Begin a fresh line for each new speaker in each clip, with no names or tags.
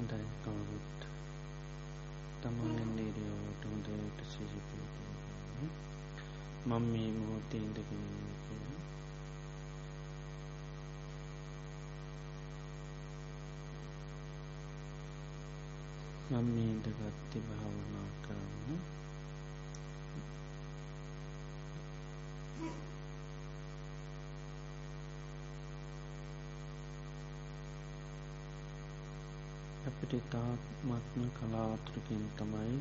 හොඳයි. කවුරුත් තමන්ගෙන් නීරියෝට හොඳට සිහිපිය මං මේ මොහොතේ ඉඳගෙන කියලා. මම මේ ඉඳගත්ති භාවනා කරන්න අපිට තාත්මත්ම කලාතුරකින් තමයි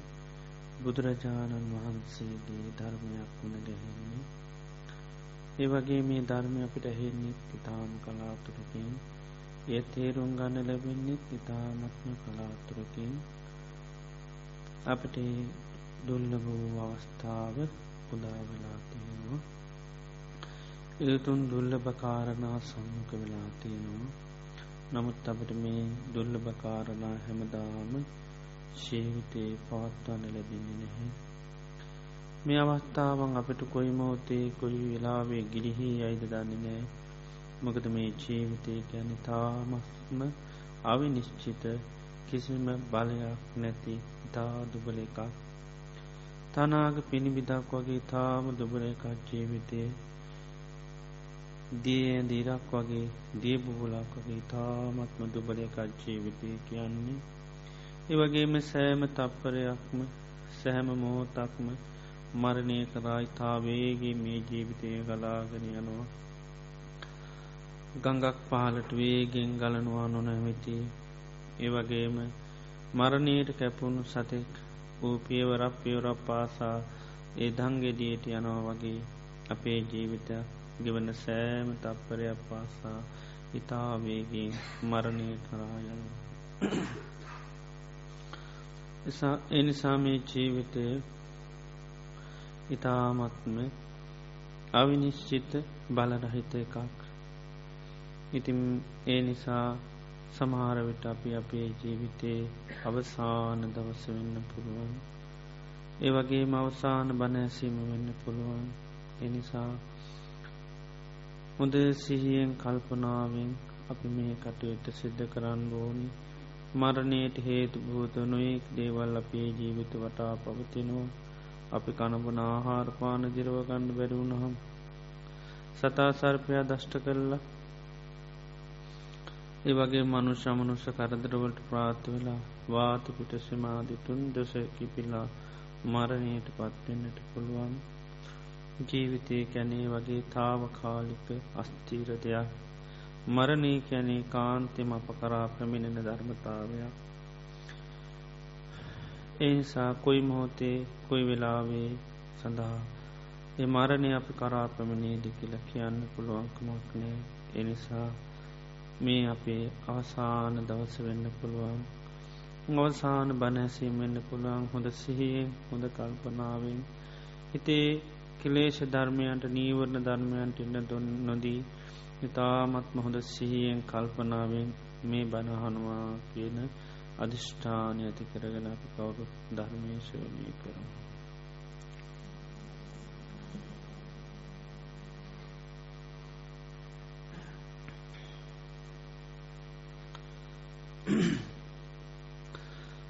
බුදුරජාණන් වහන්සේගේ ධර්මයක් වුණ ගැහෙන්නේ. ඒ වගේ මේ ධර්මය අපිට හෙන්නෙත් ඉතාම කලාතුරකින් ඒ තේරුම් ගන්න ලැබෙන්නෙත් ඉතාමත්ම කලාතුරකින් අපට දුල්ල වූ අවස්ථාව උදාවෙලා තියෙනවා. එතුන් දුල්ල බකාරණා සම්මුඛ වෙලා තියෙනවා. නමුත් අපට මේ දුල්ල බකාරණා හැමදාම ශීවිතයේ පවත්වන්න ලැබෙන්නේ නැහැ. මේ අවස්ථාවන් අපට කොයි මෝතේ කොයි වෙලාවේ ගිලිහි අයිද දන්නේ නෑ මොකද මේ ජීවිතය ගැන තාමස්ම අවි නිශ්චිත කිසිම බලයක් නැති ඉතා දුබල එකක්. තනාග පිණිබිදක් වගේ තාම දුබල එකක් ජීවිතය දිය දීරක් වගේ දියබුබුලක් වගේ තාමත්ම දුබල එකක් ජීවිතය කියන්නේ. ඒවගේම සෑම තප්පරයක්ම සැහැම මෝතක්ම මරණය කරයි තාවේගේ මේ ජීවිතය ගලාගෙන යනවා. ගඟක් පහලට වේගෙන් ගලනවා නොනැමති. ඒවගේම මරණයට කැපුණු සතෙක් වූ පියවරක් පියවරක් පාසා ඒ දංගෙදියට යනවා වගේ අපේ ජීවිතයක් ගෙවන සෑම තප්පරයක් පාසා ඉතාවේගේ මරණය කරායන එනිසා මේ ජීවිතය ඉතාමත්ම අවිනිශ්චිත බලරහිත එකක්. ඉතින් ඒ නිසා සමහරවිට අපි අපේ ජීවිතයේ අවසාන දවස වෙන්න පුළුවන්. ඒ වගේ අවසාන බණැසීම වෙන්න පුළුවන්. එනිසා හොඳ සිහියෙන් කල්පනාවෙන් අපි මේ කටයුත්ත සිද්ධ කරන්න ඕනි. මරණයට හේතු භූත නොයෙක් දේවල් අපේ ජීවිත වටා පවතිනවා. අපි කණබන ආහාරපාන දිරවගන්න බැරිවුණහම් සතා සර්පයා දෂ්ට කරලා ඒ වගේ මනුෂ අමනුෂ කරදරවලට ප්‍රාත්ත වෙලා වාත පිටසිමාදිතුන් දොස කිපිලා මරණයට පත්වෙන්නට පුළුවන්. ජීවිතය කැනේ වගේ තාවකාලික අස්තීර දෙයක්. මරණය කැනේ කාන්තෙම අප කරා පැමිණෙන ධර්මතාවයක්. එනිසා කොයි මොහොතේ කොයි වෙලාවේ සඳහා එ මරණය අපි කරා පැමිණේදි කියල කියන්න පුළුවන්කමක් නෑ එනිසා මේ අපේ අවසාන දවස වෙන්න පුළුවන්. අවසාන බණැසීම වෙන්න පුළුවන්. හොඳ සිහියෙන් හොඳ කල්පනාවෙන්. හිතේ කෙලේෂ ධර්මයන්ට නීවරණ ධර්මයන්ට ඉන්න දොන් නොදී ඉතාමත්ම හොඳ සිහියෙන් කල්පනාවෙන් මේ බණහනවා කියන අධිෂ්ඨානය ඇති කරගෙන අපි කවුරු ධර්මේශවනය කරමු.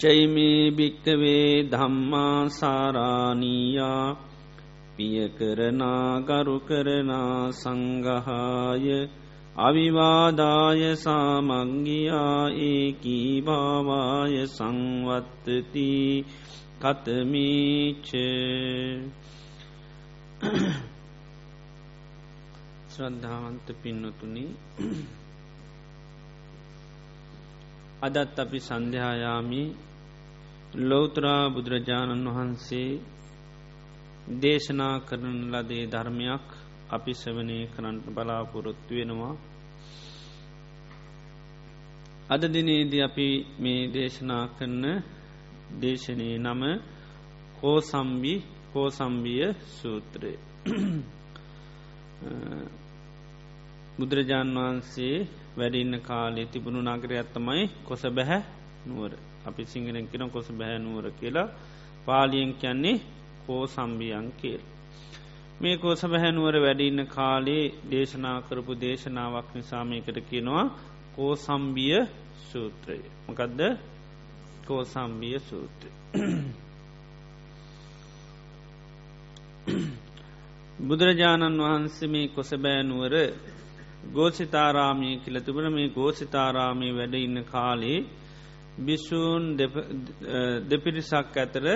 චෛමේ භික්කවේ ධම්මා සාරානීයා පියකරනා ගරු කරනා සංගහාය අවිවාදාය සාමංගියා ඒකී භාවාය සංවත්තති කතමීච ශ්‍රද්ධාවන්ත පින්නතුනි අදත් අපි සන්ධ්‍යායාමි ලෝතරා බුදුරජාණන් වහන්සේ දේශනා කරන ලදේ ධර්මයක් අපි සවනය කරන්නට බලාපොරොත්තු වෙනවා. අද දිනේද අපි මේ දේශනා කරන දේශනය නම කෝසම්බි කෝසම්බිය සූත්‍රය. බුදුරජාණන් වහන්සේ වැඩින්න කාලේ තිබුණු නගරයත්තමයි කොස බැහැ නුවර. අපි සිංහලෙන් කෙන කොස බැහැ නුවර කියලා පාලියෙන් කියන්නේ කෝ සම්බියන් කියල්. මේ කෝස බැහැනුවර වැඩින්න කාලේ දේශනා කරපු දේශනාවක් නිසාමයකට කියනවා කෝ සම්බිය සූත්‍රය. මකදද කෝ සම්බිය සූත්‍රය. බුදුරජාණන් වහන්සේ මේ කොසබෑනුවර ගෝසිතාරාමී කියල තිබන මේ ගෝසිතාරාමී වැඩ ඉන්න කාලේ බිස්සූන් දෙපිරිසක් ඇතර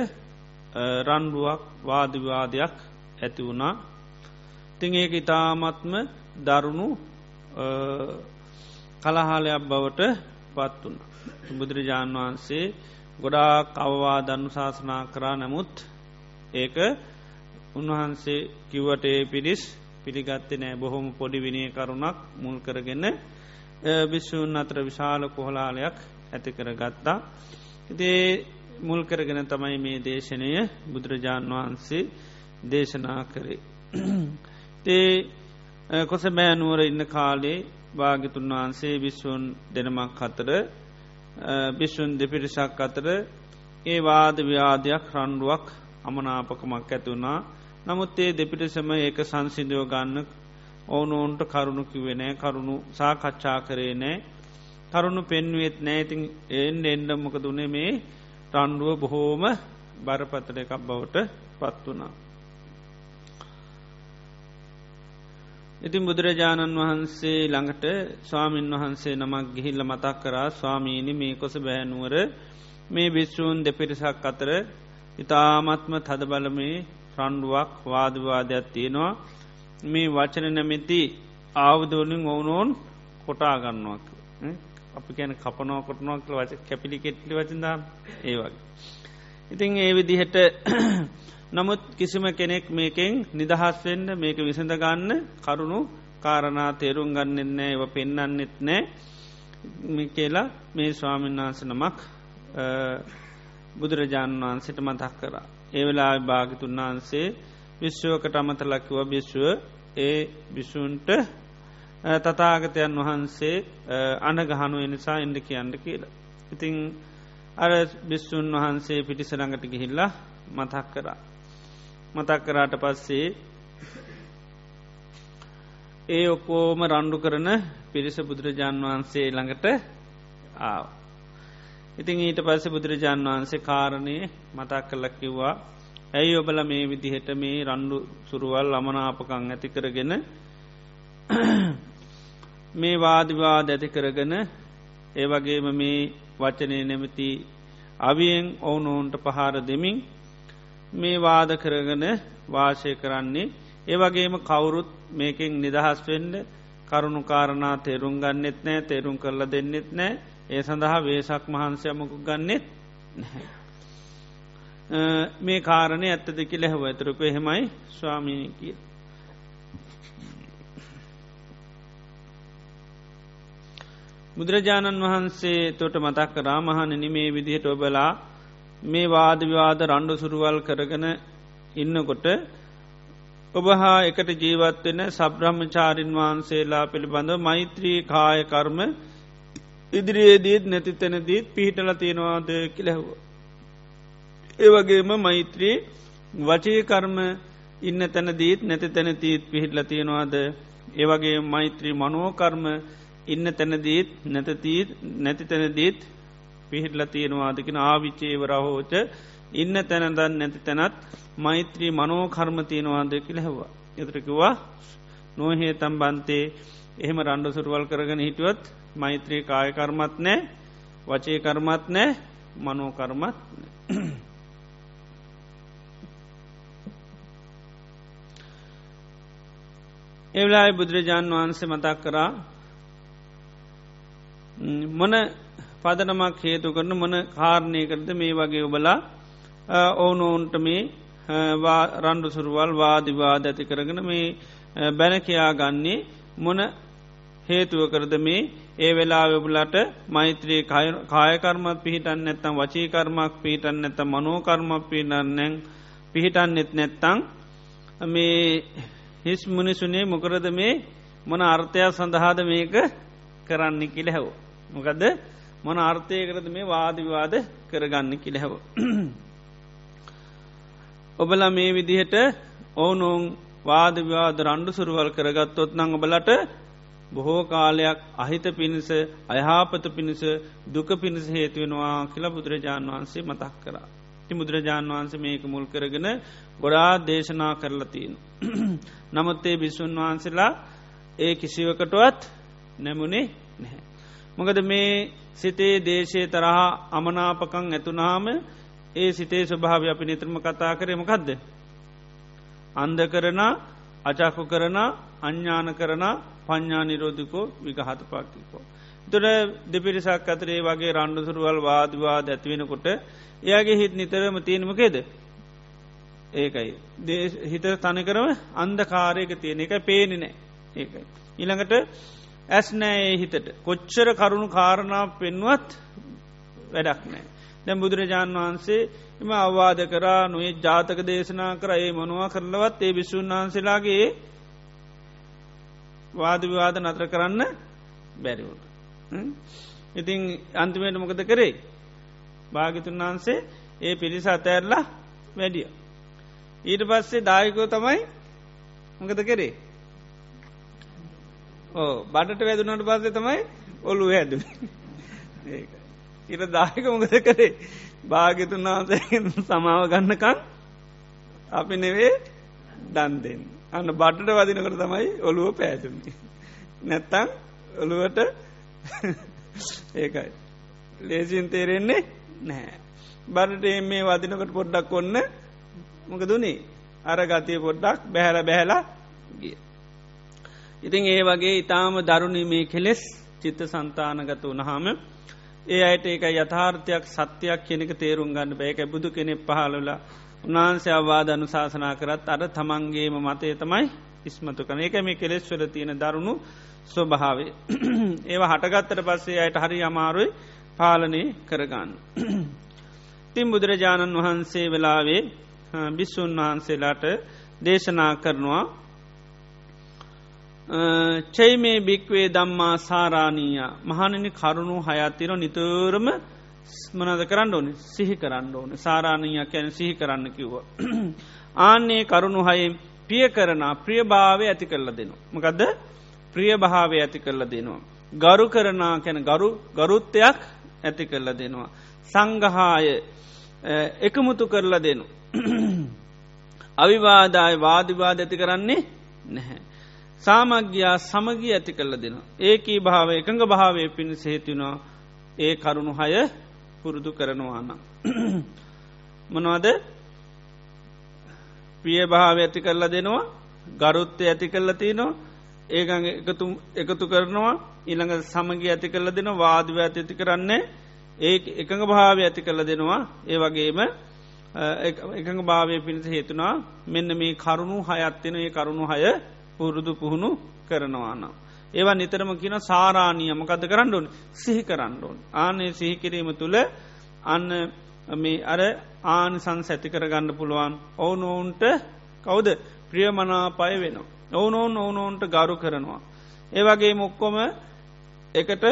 රන්ඩුවක් වාදිවාදයක් ඇති වුණා. තිං ඒක ඉතාමත්ම දරුණු කලහාලයක් බවට පත් වුණ. බුදුරජාණන් වහන්සේ ගොඩා කවවා දන්නු ශාසනා කරා. නමුත් ඒක උන්වහන්සේ කිව්වට ඒ පිරිස් පිළිගත්තේ නෑ. බොහොම පොඩි විනය කරුණක් මුල් කරගෙන භිෂූන් අතර විශාල කොහලාලයක් ඇති කර ගත්තා. ඉතිේ මුල් කරගෙන තමයි මේ දේශනය බුදුරජාණන් වහන්සේ දේශනා කරේ. තේ කොස බෑනුවර ඉන්න කාලේ භාගිතුන් වහන්සේ විශ්වන් දෙනමක් අතර භිෂ්වන් දෙපිරිසක් අතර ඒ වාද ව්‍යාධයක් රණ්ඩුවක් අමනාපකමක් ඇතුුණා නමුත් ඒ දෙපිටිසම ඒක සංසිදුව ගන්න ඕනෝන්ට කරුණු කිවෙනෑ කරුණු සාකච්ඡා කරේ නෑ කරුණු පෙන්වෙත් නෑතින් එන් එන්ඩම්මක දුනේ මේ රණ්ඩුව බොහෝම බරපතල එකක් බවට පත් වනා. ඉතින් බුදුරජාණන් වහන්සේ ළඟට ස්වාමීන් වහන්සේ නමක් ගිහිල්ල මතක් කරා ස්වාමීණි මේ කොස බෑනුවර මේ භිශ්ෂූන් දෙපිරිසක් අතර ඉතාමත්ම තද බලමේ රණ්ඩුවක් වාදවාදයක් තියෙනවා. මේ වචන නැමැති ආවදවලින් ඔවුනෝන් කොටාගන්නුවක් අපි කැන කපනෝ කොටනොක් වච කැපිලි කෙට්ලි වචදා ඒ වගේ. ඉතින් ඒ විදිහට නමුත් කිසිම කෙනෙක් මේකෙන් නිදහස් වෙන්න මේක විසඳගන්න කරුණු කාරණා තේරුම් ගන්නෙන්නෑ ඒව පෙන්න්නන්නෙත් නෑ කියලා මේ ස්වාමීන් වහන්ස නමක් බුදුරජාණන් වහන්සට මතක් කරා. ඒ වෙලා භාගිතුන් වහන්සේ විශ්වකට අමතලකිව බිශ්ව ඒ බිසුන්ට තතාගතයන් වහන්සේ අනගහනු එනිසා එඩ කියන්න කියලා. ඉතිං අර බිස්සුන් වහන්සේ පිටිසරඟට ගිහිල්ලා මතක් කරා. මතක් කරාට පස්සේ ඒ ඔක්කෝම රණ්ඩු කරන පිරිස බුදුරජාණන් වහන්සේ ළඟට ආව. ඉතින් ඊට පස්ස බුදුරජාණන් වහන්සේ කාරණය මතක් කල්ලක් කිව්වා ඇයි ඔබල මේ විදිහට මේ රණ්ඩු සුරුවල් අමනාපකං ඇති කරගෙන මේ වාදිවාද ඇති කරගෙන ඒ වගේම මේ වචනය නැමති අවියෙන් ඔවුනෝන්ට පහර දෙමින් මේ වාද කරගෙන වාශය කරන්නේ ඒ වගේම කවුරුත් මේකෙන් නිදහස් වෙන්ඩ කරුණු කාරණා තේරුම් ගන්නෙත් නෑ තේරුම් කරලා දෙන්නෙත් නෑ ඒ සඳහා වේසක් මහන්සයමකු ගන්නෙත් මේ කාරණය ඇත්ත දෙකි ලැහව ඇතරක එහෙමයි ස්වාමීනය කිය. බුදුරජාණන් වහන්සේ තොට මතක් රාමහනනි මේ විදිහට ඔබලා මේ වාදවිවාද රණ්ඩු සුරුවල් කරගෙන ඉන්නකොට ඔබ හා එකට ජීවත්වෙන සබ්‍රහ්මචාරින් වහන්සේලා පිළිබඳව මෛත්‍රී කායකර්ම ඉදිරියේදීත් නැති තැනදීත් පිහිටල තියෙනවාද කිලැහව. ඒවගේම මෛත්‍රී වචී කර්ම ඉන්න තැනදීත් නැති තැනතීත් පිහිටල තියෙනවාද ඒවගේ මෛත්‍රී මනෝකර්ම ඉන්න තැනදීත් නැතතීත් නැති තැනදීත් පිහිටල තියෙනවාදකින ආවිචේවරහෝච ඉන්න තැනදන් නැති තැනත් මෛත්‍රී මනෝකර්ම තියෙනවාද කිලෙහවා. එතරකිවා නොහේ තම් බන්තේ එහෙම රණ්ඩු සුරුවල් කරගෙන හිටුවත් මෛත්‍රී කායකර්මත් නෑ වචේ කර්මත් නෑ මනෝකර්මත් එවලායි බුදුරජාණන් වහන්සේ මතක් කරා මොන පදනමක් හේතු කරන මොන කාරණය කරද මේ වගේ ඔබලා ඕනෝන්ට මේ රණ්ඩු සුරුවල් වාදිවාද ඇති කරගෙන මේ බැන කයා ගන්නේ මොන හේතුව කරද මේ ඒ වෙලා වෙබුලට මෛත්‍රී කායකර්මත් පිහිටන් නැත්තම් වචීකර්මක් පිහිටන් නැත මනෝකර්මක් පිහිටන්නැන් පිහිටන්නෙත් නැත්තං මේ හිස් මුනිසුනේ මොකරද මේ මොන අර්ථයක් සඳහාද මේක කරන්න කියල හැව. මොකදද මොන අර්ථය කරද මේ වාදවිවාද කරගන්න කියල හැව. ඔබල මේ විදිහට ඕනුන් වාදවිවාද රණ්ඩු සුරුවල් කරගත්තොත් නං ඔබලට බොහෝ කාලයක් අහිත පිණිස අයහාපත පිණිස දුක පිණිස හේතුවෙනවා කියලා බුදුරජාණන් වහන්සේ මතක් කරා. ති බුදුරජාණන් වහන්සේ මේක මුල් කරගෙන ගොඩා දේශනා කරලතිීන්. නමුත්තේ බිස්සුන් වහන්සේලා ඒ කිසිවකටුවත් නැමුණේ නැහැ. මොකද මේ සිතේ දේශය තරහා අමනාපකං ඇතුනාම ඒ සිතේ ස්වභාව අපි නිතරම කතා කරේ මොකක්ද. අන්ද කරන අචාකු කරන අඥ්ඥාන කරන පඤ්ඥා නිරෝධිකෝ විගහත පාකිකෝ. තුර දෙපිරිසක් අතරේ වගේ රණ්ඩුසුරුවල් වාදවාද ඇතිවෙනකොට එයාගේ හිත් නිතරම තියෙනමකේද. ඒකයි. හිත තනකරම අන්දකාරයක තියෙන එක පේනෙ නෑ ඒකයි. ඉළඟට ඇස් නෑ ඒ හිතට කොච්චර කරුණු කාරණා පෙන්වත් වැඩක් නෑ. දැම් බුදුරජාණන් වහන්සේ එම අවවාද කරා නොේ ජාතක දේශනා කර ඒ මොනවා කරලවත් ඒ විසුන් වහන්සේලාගේ වාදවිවාද නතර කරන්න බැරිවුට. ඉතිං අන්තිමයට මොකද කරේ භාගිතුන් වහන්සේ ඒ පිරිස අතඇරලා වැඩිය. ඊට පස්සේ දායකෝ තමයි මොකද කරේ ඕ බඩට වැදුනට පස්සේ තමයි ඔල්ලු හැද ඉට දායක මොකද කරේ භාගිතුන් වහන්සේ සමාව ගන්නකන් අපි නෙවේ දන් දෙන්න. අන්න බටට වදිනකට තමයි ඔළුව පෑතුන්නේ. නැත්තං ඔළුවට ඒකයි. ලේසින් තේරෙන්නේ නැහැ. බරට මේ වදිනකට පොඩ්ඩක් ඔන්න මොක දුනේ අර ගතිය පොඩ්ඩක් බැහැල බැහැලා ගිය. ඉතින් ඒ වගේ ඉතාම දරුණි මේ කෙලෙස් චිත්ත සන්තානගත වනහාම ඒ අයට ඒක යථාර්ථයක් සත්‍යයක් කෙනෙක තේරුම් ගන්න බෑක බුදු කෙනෙ පහලලා උන්වහන්සේ අවවාද අනුශාසනා කරත් අර තමන්ගේම මතය තමයි ඉස්මතු කන ඒක මේ කෙලෙස්වල තියෙන දරුණු ස්වභාවේ. ඒවා හටගත්තර පස්සේ අයට හරි අමාරුයි පාලනය කරගන්න. තින් බුදුරජාණන් වහන්සේ වෙලාවේ බිස්සුන් වහන්සේලාට දේශනා කරනවා චයි මේ බික්වේ දම්මා සාරාණීය මහණනි කරුණු හයත්තිර නිතරම මනද කරන්න ඕන සිහි කරන්න ඕන සාරාණීයක් යැන සිහි කරන්න කිව්ව. ආන්නේ කරුණු හයෙන් පිය කරන ප්‍රියභාවය ඇති කරල දෙනු. මකදද ප්‍රිය භාවය ඇති කරල දෙනවා. ගරු කරනා කැන ගරු ගරුත්තයක් ඇති කරල දෙනවා. සංගහාය එකමුතු කරලා දෙනු. අවිවාදාය වාදිවාද ඇති කරන්නේ නැහැ. සාමග්‍යයා සමගී ඇති කරල දෙනවා. ඒකී භාව එකඟ භාවය පිණි සේතිනවා ඒ කරුණු හය පුරුදු කරනවාන. මොනවද? පිය භාව ඇති කරලා දෙනවා. ගරුත්තය ඇති කරලා තියනවා ඒගඟ එකතු එකතු කරනවා. ඊළඟ සමගි ඇති කරල දෙන වාදව ඇති කරන්නේ. ඒ එකඟ භාවය ඇති කරල දෙනවා. ඒ වගේම එකඟ භාවය පිණිස හේතුනා මෙන්න මේ කරුණු හයත්වෙන ඒ කරුණු හය පුරුදු පුහුණු කරනවානම්. ඒවා නිතරම කියන සාරාණීය මකද කරන්න ඕන් සිහි කරන්න ඕන්. ආනේ සිහිකිරීම තුළ අන්න මේ අර ආන සං සැති කරගන්න පුළුවන් ඔවුන ඔවුන්ට කවුද ප්‍රියමනාපය වෙනවා. ඔවුනොවන් ඔවුනොවන්ට ගරු කරනවා. ඒවගේ මොක්කොම එකට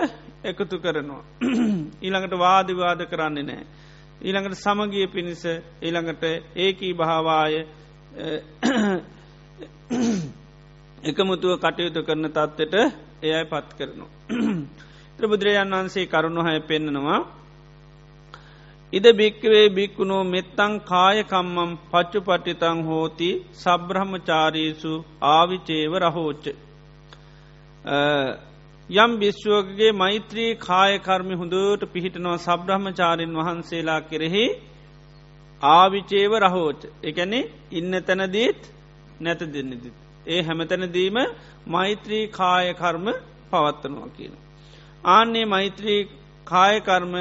එකතු කරනවා. ඊළඟට වාදිවාද කරන්නේ නෑ. ඊළඟට සමගිය පිණිස ඊළඟට ඒකී භාවාය එකමුතුව කටයුතු කරන තත්වට එයයි පත් කරනවා. ත්‍රබුදුරජාන් වන්සේ කරුණු හය පෙන්න්නනවා ඉද භික්කවේ භික්කුණෝ මෙත්තං කායකම්මම් පච්චු පට්ටිතං හෝති සබ්‍රහ්මචාරීසු ආවිචේව රහෝච්ච. යම් භිශ්ුවකගේ මෛත්‍රී කායකර්මි හොඳට පිහිටනවා සබ්‍රහ්මචාරීන් වහන්සේලා කෙරෙහි ආවිචේව රහෝච එකැනෙ ඉන්න තැනදීත් නැත දෙන්නදිත්. ඒ හැමතැනදීම මෛත්‍රී කායකර්ම පවත්තනවා කියන. ආන්නේ මෛත්‍රී කායකර්ම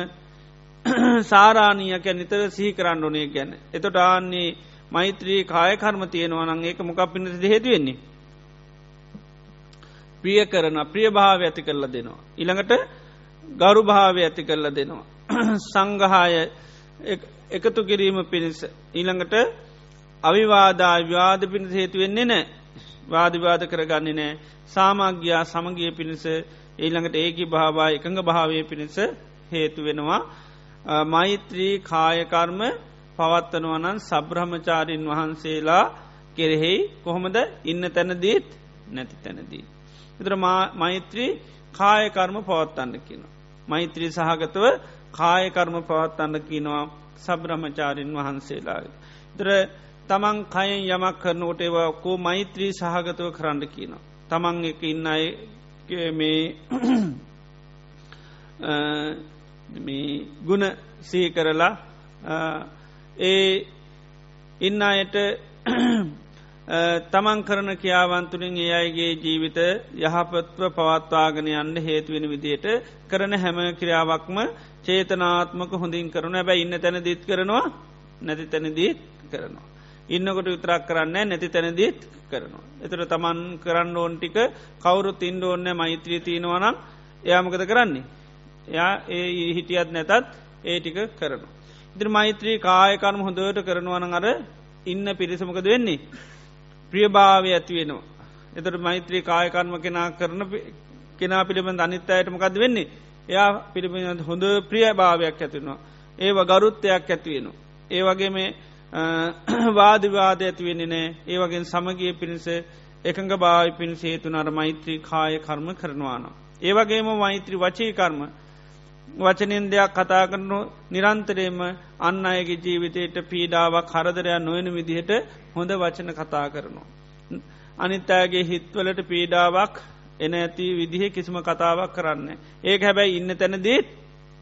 සාරාණීය කැ නිතර සිහි කරන්න ඕනේ ගැන. එතොට ආන්නේ මෛත්‍රී කායකර්ම තියෙනවා නං ඒක මොකක් පිණට හේතුවෙන්නේ. ප්‍රිය කරන ප්‍රිය භාව ඇති කරල දෙනවා. ඉළඟට ගරු භාවය ඇති කරල දෙනවා. සංගහාය එකතු කිරීම පිණිස ඊළඟට අවිවාදා ව්‍යාද පිණිස හේතු වෙන්නේ නෑ වාදිවාද කරගන්නේ නෑ සාමග්‍යයා සමගිය පිණිස ඊළඟට ඒකි භාවා එකඟ භාවය පිණිස හේතු වෙනවා මෛත්‍රී කායකර්ම පවත්වනවනන් සබ්‍රහමචාරීන් වහන්සේලා කෙරෙහි කොහොමද ඉන්න තැනදීත් නැති තැනදී. එතර මෛත්‍රී කායකර්ම පවත්තන්න කියන. මෛත්‍රී සහගතව කායකර්ම පවත්තන්න කියනවා සබ්‍රහමචාරීන් වහන්සේලාගේ. දර තමන් කයෙන් යමක් කරනකොට ඒවා කෝ මෛත්‍රී සහගතව කරන්න කියන. තමන් එක ඉන්න අය මේ මේ ගුණ සී කරලා ඒ ඉන්න අයට තමන් කරන කියාවන්තුරින් ඒ අයගේ ජීවිත යහපත්ව පවත්වාගෙන යන්න හේතුවෙන විදියට කරන හැම ක්‍රියාවක්ම චේතනාත්මක හොඳින් කරන හැබැ ඉන්න තැන දීත් කරනවා නැති තැන දීත් කරනවා. ඉන්නකොට විතරක් කරන්න නැති තැනදීත් කරනවා. එතර තමන් කරන්න ඕන් ටික කවුරු තින්ඩ ඕන්න මෛත්‍රී තියෙනවනම් එයාමකද කරන්නේ. එයා ඒ හිටියත් නැතත් ඒ ටික කරනවා. ඉදිරි මෛත්‍රී කායකර්ම හොඳට කරනවන අර ඉන්න පිරිසමකද වෙන්නේ. ප්‍රියභාවය ඇති වෙනවා. එතට මෛත්‍රී කායකර්ම කෙනා කරන කෙනා පිළිබඳ අනිත් අයට මොකද වෙන්නේ. එයා පිළිබඳ හොඳ ප්‍රිය භාවයක් ඇතිවෙනවා. ඒව ගරුත්තයක් ඇතිවෙනවා. ඒ වගේ මේ වාදිවාද ඇතිවෙන්නේ නෑ ඒ වගේ සමගිය පිණිස එකඟ භාවි පිණිස හේතුන අර මෛත්‍රී කාය කර්ම කරනවානවා. ඒවගේම මෛත්‍රී වචී කර්ම වචනින් දෙයක් කතා කරනු නිරන්තරයම අන්න අයගේ ජීවිතයට පීඩාවක් කරදරයක් නොයන විදිහට හොඳ වචන කතා කරනවා. අනිත්තෑගේ හිත්වලට පීඩාවක් එන ඇති විදිහ කිසිම කතාවක් කරන්න. ඒක හැබැයි ඉන්න තැනදීත්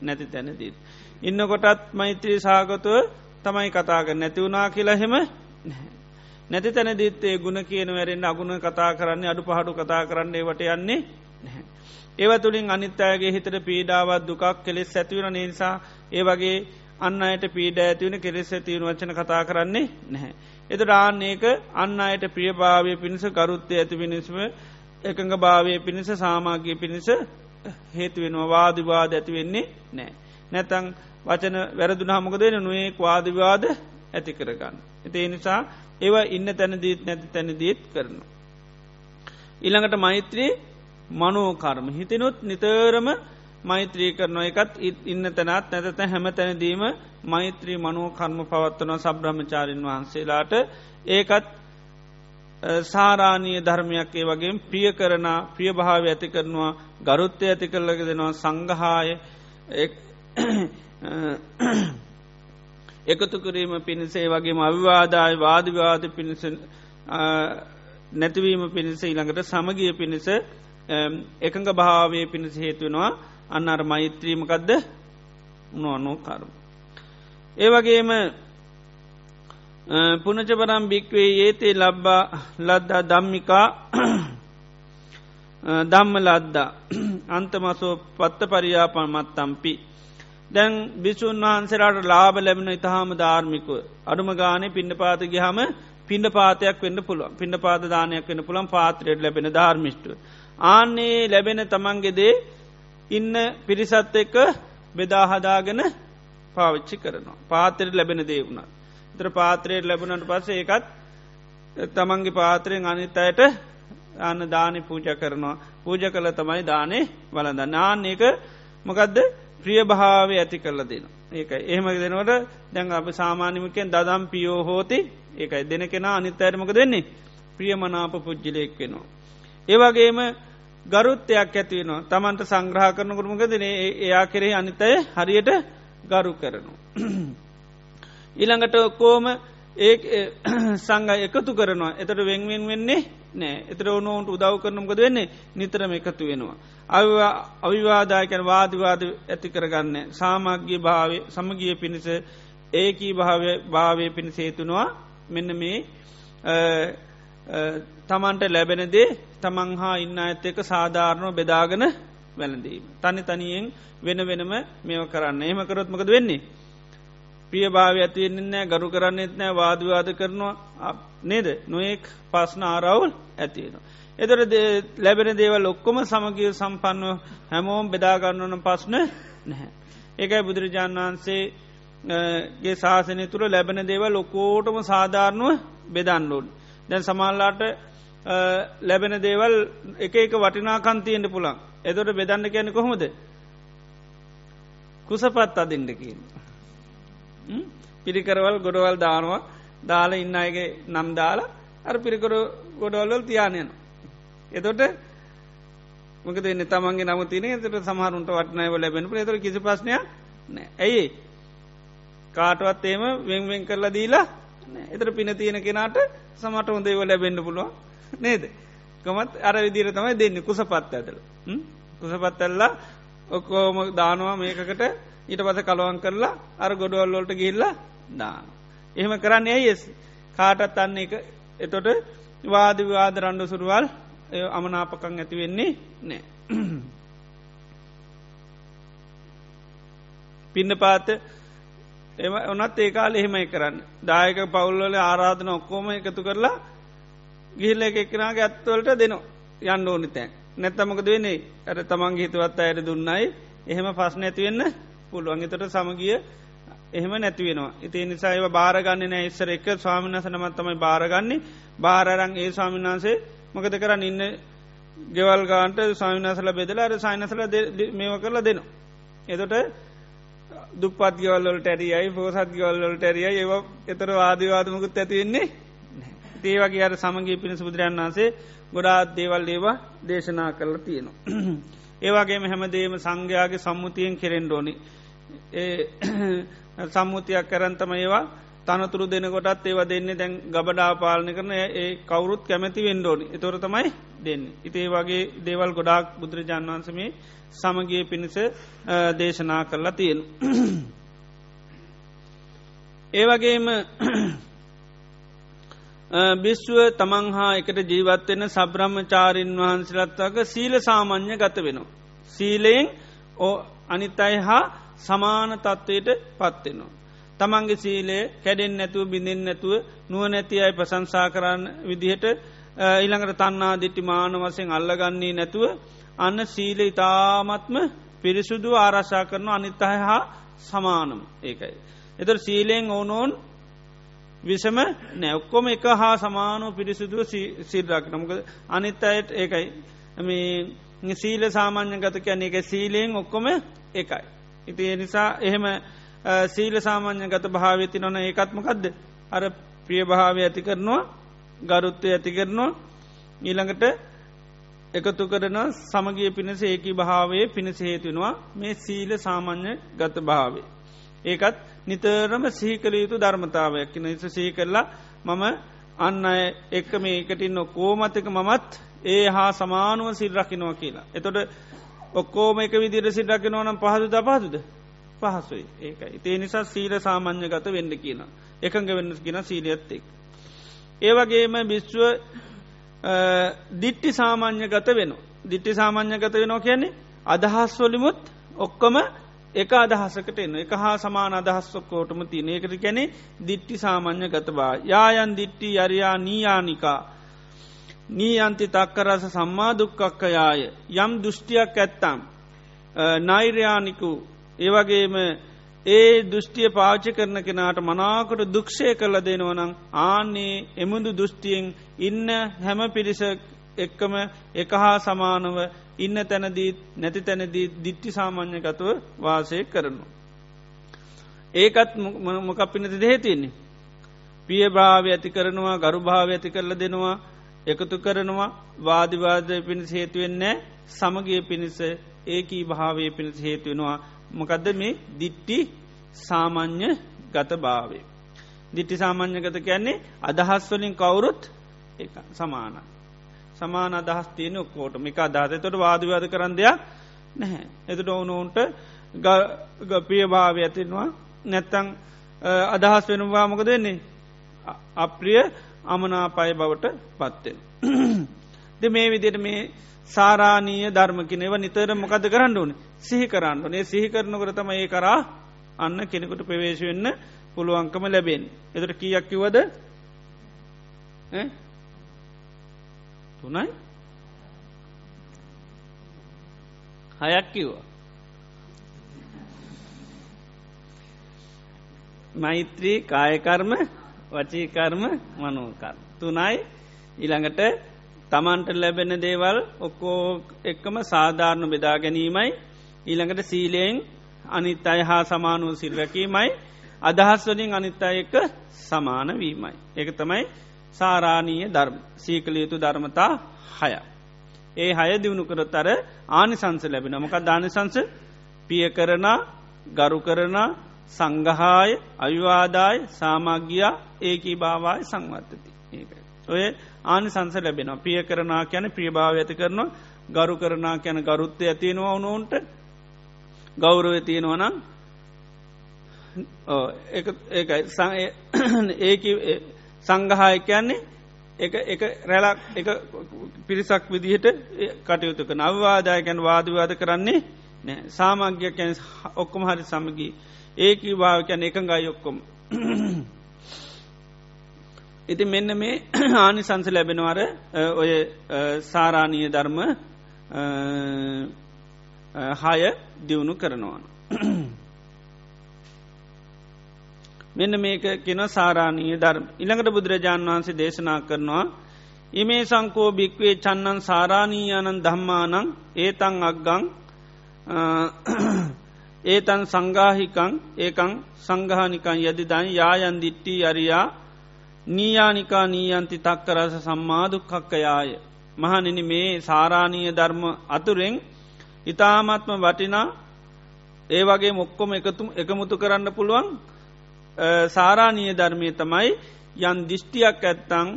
නැති තැනදීත්. ඉන්න කොටත් මෛත්‍රී සාගතුව තමයි කතාග නැතිවුණා කියලා හෙම නැති තැන දිත්තේ ගුණ කියන වැරෙන් අගුණ කතා කරන්නේ අඩු පහඩු කතා කරන්නේ වට යන්නේ ඒව තුළින් අනිත්තායගේ හිතට පීඩාවත් දුකක් කෙලෙස් ඇතිවන නිසා ඒ වගේ අන්න අයට පීඩ ඇතිවන කෙරෙස් ඇතිවන වචන කතා කරන්නේ නැහැ. එත රාන්නේක අන්න අයට ප්‍රියභාවය පිණිස ගරුත්තය ඇති පිණිස්ම එකඟ භාවය පිණිස සාමාගය පිණිස හේතුවෙනවා වාදිවාද ඇතිවෙන්නේ නෑ. නැතං වචන වැරදුන හමකදෙන නුවේ වාදවාද ඇති කරගන්න. එති නිසා ඒවා ඉන්න තැනදීත් නැති තැනදීත් කරන. ඉළඟට මෛත්‍රී මනෝකර්ම හිතනුත් නිතරම මෛත්‍රී කරන එකත් ඉන්න තැනත් නැතත හැම තැනදීම මෛත්‍රී මනෝ කර්ම පවත්වන සබ්‍රහ්මචාරීන් වහන්සේලාට ඒකත් සාරානීය ධර්මයක් ඒ වගේ ප්‍රිය කරන ප්‍රිය භාව ඇති කරනවා ගරුත්තය ඇති කරලක දෙනවා සංගහාය එකතු කිරීම පිණිසේ වගේම අවිවාදාය වාදිවාද පිණිස නැතිවීම පිණිස ඉළඟට සමගිය පිණිස එකඟ භාවය පිණිස හේතුවෙනවා අන්න අර මෛත්‍රීමකදද උනුවනෝ කරු. ඒ වගේම පුනචපරම් භික්වේ ඒතේ ලබ්බා ලද්දා දම්මිකා දම්ම ලද්දා අන්තමසෝ පත්ත පරියාපන් මත්තම්පි දැන් බිසුන් වහන්සේලාට ලාබ ලැබෙන ඉතාහම ධාර්මිකව අඩුම ගානේ පිණ්ඩ පාත ගහම පිණ්ඩ පාතයක් වෙන්න පුළුවන් පිණ්ඩ පාත දානයක් වෙන පුළන් පාත්‍රයට ලැබෙන ධර්මිෂ්ටුව. ආන්නේ ලැබෙන තමන්ගෙදේ ඉන්න පිරිසත් එක්ක බෙදාහදාගෙන පාවිච්චි කරනවා. පාතරයට ලැබෙන දේ වුණත්. තර පාත්‍රයට ලැබුණට පස්ස ඒකත් තමන්ගේ පාත්‍රයෙන් අනිත් අයට අන්න දානි පූජ කරනවා. පූජ කළ තමයි දානේ වලඳ නාන්නේක මොකදද ප්‍රිය භාව ඇති කරල දෙන. ඒක එහෙම දෙනවට දැන් අප සාමාන්‍යමකෙන් දදම් පියෝ හෝති ඒකයි දෙන කෙනා අනිත් අයරමක දෙන්නේ ප්‍රියමනාප පුද්ජලයෙක් වෙනවා. ඒවගේම ගරුත්තයක් ඇතිවෙනවා තමන්ට සංග්‍රහ කරන කරමකදන එයා කෙරෙහි අනිතය හරියට ගරු කරනවා. ඊළඟට ඔක්කෝම ඒ සංග එකතු කරනවා එතට වෙන්වෙන් වෙන්නේ නෑ එතර ඕනෝන්ට උදව් කරනම්කද වෙන්නේ නිතරම එකතු වෙනවා. අවිවාදායකැන වාදිවාද ඇති කරගන්න සාමග්‍ය භාව සමගිය පිණිස ඒකී භාවය භාවය පිණිස හේතුනවා මෙන්න මේ තමන්ට ලැබෙනදේ තමන් හා ඉන්න ඇත්ත එක සාධාරණව බෙදාගෙන වැළඳීම. තනි තනියෙන් වෙන වෙනම මෙව කරන්න එහම කරොත්මකද වෙන්නේ. ප්‍රිය භාව ඇතිවෙන්නෑ ගරු කරන්නෙත් නෑ වාදවාද කරනවා නේද නොයෙක් පස්න ආරවුල් ඇතිවෙනවා. එතර ලැබෙන දේවල් ඔක්කොම සමගිය සම්පන්නව හැමෝම් බෙදාගන්නවන පස්න නැහැ. ඒකයි බුදුරජාණන් වහන්සේගේ ශාසනය තුළ ලැබෙන දේවල් ලොකෝටම සාධාරණුව බෙදන්නඩුන්. දැන් සමල්ලාට ලැබෙන දේවල් එක එක වටිනාකන්තියෙන්ට පුළන් එතොට බෙදන්න කියන කොහොමද කුසපත් අදින්ටකින් පිරිකරවල් ගොඩවල් දානවා. දාලා ඉන්න අයගේ නම් දාලා අර පිරිකර ගොඩවල්වල් තියානයන එතොට මක දෙන්න තමන්ගේ නම තින එතට සමහරුන්ට වටනයව ලැබෙන එතර කිසි ප්‍රශ්නයක් නෑ ඇයි කාටවත් ඒම වෙන්වෙන් කරලා දීලා එතර පින තියෙන කෙනාට සමට හොඳේව ලැබෙන්න්න පුළුවන්. නේද? කොමත් අර විදිර තමයි දෙන්න. කුසපත් ඇතල කුසපත් ඇල්ලා ඔක්කෝම දානවා මේකට ඊට පස කලුවන් කරලා අර ගොඩුවල්ලොල්ට ගිල්ලා දාන. එහෙම කරන්න ඇයිස් කාටත් අන්න එක එතොට වාදවාද රණ්ඩු සුරුවල් අමනාපකං ඇති වෙන්නේ නෑ. පින්න පාත එම ඔනත් ඒකාල එහෙමයි කරන්න. දායක පවුල්වල ආරාධන ඔක්කෝම එකතු කරලා ගිහිල්ල එක එක්කෙනගේ ඇත්වලට දෙනවා. යන්න ඕනි තැන්. නැත්තමකද වෙන්නේ? ඇර තමන් හිතවත් අයට දුන්නයි. එහෙම පස්න ඇතිවෙන්න පුළුවන්. එතට සමගිය එහෙම නැතිවෙනවා ඉති නිසා ඒව බාරගන්න නෑ ඉස්සර එක ස්වාමිනස නමත්තමයි බාරගන්නේ බාරරං ඒ ස්වාමිනාන්සේ මොකද කරන්න ඉන්න? ගෙවල් ගාන්ට ස්වාමිනාසල බෙදලා අර සයිනසල මේව කරලා දෙනවා. එතොට දුපත් ගවල්ලට ඇරියයි පෝසත් ගවල්ලට ඇරිය ඒව එතර වාදවාදමකුත් ඇතිවෙන්නේ ඒවගේ අර සමගේ පිණිස බුදුරන් වන්සේ ගොඩාත් දේවල් ඒවා දේශනා කරලා තියෙනවා. ඒවාගේම හැමදේම සංඝයාගේ සම්මුතියෙන් කෙරෙන්ඩෝනි. සම්මුතියක් කරන්තම ඒවා තනතුරු දෙනකොටත් ඒව දෙන්නේ දැන් ගබඩා පාලන කරන ඒ කවුරුත් කැමැති වෙන්ඩෝනි එතොර තමයි දෙන්න. ඉතේ වගේ දේවල් ගොඩාක් බුදුරජාන් වන්සමේ සමගේ පිණිස දේශනා කරලා තියෙන. ඒවගේම බිශ්ව තමන් හා එකට ජීවත්වෙන සබ්‍රහ්ම චාරීන් වහන්සලත්වක සීල සාමං්්‍ය ගත වෙනවා. සීලයෙන් ඕ අනිත් අයි හා සමාන තත්ත්වයට පත්වෙනවා. තමන්ගේ සීලේ කැඩෙන් නැතුව බිඳෙන් නැතුව නුව නැති අයි ප්‍රසංසා කරන්න විදිහට ඊළඟට තන්නා දිට්ටි මාන වසයෙන් අල්ලගන්නේ නැතුව අන්න සීල ඉතාමත්ම පිරිසුදු ආරශා කරන අනිත්තහ හා සමානම් ඒකයි. එතර සීලයෙන් ඕනෝන් විසම නැවක්කොම එක හා සමානෝ පිරිසුදුව සිල්රක් නමුක අනිත් අයට ඒකයි සීල සාමාන්‍ය ගත කියන්නේ එක සීලයෙන් ඔක්කොම එකයි. ඉති නිසා එහෙම සීල සාමාන්‍ය ගත භාවති නොන ඒකත්මකක්ද අර ප්‍රිය භාවය ඇති කරනවා ගරුත්වය ඇති කරනවා ඊළඟට එකතු කරන සමගිය පිණිස ඒකි භාවේ පිණිස හේතුවෙනවා මේ සීල සාමාන්‍ය ගත භාවේ. ඒකත් නිතරම සීකල යුතු ධර්මතාවයක් නිස සී කරලා මම අන්න එක්ක මේ එකටින්න කෝමතක මමත් ඒ හා සමානුව සිල් රකිනවා කියලා. එතොට ඔක්කෝම එක විදිර සිල් රකිනවනම් පහදු ද පහදුද පහසුයි ඒකයි. ඒ නිසා සීල සාමාන්‍ය ගත වෙන්න කියන. එකඟ වෙන්න කියෙන සීලියත්තෙක්. ඒවගේම බිශ්ව දිට්ටි සාමාන්‍ය ගත වෙන. දිට්ටි සාමාන්‍ය ගත වෙනවා කියන්නේ අදහස්වලිමුත් ඔක්කොම එක අදහසකට එන්න එක හා සමාන අදහස්සොක්කෝටම තියන එකට කැනෙ දිට්ටි සාමාන්‍ය ගතබා යායන් දිට්ටි යරයා නීයානිකා නීයන්ති තක්කරස සම්මා දුක්කක්කයාය යම් දෘෂ්ටියක් ඇත්තම් නෛර්යානිකු ඒවගේම ඒ දෘෂ්ටිය පාච කරන කෙනාට මනාකොට දුක්ෂය කළ දෙනවනං ආන්නේ එමුදු දෘෂ්ටියෙන් ඉන්න හැම පිරිස එක්කම එක හා සමානව ඉන්න තැනදීත් නැති තැනදී දිට්ටි සාමාන්‍යකතුව වාසය කරනු. ඒකත් මොකක් පිනති දෙහෙතින්නේ. පියභාව ඇති කරනවා ගරුභාව ඇති කරල දෙනවා එකතු කරනවා වාදිවාද පිණිස හේතුවෙන්නේ සමගිය පිණිස ඒකී භාවය පිණිස හේතුවෙනවා මොකදද මේ දිට්ටි සාමං්්‍ය ගත භාවේ. දිට්ටි සාමාන්‍ය ගත කියන්නේ අදහස්වලින් කවුරුත් එක සමාන. සමාන අදහස් තියන ඔක්කෝට එක අදාතතොට වාදවාද කරන්න දෙයක් නැහැ. එතට ඕනෝන්ට ගපිය භාවය ඇතිෙනවා නැත්තං අදහස් වෙනවා මොක දෙන්නේ. අප්‍රිය අමනාපය බවට පත්තෙන්. ද මේ විදියට මේ සාරානීය ධර්මකිනව නිතර මොකද කරන්න ඕන සිහි කරන්න නේ සිහි කරනකරතම ඒ කරා අන්න කෙනෙකුට ප්‍රවේශ වෙන්න පුළුවන්කම ලැබෙන්. එතට කියක් කිවද තුනයි හයක් කිව්වා. මෛත්‍රී කායකර්ම වචීකර්ම මනෝකර්. තුනයි ඉළඟට තමන්ට ලැබෙන දේවල් ඔක්කෝ එක්කම සාධාරණ බෙදා ගැනීමයි ඊළඟට සීලයෙන් අනිත් අය හා සමානුව සිල්රැකීමයි අදහස්වලින් අනිත් අය එක සමානවීමයි. ඒක තමයි සාරාණීය ධර්ම සීකළ යුතු ධර්මතා හය. ඒ හය දියුණු කරොත් අර ආනිසංස ලැබෙන මොක ධානිසංස පිය කරන ගරු කරන සංගහාය අවිවාදාය සාමග්‍යයා ඒකී භාවාය සංවත්තති. ඒකයි. ඔය ආනිසංස ලැබෙනවා. පිය කරනා කැන ප්‍රියභාව ඇති කරනවා. ගරු කරනා කැන ගරුත්තය ඇතියෙනවා ඕනෝන්ට ගෞරව තියෙනවනම් ඒකයි. සංගහාය කියන්නේ එක රැලක් එක පිරිසක් විදිහට කටයුතුක නවවාදායකැන් වාදවාද කරන්නේ නෑ සාමග්‍ය කැන ඔක්කොම හරි සමගී ඒකී භාවකැන එකඟයි ඔක්කොම ඉති මෙන්න මේ ආනි සංස ලැබෙනවර ඔය සාරාණීය ධර්ම හය දියුණු කරනවාන. මෙන්න මේක කෙන සාරාණීය ධර්ම ඉළඟට බුදුරජාණන් වහන්සේ දේශනා කරනවා ඉමේ සංකෝ භික්වේ චන්නන් සාරාණීයනන් දම්මානං ඒතන් අක්ගං ඒතන් සංගාහිකං ඒකං සංගහනිකන් යදිදන් යායන් දිට්ටි අරියා නීයානිකා නීයන්ති තක්කරස සම්මාදුක්කක්කයාය. මහනිනි මේ සාරාණීය ධර්ම අතුරෙන් ඉතාමත්ම වටිනා ඒ වගේ මොක්කොම එකතුම් එකමුතු කරන්න පුළුවන් සාරාණීය ධර්මය තමයි යන් දිිෂ්ටියක් ඇත්තං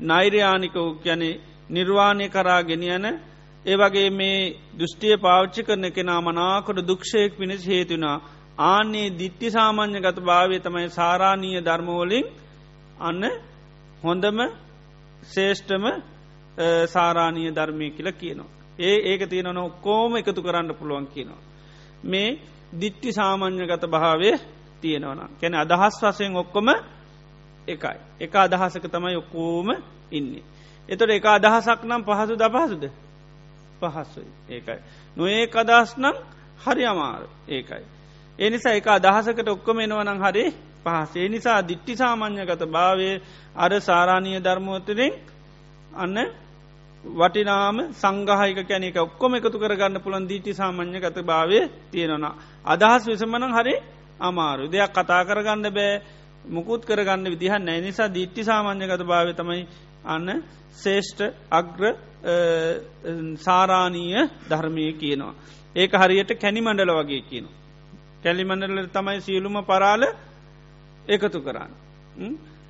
නෛර්යානිකව ගැන නිර්වාණය කරා ගෙනියන ඒ වගේ මේ දෘෂ්ටිය පාච්චි කරන කෙනා මනාකොට දුක්ෂයක් පිණිස් හේතුනා ආන්නේ දිට්ටි සාමාන්‍ය ගත භාවය තමයි සාරාණීය ධර්මවලින් අන්න හොඳම ශේෂ්ඨම සාරාණීය ධර්මය කියල කියනවා. ඒ ඒක තියෙනන ඔක්කෝම එකතු කරන්න පුළුවන් කියනවා. මේ දිට්ටි සාමාන්‍යගත භාවය තියෙනවන. කැන අදහස් වසයෙන් ඔක්කොම එකයි. එක අදහසක තමයි ඔක්කෝම ඉන්නේ. එතොට එක අදහසක් නම් පහසු දපහසුද පහස්සුයි ඒකයි. නොඒ අදහස් නම් හරි අමාරු ඒකයි. එනිසා එක අදහසකට ඔක්කොම එනවනං හරි පහසේ නිසා දිට්ටි සාමාන්‍යගත භාවය අර සාරාණීය ධර්මෝතරින් අන්න වටිනාම සංගහයක කැනෙ එක ඔක්කොම එකතු කරගන්න පුළන් දීටි සාමාන්‍ය ගත භාවය තියෙනවා. අදහස් විසමනං හරි අමාරු දෙයක් කතා කරගන්න බෑ මුකුත් කරගන්න විදිහ නෑ නිසා දිට්ටි සාමාන්‍ය ගත භාව තමයි අන්න ශේෂ්ඨ අග්‍ර සාරාණීය ධර්මය කියනවා. ඒක හරියට කැනි මණ්ඩල වගේ කියනවා. කැලිමණඩල තමයි සියලුම පරාල එකතු කරන්න.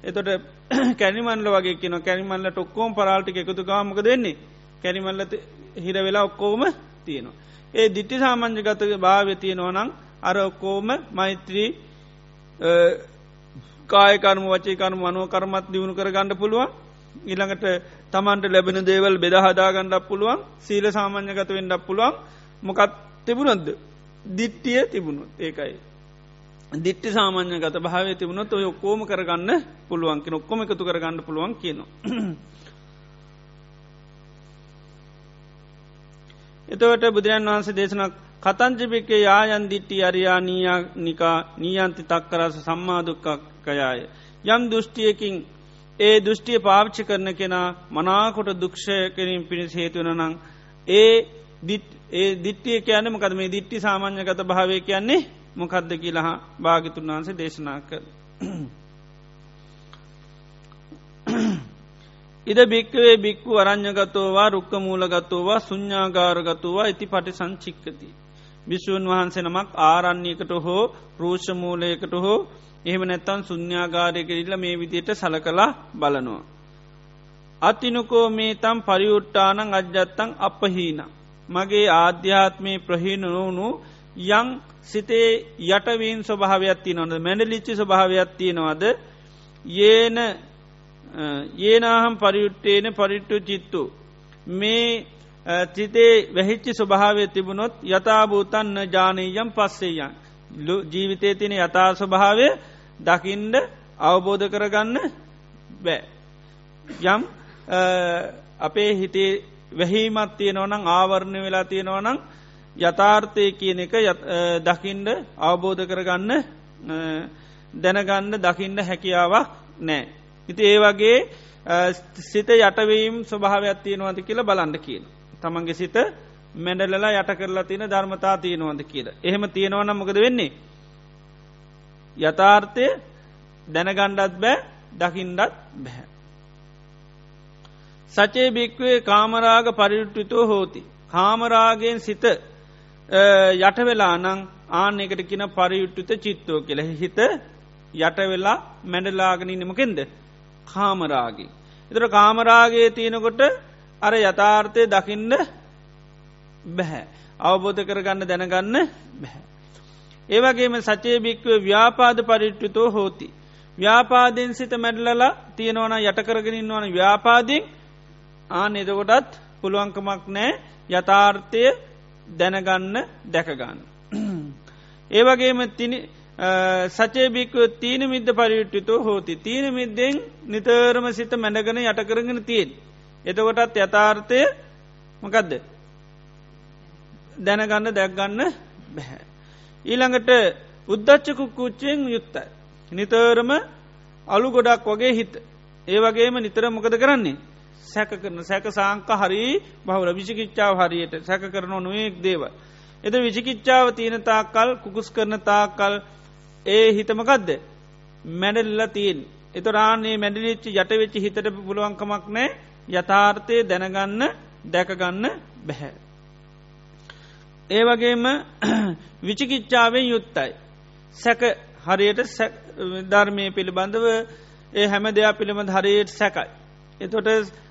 එතොට කැනිමල්ල වගේ කියන කැනිමල්ල ටොක්කෝම් පරාල්ටි එකතු කාමක දෙන්නේ කැනිමල්ල හිර වෙලා ඔක්කෝම තියෙනවා. ඒ දිට්ටි සාමංජ ගත භාව තියෙනවනං අර ඔක්කෝම මෛත්‍රී කායකර්ම වචේකර්ම මනුව කරමත් දියුණු කර ගණඩ පුළුවන් ඉළඟට තමන්ට ලැබෙන දේවල් බෙදහදාගණ්ඩක් පුළුවන් සීල සාමාන්‍යගත වෙන්ඩක් පුළුවන් මොකත් තිබුණොද්ද දිට්ටිය තිබුණු ඒකයි දිට්ටි සාමාන්‍ය ගත භාව තිබුණොත් ඔය ඔක්කෝම කරගන්න පුළුවන්කි ඔක්කොම එකතු කරගන්න පුළුවන් කියනවා. එතවට බුදුරන් වහන්සේ දේශනක් කතංජිපිකේ යායන් දිට්ටි අරයා නිකා නීයන්ති තක්කරස සම්මාදුක්කකයාය. යම් දෘෂ්ටියකින් ඒ දෘෂ්ටිය පාවිච්චි කරන කෙනා මනාකොට දුක්ෂය කිරීම පිණිස් හේතුවනනං ඒ දිට්ටිය කියනම කද මේ දිට්ටි සාමාන්‍ය ගත භාවය කියන්නේ මොකක්ද කියලහ භාගිතුන් වහන්සේ දේශනා කර. ඉද භික්කවේ බික්කු අරං්ඥගතෝවා රුක්ක මූලගතෝවා සුඥාගාරගතුවා ඉති පටි සංචික්කති. භිෂූන් වහන්සේ නමක් ආරන්නේකට හෝ රූෂමූලයකට හෝ එහෙම නැත්තන් සුඥාගාරයකරල්ල මේ විදියට සල කලා බලනවා. අතිනුකෝ මේ තම් පරියුට්ටානං අජ්ජත්තං අපහීන. මගේ ආධ්‍යාත්මය ප්‍රහීන නොවුණු යං සිතේ යටවීන් ස්වභාවයක්ත්ති නොද මැඩලිච්චි ස්වභාවයක්ත්තිය නොවද ඒන ඒනාහම් පරියුට්ටේන පරිට්ටු චිත්තු මේ චිතේ වැහිච්චි ස්වභාවය තිබුණොත් යථභූතන්න ජානීයම් පස්සේයන් ජීවිතය තියෙන යථා ස්වභාවය දකින්ඩ අවබෝධ කරගන්න බෑ. යම් අපේ හිතේ වැහීමත් තියෙනවනං ආවරණය වෙලා තියෙනවනං යථාර්ථය කියන එක දකිින්ඩ අවබෝධ කරගන්න දැනගන්න දකින්න හැකියාවක් නෑ. ඉති ඒ වගේ සිත යටවීම් ස්වභාවයක් තියෙනවද කියලා බලන්න කියන. තමන්ගේ සිත මැඩලලා යට කරලා තියෙන ධර්මතා තියෙනවද කියලා. එහෙම තියෙනවන මොකද වෙන්නේ. යථාර්ථය දැනගණ්ඩත් බෑ දකිින්ඩත් බැහැ. සචේ භික්වේ කාමරාග පරිුට්ටිතෝ හෝති. කාමරාගෙන් සිත යට වෙලා නං ආන එකට කියන පරියුට්ටුත චිත්තෝ කියල හිත යට වෙලා මැඩලාගෙනීනමකෙන්ද කාමරාගේ. එතර කාමරාගේ තියෙනකොට අර යථාර්ථය දකින්න බැහැ. අවබෝධ කරගන්න දැනගන්න බැහැ. ඒවගේම සචේ භික්ව ව්‍යාපාද පරිට්ටුතෝ හෝති. ව්‍යාපාදෙන් සිත මැඩලලා තියෙනවන යටකරගෙනින් වන ව්‍යාපාදිෙන් ආන එදකොටත් පුළුවන්කමක් නෑ යථාර්ථය දැනගන්න දැකගන්න. ඒවගේම සචේභික්ව තීන මිද්ද පරියුට්ටිතෝ හෝති තීන මිද්දෙන් නිතරම සිත මැඩගන යටකරගෙන තියෙන්. එතකොටත් යථාර්ථය මකදද. දැනගන්න දැක්ගන්න බැහැ. ඊළඟට උද්දච්චකුක්කුච්චයෙන් යුත්තයි. නිතරම අලු ගොඩක් වගේ හිත. ඒ වගේම නිතර මොකද කරන්නේ. සැක කරන සැක සාංක හරි බහුල විචිකිච්චාව හරියට සැක කරන නොයෙක් දේව. එද විචිකිච්චාව තියෙන තාකල් කුකුස් කරන තාකල් ඒ හිතමකක්ද මැඩල්ල තියෙන් එත රාන්නේ මැඩලිච්චි යටවෙච්චි හිතට පුළුවන්කමක් නෑ යථාර්ථය දැනගන්න දැකගන්න බැහැ. ඒ වගේම විචිකිච්චාවෙන් යුත්තයි. සැක හරියට ධර්මය පිළිබඳව ඒ හැම දෙයක් පිළිබඳ හරියට සැකයි. එතොට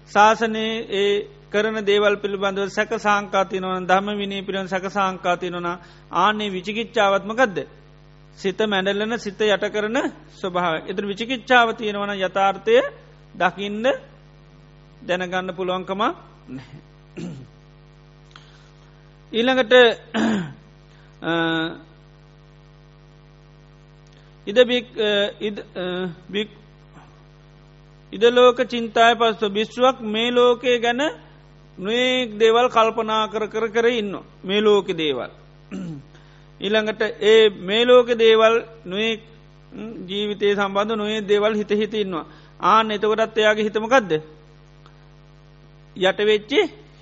ශාසනයේ ඒ කරන දේවල් පිළිබඳව සැක සංකාතිනවන දහම විනී පිරන් සැක සංකාතිනවන ආනේ විචිකිච්චාවත්මකක්ද. සිත මැඩල්ලන සිත යට කරන ස්වභාව. එතර විචිකිච්චාව තියෙනවන යථාර්ථය දකින්න දැනගන්න පුළුවන්කම නැහැ. ඊළඟට ඉද බික් ඉදලෝක චින්තාය පස්තු බිශ්ුවක් මේ ලෝකය ගැන නොයෙක් දේවල් කල්පනා කර කර කර ඉන්න මේ ලෝක දේවල්. ඊළඟට ඒ මේ ලෝක දේවල් නොයෙක් ජීවිතය සම්බන්ධ නොයේ දේවල් හිත හිත ඉන්නවා. ආන එතකොටත් එයාගේ හිතමකක්ද. යටවෙච්චි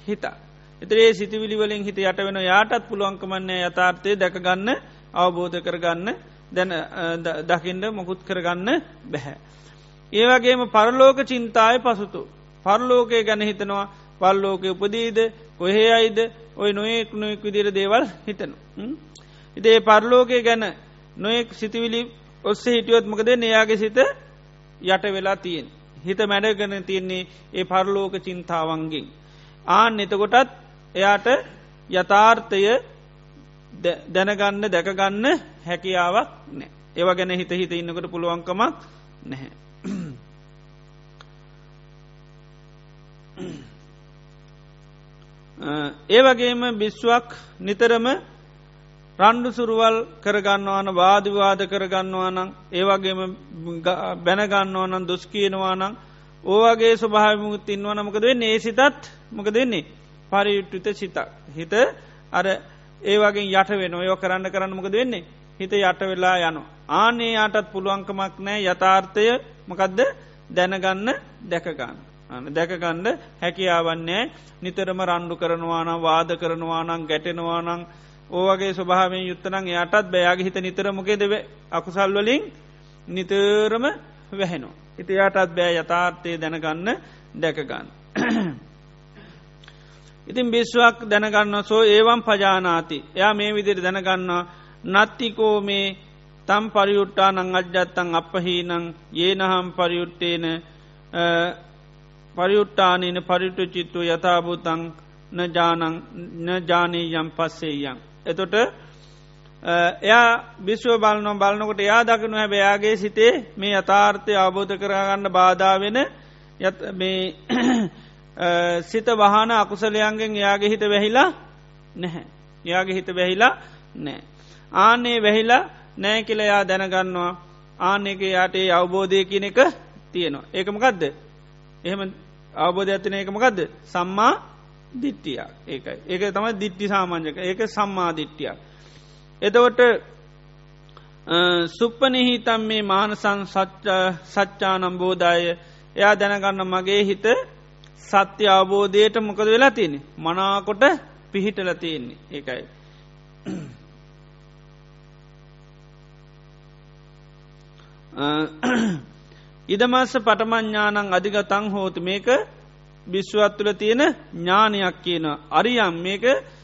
හිතා. එතරේ සිතිවිලි වලින් හිත යට වෙන යාටත් පුළුවන්කමන්නේ යථාර්ථය දැකගන්න අවබෝධ කරගන්න දැන දකිින්ට මොකුත් කරගන්න බැහැ. ඒවගේම පරලෝක චින්තාය පසුතු. පරලෝකය ගැන හිතනවා පල්ලෝක උපදීද කොහේ අයිද ඔය නොයෙක් නොයෙක් විදිර දේවල් හිතන. ඉතේ පරලෝකය ගැන නොයෙක් සිතිවිලි ඔස්සේ හිටියොත්මකද නයාගේ සිත යට වෙලා තියෙන්. හිත මැඩගන තියන්නේ ඒ පරලෝක චින්තාවන්ගෙන්. ආන් එතකොටත් එයාට යථාර්ථය දැනගන්න දැකගන්න හැකියාවක් නෑ. ඒව ගැන හිත හිත ඉන්නකට පුළුවන්කමක් නැහැ. ඒ වගේම බිශ්වක් නිතරම රණ්ඩු සුරුවල් කරගන්නවාන වාදිවාද කරගන්නවානං ඒවගේම බැනගන්නවනන් දොස් කියනවානං ඕවගේ ස්වභාවිමුත් ඉන්නවන මොකද වෙන්නේ ඒ සිතත් මොක දෙන්නේ පරියුට්ටිත සිතක් හිත අර ඒවගේ යට වෙන ඔයෝ කරන්න කරන්න මොකද වෙන්නේ හිත යට වෙලා යනු. ආනේ යාටත් පුළුවන්කමක් නෑ යථාර්ථය මකදද දැනගන්න දැකගන්න. දැකගණ්ඩ හැකියාවන්නේ නිතරම රණ්ඩු කරනවානම් වාද කරනවානං ගැටෙනවානං ඕවගේ ස්වභාවෙන් යුත්තනං යටත් බෑයාගේ හිත නිතර මොකේදව අකුසල් වලින් නිතරම වැහෙනු. ඉති යටත් බෑ යථාර්ථය දැනගන්න දැකගන්න. ඉතින් බිශ්වක් දැනගන්න සෝ ඒවම් පජානාති එයා මේ විදිර දැනගන්න නත්තිකෝ මේ තම් පරියුට්ටා නං අජ්ජත්තන් අපහහිනං ඒනහම් පරියුට්ටේන පරියුට්ටානීන පරිටු චිත්තු යථභූතං නජානං නජානී යම් පස්සේයන්. එතොට එයා බිශ්ව බලනො බලනකොට යා දකිනු හැබ එයාගේ සිතේ මේ යථාර්ථය අවබෝධ කරගන්න බාධාවෙන මේ සිත වහන අකුසලයන්ගෙන් එයාගේ හිත වැහිලා නැහැ. එයාගේ හිත වැහිලා නෑ. ආනේ වැහිලා නෑ කියලයා දැනගන්නවා ආන එක යාටේ අවබෝධය කියන එක තියෙනවා. ඒකමකදද. එහෙම අවබෝධ ඇතින එකමකදද. සම්මා දිට්ටිය ඒකයි. ඒක තමයි දිට්ටි සාමාන්‍යක ඒක සම්මා දිට්ටියක්. එතවට සුප්පනහිතම් මේ මානසං සච්චානම් බෝධය එයා දැනගන්න මගේ හිත සත්‍ය අවබෝධයට මොකද වෙලා තියෙන. මනාකොට පිහිටල තියෙන්නේ. ඒකයි. ඉදමස්ස පටමඥානං අධිගතං හෝතු. මේක බිශ්වත් තුළ තියෙන ඥානයක් කියන අරියම්. මේක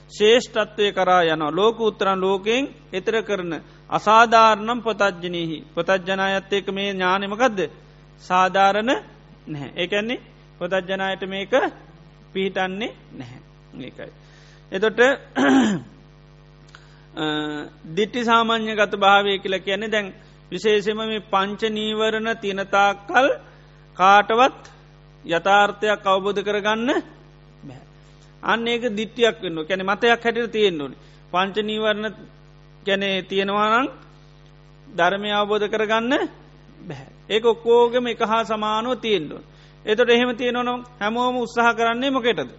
ශේෂ්ඨත්වය කරා යන ලෝක උත්තරන් ලෝකයෙන් එතර කරන අසාධාරණම් පොතජ්ජනීහි. පොතජ්ජනායත් ඒක මේ ඥානමකදද සාධාරණ නැහැ. ඒකන්නේ පොතජ්ජනායට මේක පිහිටන්නේ නැහැ ඒකයි. එතොට දිට්ටි සාමාන්‍ය ගත භාවය කියල කියන්නේ දැන් විශේෂම මේ පංච නීවරණ තිනතාකල් කාටවත් යථාර්ථයක් අවබෝධ කරගන්න බැ. අන්න ඒක දිට්ටියක් වන්න කැන මතයක් හැට තියෙන්න්නනි. පංච නීවරණ ගැනේ තියෙනවානං ධර්මය අවබෝධ කරගන්න බැහැ. ඒක ඔක්කෝගම එක හා සමානුව තියෙන්ඩුව. එතට එහෙම තියෙනවනම් හැමෝම උත්සාහ කරන්නේ මොකෙටද.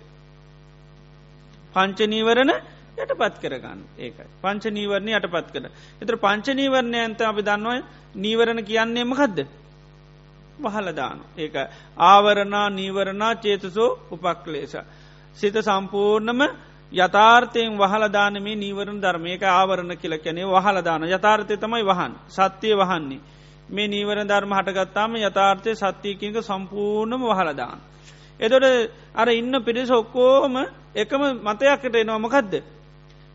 පංච නීවරණ යට පත් කරගන්න ඒකයි පංච නීවරණය යට පත් කර. එතර පංච නීවරණය ඇන්ත අපි දන්නවා නීවරණ කියන්නේ මකදද. වහලදාන ඒක ආවරණා නීවරණා චේතසෝ උපක්ලේශ. සිත සම්පූර්ණම යථාර්ථයෙන් වහලදානමේ නීවරණ ධර්මයක ආවරණ කියල කැනේ වහලදාන යථාර්ථය තමයි වහන් සත්‍යය වහන්නේ. මේ නීවර ධර්ම හටගත්තාම යථාර්ථය සත්‍යයකික සම්පූර්ණම වහලදාන. එදොට අර ඉන්න පිරිස ඔක්කෝම එකම මතයක්කට එනවා මොකක්ද.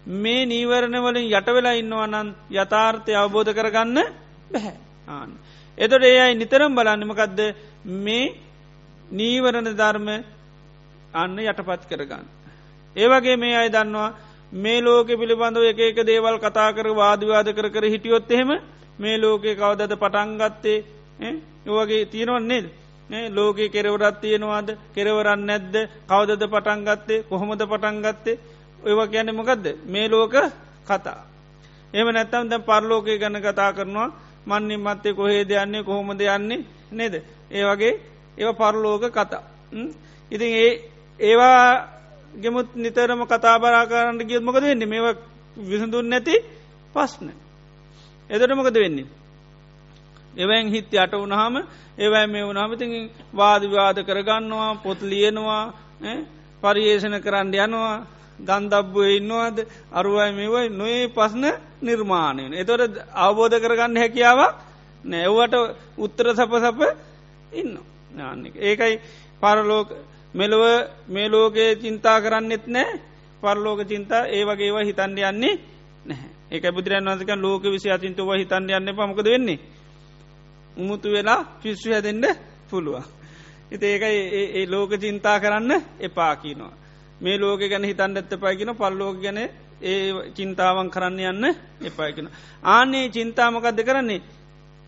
මේ නීවරණ වලින් යට වෙලා ඉන්නවනන් යථාර්ථය අවබෝධ කරගන්න බැහැ ආන්න. එතොට ඒ අයි නිතරම් බලන්නමකදද මේ නීවරණ ධර්ම අන්න යටපත් කරගන්න. ඒවගේ මේ අයි දන්නවා මේ ලෝක පිළිබඳව එක එක දේවල් කතා කර වාදවාද කර කර හිටියොත් එහෙම මේ ලෝකෙ කවදද පටන්ගත්තේ යෝවගේ තියෙනවන්නේද ලෝකෙ කෙරවරත් තියෙනවාද? කෙරවරන්න නැද්ද? කවදද පටන්ගත්තේ කොහොමද පටන්ගත්තේ ඔයවා ගැන මොකක්ද මේ ලෝක කතා. එම නැත්තම් දැ පරලෝකය ගැන කතා කරනවා. මන්නේ මත්තේ කොහේ දෙයන්නේ කොහොම දෙයන්නේ නේද. ඒ වගේ ඒව පරලෝක කතා. ඉතින් ඒ ඒවා ගෙමුත් නිතරම කතා බරා කරන්න ගියත් මොකද වෙන්නේ? මේ විසඳුන් නැති පස්න. එදට මොකද වෙන්නේ. එවැන් හිත් යට වුණහම ඒවැ මේ වුණහම ති වාදවාද කරගන්නවා පොත් ලියනවා පරියේෂණ කරන්න යනවා ගන්දබ්බුව ඉන්නවාද අරුවයි මේවයි නොේ පස්න නිර්මාණයන. එතොට අවබෝධ කරගන්න හැකියාවක් නැව්වට උත්තර සප සප ඉන්න. ඒකයි පරලෝක මෙලොව මේ ලෝකයේ චින්තා කරන්නෙත් නෑ පරලෝක චින්තා ඒ වගේවා හිතන්ඩ යන්නේ නැහැ ඒක බුදුරන් වන්සක ලෝක විසි අචින්තුව හිතන්ඩ යන්න පමකද වෙන්නේ. උමුතු වෙලා පිස්සු හැදෙන්ට පුළුවන්. ඉති ඒකයි ඒ ලෝක චින්තා කරන්න එපා කියනවා. මේ ලෝක ගැන හිතන් ඇත්ත පයිගෙන පල්ලෝක ගැන ඒ චින්තාවන් කරන්න යන්න එපායිකෙන. ආනේ චින්තාමකක්ද කරන්නේ.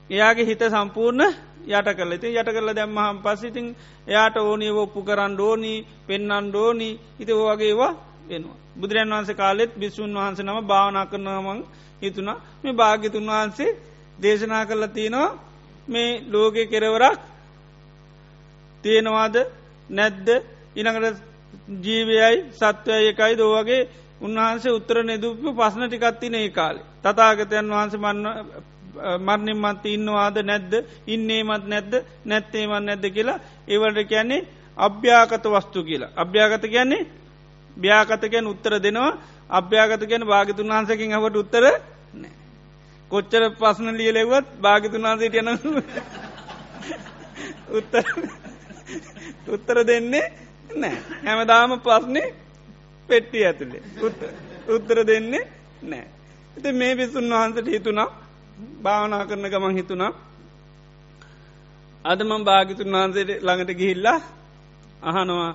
එයාගේ හිත සම්පූර්ණ යට කල ති යට කරල දැම්මහම් පස්සිතින් එයාට ඕනී ඔප්පු කරන්න ඕනී පෙන්න්න ඩෝනී ඉති ඕවගේවා වෙනවා. බුදුරන් වහන්සේ කාලෙත් බිස්සුන් වහන්ස නම භාවනා කරනමං හිතුනා මේ භාගිතුන් වහන්සේ දේශනා කරල තියෙනවා මේ ලෝකෙ කෙරවරක් තියෙනවාද නැද්ද? ඉනකට ජීවයයි සත්වය එකයි දෝවගේ උන්වහන්සේ උත්තර නෙදුපු පස්න ටිකත්තින ඒ කාලේ. තතාගතයන් වහන්ස මන්න මරණින් මත් ඉන්නවාද නැද්ද? ඉන්නේමත් නැද්ද? නැත්තේමත් නැද්ද කියලා ඒවලට කියන්නේ අභ්‍යාකත වස්තු කියලා. අභ්‍යාගත කියන්නේ භ්‍යාකතකයන් උත්තර දෙනවා. අභ්‍යාගත ගැන භාගතුන් වහන්සකින් හට උත්තර නෑ. කොච්චර පස්න ලියලෙවත් භාගතුන් වහන්සේට යන උත්තර උත්තර දෙන්නේ නෑ. හැමදාම පස්නේ පෙට්ටි ඇතුළේ උත්තර දෙන්නේ නෑ. එති මේ පිසුන් වහන්සට හිතුනා භාවනා කරන ගමන් හිතුනා අදම භාගිතුන් වහන්සේට ළඟට ගිහිල්ලා අහනවා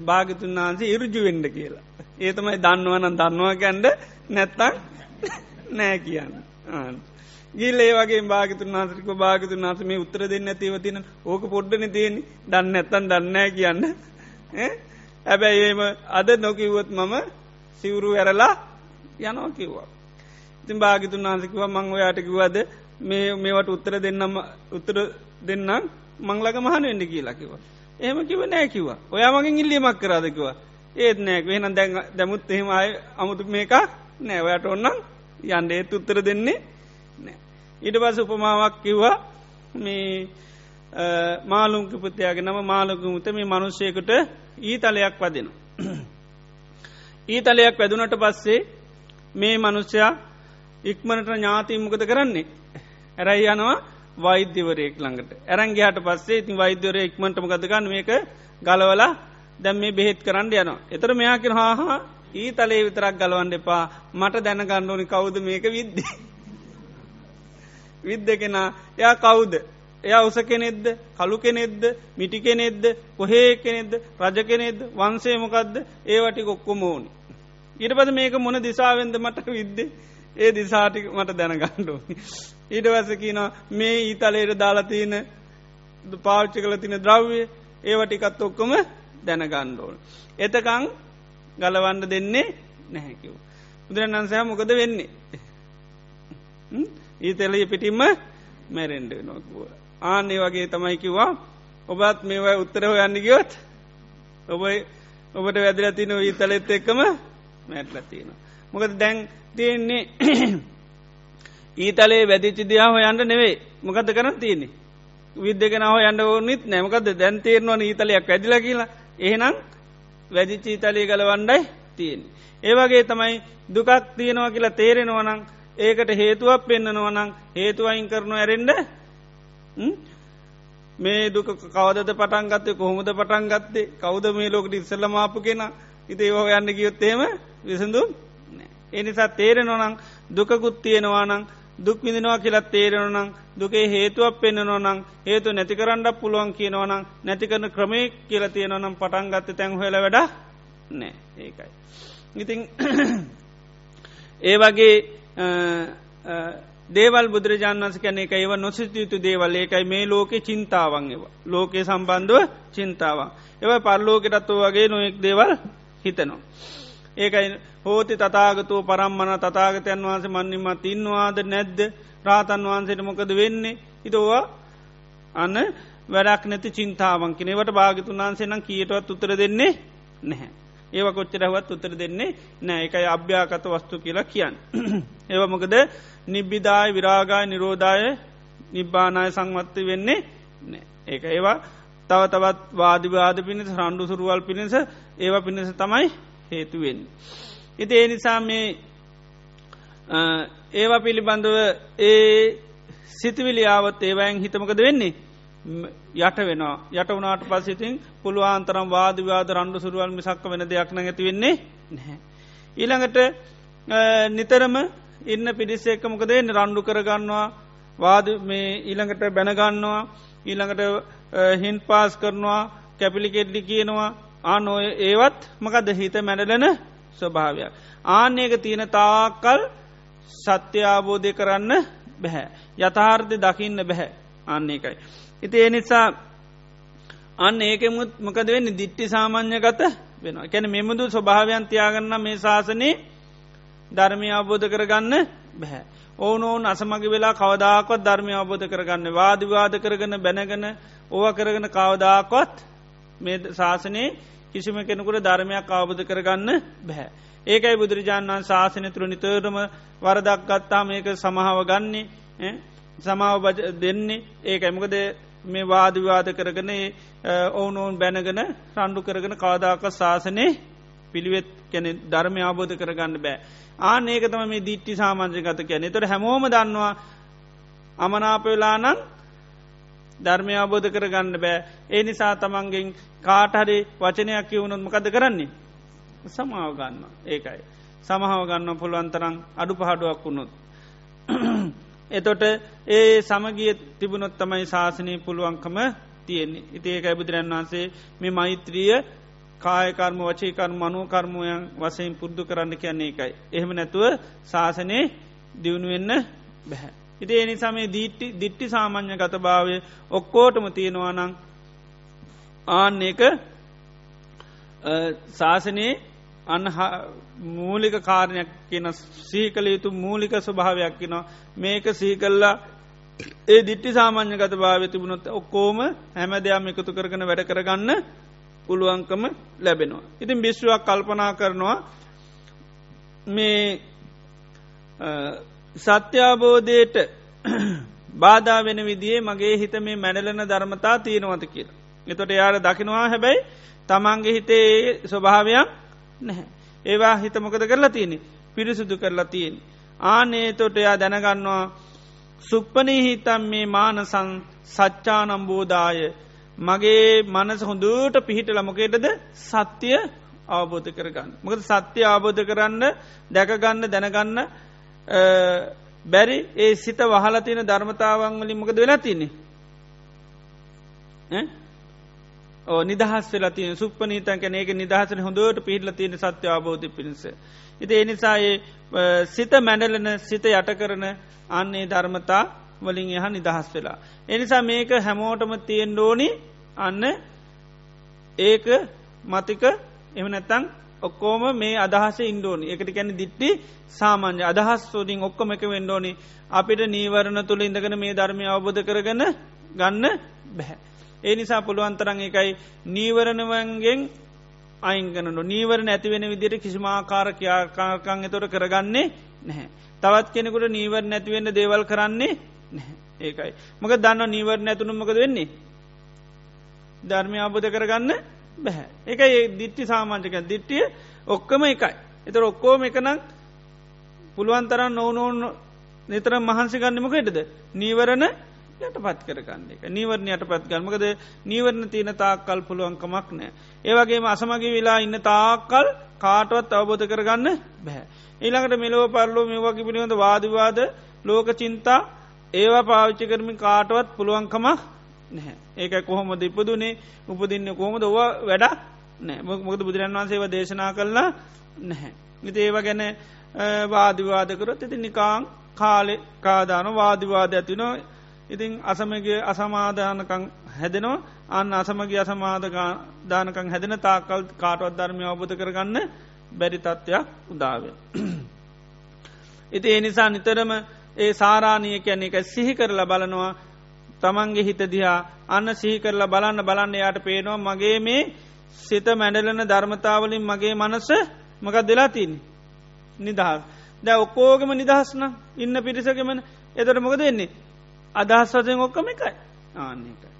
භාගිතුන් වහන්සේ ඉරුජුවෙන්ඩ කියලා. ඒ තමයි දන්නවනම් දන්නවා කැන්ඩ නැත්තං නෑ කියන්න. ගිල් ඒ වගේ භාගතුන් වහසරික භාගතුන් වහස මේ උත්තර දෙන්න ඇතිව තින ඕක පොඩ්ඩන තියෙන දන්න ඇත්තන් දන්නෑ කියන්න හැබැයි ඒම අද නොකිව්වොත් මම සිවුරු ඇරලා යනෝ කිව්වා.
තින් භාගිතුන් වහන්සකිව මං ඔයාටකිවද මේ මේවට උත්තර දෙන්නම උත්තර දෙන්නම් මංලක මහන වෙන්න කියලා කිව. එහෙම කිව නෑ කිවා ඔයා මගින් ඉල්ලියමක් කරාදකිව ඒත් නෑක වෙන දැන් දැමුත් එහෙම අය අමුතු මේක නෑවයට ඔන්නම් යන්ඩ ඒත් උත්තර දෙන්නේ නෑ. ඉඩ පස උපමාවක් කිව්වා. මේ මාලුංක පුතියාගේ නම මාලකුමුත මේ මනුෂ්‍යයකට ඊතලයක් වදින. ඊතලයක් වැදුනට පස්සේ මේ මනුෂ්‍යයා ඉක්මනට ඥාතිී මොකද කරන්නේ. ඇරයි යනවා. වෛද්‍යවරයෙක් ළඟට. ඇරංගේහට පස්සේ ඉතින් වෛද්‍යවර ඉක්මට මොකදගන්න මේක ගලවලා දැම් මේ බෙහෙත් කරන්න යනවා. එතර මෙයා කිර හාහා ඊ තලේ විතරක් ගලවන්න එපා. මට දැනගණ්ඩෝනි කවුද මේක විද්දේ. විද්ද කෙනා එයා කවුද? එයා උස කෙනෙද්ද කළු කෙනෙද්ද මිටි කෙනෙද්ද කොහේ කෙනෙද්ද රජ කෙනෙද්ද වන්සේමකක්ද ඒවටි කොක්කොම ඕනි. ඉට පද මේක මොන දිසාවෙන්ද මට විද්දේ? ඒ දිසාටික මට දැනගණ්ඩෝ. ඊට වැසකින මේ ඊතලේට දාලතියන පාච්චි කල තින ද්‍රව්ය ඒවටිකත් ඔක්කොම දැනගණ්ඩෝන. එතකං ගලවන්න දෙන්නේ නැහැකිව. බුදුරන්න්සහ මොකද වෙන්නේ. ඊතලය පිටිම්ම මැරෙන්ඩ නොකුව. ආන්නේ වගේ තමයි කිව්වා ඔබත් මේවයි උත්තර හොයන්න ගියොත් ඔබ ඔබට වැදිල තින ඊතලෙත් එක්කම මැටලතින. මොකද දැන් තියෙන්නේ ඊතලේ වැදිචි දියාව යන්න නෙවෙයි. මොකද කරන තියන්නේ. විද්‍යකනාව යන්න ඕනිත් නැමකද දැන් තේරනවා ඊතලයක් ඇදිල කියලා. එහෙනම් වැදිච්චි ඊතලේ ගලවන්ඩයි තියෙන්. ඒවගේ තමයි දුකක් තියෙනවා කියලා තේරෙනවනං ඒකට හේතුවක් පෙන්න්නනවනං හේතුවයින් කරනු ඇරෙන්ඩ මේ දුක කවදද පටන් ගත්තේ? කොහොමද පටන් ගත්තේ? කවද මේ ලෝකට ඉස්සල්ල මාපු කෙන? ඉති ඒෝ යන්න ගියොත්තේම විසඳුම් එනිසා තේරෙනොනං දුකකුත් තියෙනවානං දුක් විදිනවා කියලත් තේරෙනනං දුකේ හේතුවක් පෙන්න්නනොනං හේතු නැති කරන්නක් පුළුවන් කියනවනං නැතිකරන ක්‍රමේ කියල තියෙනවනම් පටන් ගත්ත තැන් හොල වැඩ නෑ ඒකයි. ඉතිං ඒ වගේ දේවල් බුදුරජාන් වන්ස කැන එක ඒව නොසිතයුතු දේවල් ඒකයි මේ ලෝකෙ චින්තාවන් ඒව ලෝකයේ සම්බන්ධුව චින්තාවන්. එව පරලෝකෙටත්තු වගේ නොයෙක් දේවල් හිතනවා. ඒකයි හෝති තතාගතුව පරම්මන තතාගතයන් වහන්සේ මන්නිමත් ඉන්නවාද නැද්ද රාතන් වහන්සේට මොකද වෙන්නේ හිතෝවා අන්න වැඩක් නැති චින්තාවන් කෙනෙවට භාගතුන් වහන්සේ නම් කියටවත් උතර දෙන්නේ නැහැ. ඒව කොච්චරහවත් උතර දෙන්නේ නෑ එකයි අභ්‍යාකත වස්තු කියලා කියන්න. ඒව මොකද නිබ්බිදාය විරාගාය නිරෝධාය නිබ්බානාය සංවත්ත වෙන්නේ ඒක ඒවා තව තවත් වාදිවාද පිණිස රණ්ඩු සුරුවල් පිණිස ඒව පිණිස තමයි හේතුවෙන්. ඉති ඒ නිසා මේ ඒවා පිළිබඳව ඒ සිතිවිලියාවත් ඒවයින් හිතමකද වෙන්නේ? යට වෙනවා. යට වනාට පසිතින් පුළුවන්තරම් වාදවාද රණ්ඩු සුරුවල් මිසක්ක වෙන දෙයක් න ඇති වෙන්නේ නැහැ. ඊළඟට නිතරම ඉන්න පිරිස්සෙක්ක මොකද රණ්ඩු කරගන්නවා වාද මේ ඊළඟට බැනගන්නවා ඊළඟට හින් පාස් කරනවා කැපිලිකෙඩ්ඩි කියනවා. ආනෝය ඒවත් මකද? හිත මැඩලන ස්වභාවයක්. ආන්නේක තියෙන තාකල් සත්‍ය ආබෝධය කරන්න බැහැ. යථාර්ථය දකින්න බැහැ අන්නේකයි. ඉති ඒ නිසා අන්න ඒකෙමුත් මකද වෙන්න දිට්ටි සාමාන්‍යගත වෙන කැන මෙමුදු ස්වභාවයන් තියාගන්න මේ ශාසනය ධර්මය අවබෝධ කරගන්න බැහැ. ඕනෝන් අසමග වෙලා කවදාකොත් ධර්මය අවබෝධ කරගන්න වාදිවාද කරගන බැනගන ඕව කරගෙන කවදාකොත් මේ ශාසනයේ කිසිම කෙනෙකුට ධර්මයක් අවබධ කරගන්න බැහැ. ඒකයි බුදුරජාණන් වන් ශාසනය තුළ නිතරම වරදක් ගත්තා මේක සමහාව ගන්නේ සමාව දෙන්නේ ඒක එමකද මේ වාදවිවාද කරගන ඔවුනෝන් බැනගෙන රණ්ඩු කරගෙන කාදාක ශාසනය පිළිවෙත් කැන ධර්මය අවබෝධ කරගන්න බෑ. ආන ඒක තම මේ දිට්ටි සාමාන්‍ය ගත කියන තොට හැමෝම දන්නවා අමනාපවෙලානං ධර්මය අබෝධ කරගන්න බෑ. ඒ නිසා තමන්ගෙන් කාටහරි වචනයක් කිවුණොත් මකද කරන්නේ? සමාව ගන්න ඒකයි. සමහාව ගන්න පුළුවන්තරං අඩු පහඩුවක් වුණොත් එතොට ඒ සමගිය තිබුණොත් තමයි ශාසනය පුළුවන්කම තියෙන්නේ. ඉතිඒකයි බුදුරන් වහන්සේ මේ මෛත්‍රිය කායකර්ම වචේකර්ම මනුවකර්මයන් වසයෙන් පුද්දු කරන්න කියන්නේ එකයි එහෙම නැතුව ශාසනය දියුණුවෙන්න බැහැ ඉති එනිසා මේ දීට්ටි දිට්ටි සාමාන්‍ය ගත භාවය ඔක්කෝටම තියෙනවා නං ආන්න එක ශාසනයේ අන්න මූලික කාරණයක් කියන සීකල යුතු මූලික ස්වභාවයක් කිනවා මේක සීකල්ලා ඒ දිට්ටි සාමාන්‍ය ගත භාව තිබුණොත් ඔක්කෝම හැම දෙයක් එකතු කරගන වැඩ කරගන්න පුළුවන්කම ලැබෙනවා. ඉතින් බිශ්ුවක් කල්පනා කරනවා මේ සත්‍යාබෝධයට බාධා වෙන විදිේ මගේ හිත මේ මැඩලන ධර්මතා තියෙනවත කියලා. එතොට යාර දකිනවා හැබැයි තමන්ගේ හිතේ ස්වභාවයක් නැහැ. ඒවා හිතමොකද කරලා තියෙනෙ පිරිසුදු කරලා තියෙන. ආනේ තොට එයා දැනගන්නවා සුප්පනී හිතම් මේ මානසං සච්චානම්බෝදාය මගේ මනස හොඳට පිහිට ලමකේටද සත්‍යය අවබෝධ කරගන්න. මොකද සත්‍යය අවබෝධ කරන්න දැකගන්න දැනගන්න බැරි ඒ සිත වහල තියෙන ධර්මතාවන් වලින් මොකද වෙලා තින්නේ. ඕ නිදහස් වෙලා තියෙන සුප්පනීතන් කැන ඒක නිදහසන හොඳට පිහිටල තියෙන සත්‍ය අවබෝධ පිණිස. ඉති එනිසා සිත මැඩලන සිත යට කරන අන්නේ ධර්මතා වලින් එහ නිදහස් වෙලා. එනිසා මේක හැමෝටම තියෙන් ඩෝනි අන්න ඒක මතික එම නැත්තං ඔක්කෝම මේ අදහස ඉන්ඩෝනි එකට කැන දිට්ටි සාමාන්‍ය අදහස් සෝදින් ඔක්කොම එක වෙන්ඩෝනි අපිට නීවරණ තුළ ඉඳගෙන මේ ධර්මය අවබෝධ කරගන්න ගන්න බැහැ. ඒ නිසා පුළුවන්තරන් එකයි නීවරණවන්ගෙන් අයිංගනු නීවරණ ඇතිවෙන විදිට කිසිමාකාර ක්‍යාකාකං එතොට කරගන්නේ නැහැ. තවත් කෙනෙකුට නීවර නැතිවෙන්න දේවල් කරන්නේ නැහැ ඒකයි. මක දන්න නීවර නැතුනුමකද වෙන්නේ. ධර්මය අබෝධ කරගන්න බැහැ. එක ඒ දිට්ටි සාමාන්‍යක දිට්ටිය ඔක්කම එකයි. එතර ඔක්කෝම එකනම් පුළුවන්තරන් නොවනෝන් නිතර මහන්සි ගන්නමකටද. නීවරණ යට පත් කරගන්න එක නීවරණයට පත් ගල්මකද නීවරණ තියන තාක්කල් පුළුවන්කමක් නෑ. ඒවගේම අසමගේ වෙලා ඉන්න තාක්කල් කාටවත් අවබෝධ කරගන්න බැහැ. ඊළඟට මෙලෝ පරලෝ මේවාගේ පිළිබඳ වාදවාද ලෝක චින්තා ඒවා පාවිච්චි කරමින් කාටවත් පුළුවන්කමක් නැහැ. ඒක කොහොම දිපදුනේ උපදින්න කොහොම දව වැඩ නෑ මොකද බුදුරන් වන්සේව දේශනා කරලා නැහැ. ඉති ඒව ගැන වාදිවාදකරොත් ඉති නිකාං කාලෙ කාදාන වාදිවාද ඇතිනවා ඉතිං අසමගේ අසමාධානකං හැදෙනවා අන්න අසමගේ අසමාධදානකං හැදෙන තාකල් කාටවත් ධර්මය අවබධ කරගන්න බැරි තත්ත්වයක් උදාව. ඉති ඒ නිසා නිතරම ඒ සාරාණය කියන්නේ එක සිහි කරලා බලනවා තමන්ගේ හිත දිහා අන්න සිහි කරලා බලන්න බලන්න යාට පේනවා මගේ මේ සිත මැඩලන ධර්මතාවලින් මගේ මනස මකක් දෙලා තින් නිදහස්. දැ ඔක්කෝගම නිදහස්න ඉන්න පිරිසකමන එතට මොකද දෙන්නේ අදහස් වසයෙන් ඔක්කම එකයි. ආන්නේකයි.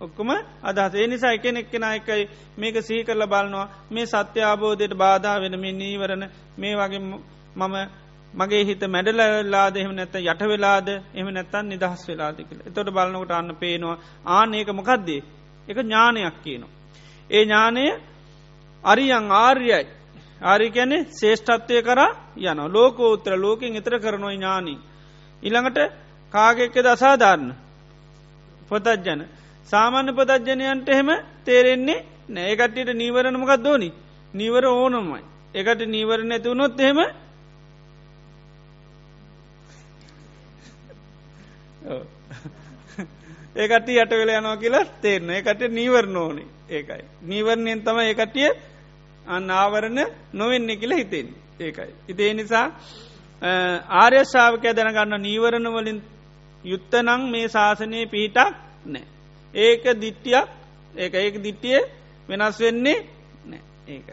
ඔක්කොම අදහස. ඒ නිසා එක එක්කෙන එකයි මේක සහි කරල බලනවා. මේ සත්‍ය අබෝධයට බාධා වෙන මේ නීවරණ මේ වගේ මම මගේ හිත මැඩලලාද එහම නැත යට වෙලාද එම නැත්තන් නිදහස් වෙලාද කියල. එතොට බලනකොට අන්න පේනවා ආන ඒක මොකක්දේ එක ඥානයක් කියනවා. ඒ ඥානය අරියං ආර්යයි. ආරිකැනෙ ශේෂ්ඨත්වය කර යන ලෝකෝත්‍ර ලෝකෙන් එතර කරනොයි ඥානී. ඉළඟට කාගෙක්ක දසාධාරණ පොතජ්ජන සාමාන්‍ය පතජ්ජනයන්ට එහෙම තේරෙන්නේ නෑකටට නීවරණ මොකක් දෝනි නීවර ඕනොමයි. එකට නීවරණ ඇතිවුණොත් එහෙම ඒකට යට වෙල යනවා කියලා තේරන එකට නීවරණ ඕනේ. ඒකයි. නීවරණයෙන් තම ඒකටිය අන්න ආවරණ නොවෙන්නේ කියලා හිතෙන් ඒකයි. ඉතිේ නිසා ආර්යශාවකය දැනගන්න නීවරණ වලින් යුත්තනං මේ ශාසනය පිහිටක් නෑ. ඒක දිට්ටියක් ඒක ඒක දිට්ටිය වෙනස් වෙන්නේ නෑ ඒක.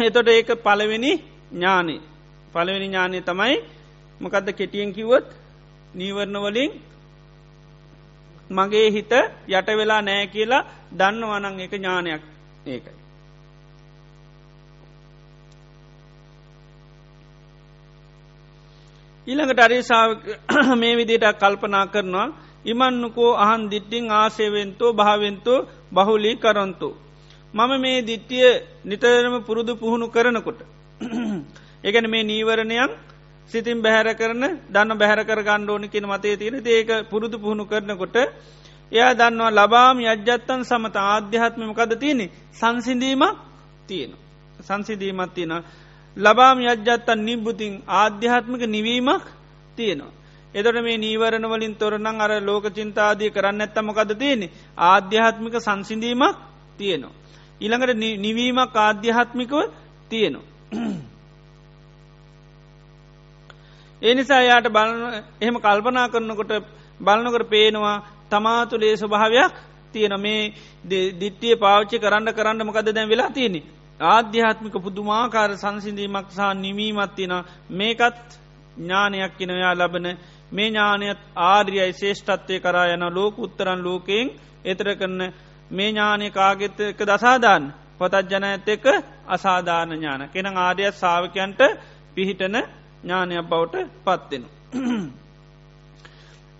එතොට ඒක පළවෙනි ඥානය පළවෙනි ඥානය තමයි මොකදද කෙටියෙන් කිව්වොත් නීවරණ වලින් මගේ හිත යට වෙලා නෑ කියලා දන්න වනං එක ඥානයක් ඒකයි. ඊළඟට අරිසාාව මේ විදිට කල්පනා කරනවා ඉමන්නකෝ අහන් දිට්ටිං ආසේවෙන්තෝ භාවෙන්තෝ බහුලී කරන්තු. මම මේ දිට්ටිය නිතරම පුරුදු පුහුණු කරනකොට. ඒගැන මේ නීවරණයන් සිතින් බැහැර කරන දන්න බැහැර කර ගණ්ඩෝනි කියෙන මතේ තියෙන ඒක පුරුදු පුහුණු කරනකොට එයා දන්නවා ලබාම යජ්ජත්තන් සමත ආධ්‍යාත්මමකද තියෙනෙ සංසිඳීමක් තියෙන. සංසිදීමත් තියෙන ලබාම යජ්ජත්තන් නිබ්බුතින් ආධ්‍යාත්මික නිවීමක් තියෙනවා. එදොට මේ නීවරණ වලින් තොරනං අර ලෝක චින්තාදී කරන්න ඇත්තමකද තියෙනෙ ආධ්‍යාත්මික සංසිඳීමක් තියෙනවා. ඊළඟට නිවීමක් ආධ්‍යාත්මිකව තියෙනවා. ඒ නිසා යාට බලන එහෙම කල්පනා කරනකොට බලනකට පේනවා තමාතුලේ ස්වභාවයක් තියෙන මේ දිට්ටිය පාච්චි කරන්න කරන්න මොකද දැන් වෙලා තියෙනෙ. ආධ්‍යාත්මික පුදුමාකාර සංසිඳීමක් සහ නිමීමත්තින මේකත් ඥානයක් කිනොයා ලබන මේ ඥානයත් ආර්යයි ශේෂ්ඨත්වය කරා යන ලෝක උත්තරන් ලෝකයෙන් එතර කරන මේ ඥානය කාගෙත එක දසාදාන්න පොතත් ජන ඇත එක අසාධාන ඥාන. කෙන ආර්යත් සාාවකයන්ට පිහිටන ඥානයක් බවට පත්වෙනු.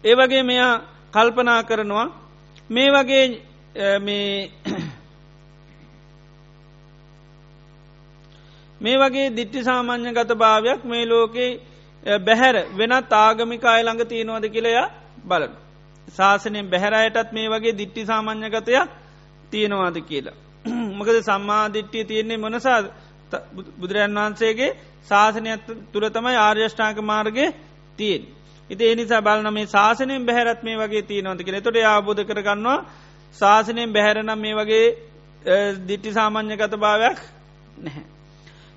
ඒ වගේ මෙයා කල්පනා කරනවා මේ වගේ මේ මේ වගේ දිට්ටි සාමාන්‍ය ගත භාවයක් මේ ලෝකේ බැහැර වෙනත් ආගමිකාය ළඟ තියෙනවාද කියලයා බලන. ශාසනයෙන් බැහැරයටත් මේ වගේ දිට්ටි සාමාන්‍යගතයක් තියෙනවාද කියලා. මොකද සම්මාධිට්ටිය තියෙන්නේ මොනසා බුදුරජන් වහන්සේගේ ශාසනයක් තුළ තමයි ආර්යෂ්ඨාක මාර්ගය තියෙන්. ඉති එනිසා බලන මේ ශාසනයෙන් බැහැරත් මේ වගේ තියනවති කියෙන තොට ආබෝධ කරගන්නවා ශාසනයෙන් බැහැරනම් මේ වගේ දිට්ටි සාමාන්‍යගත භාවයක් නැහැ.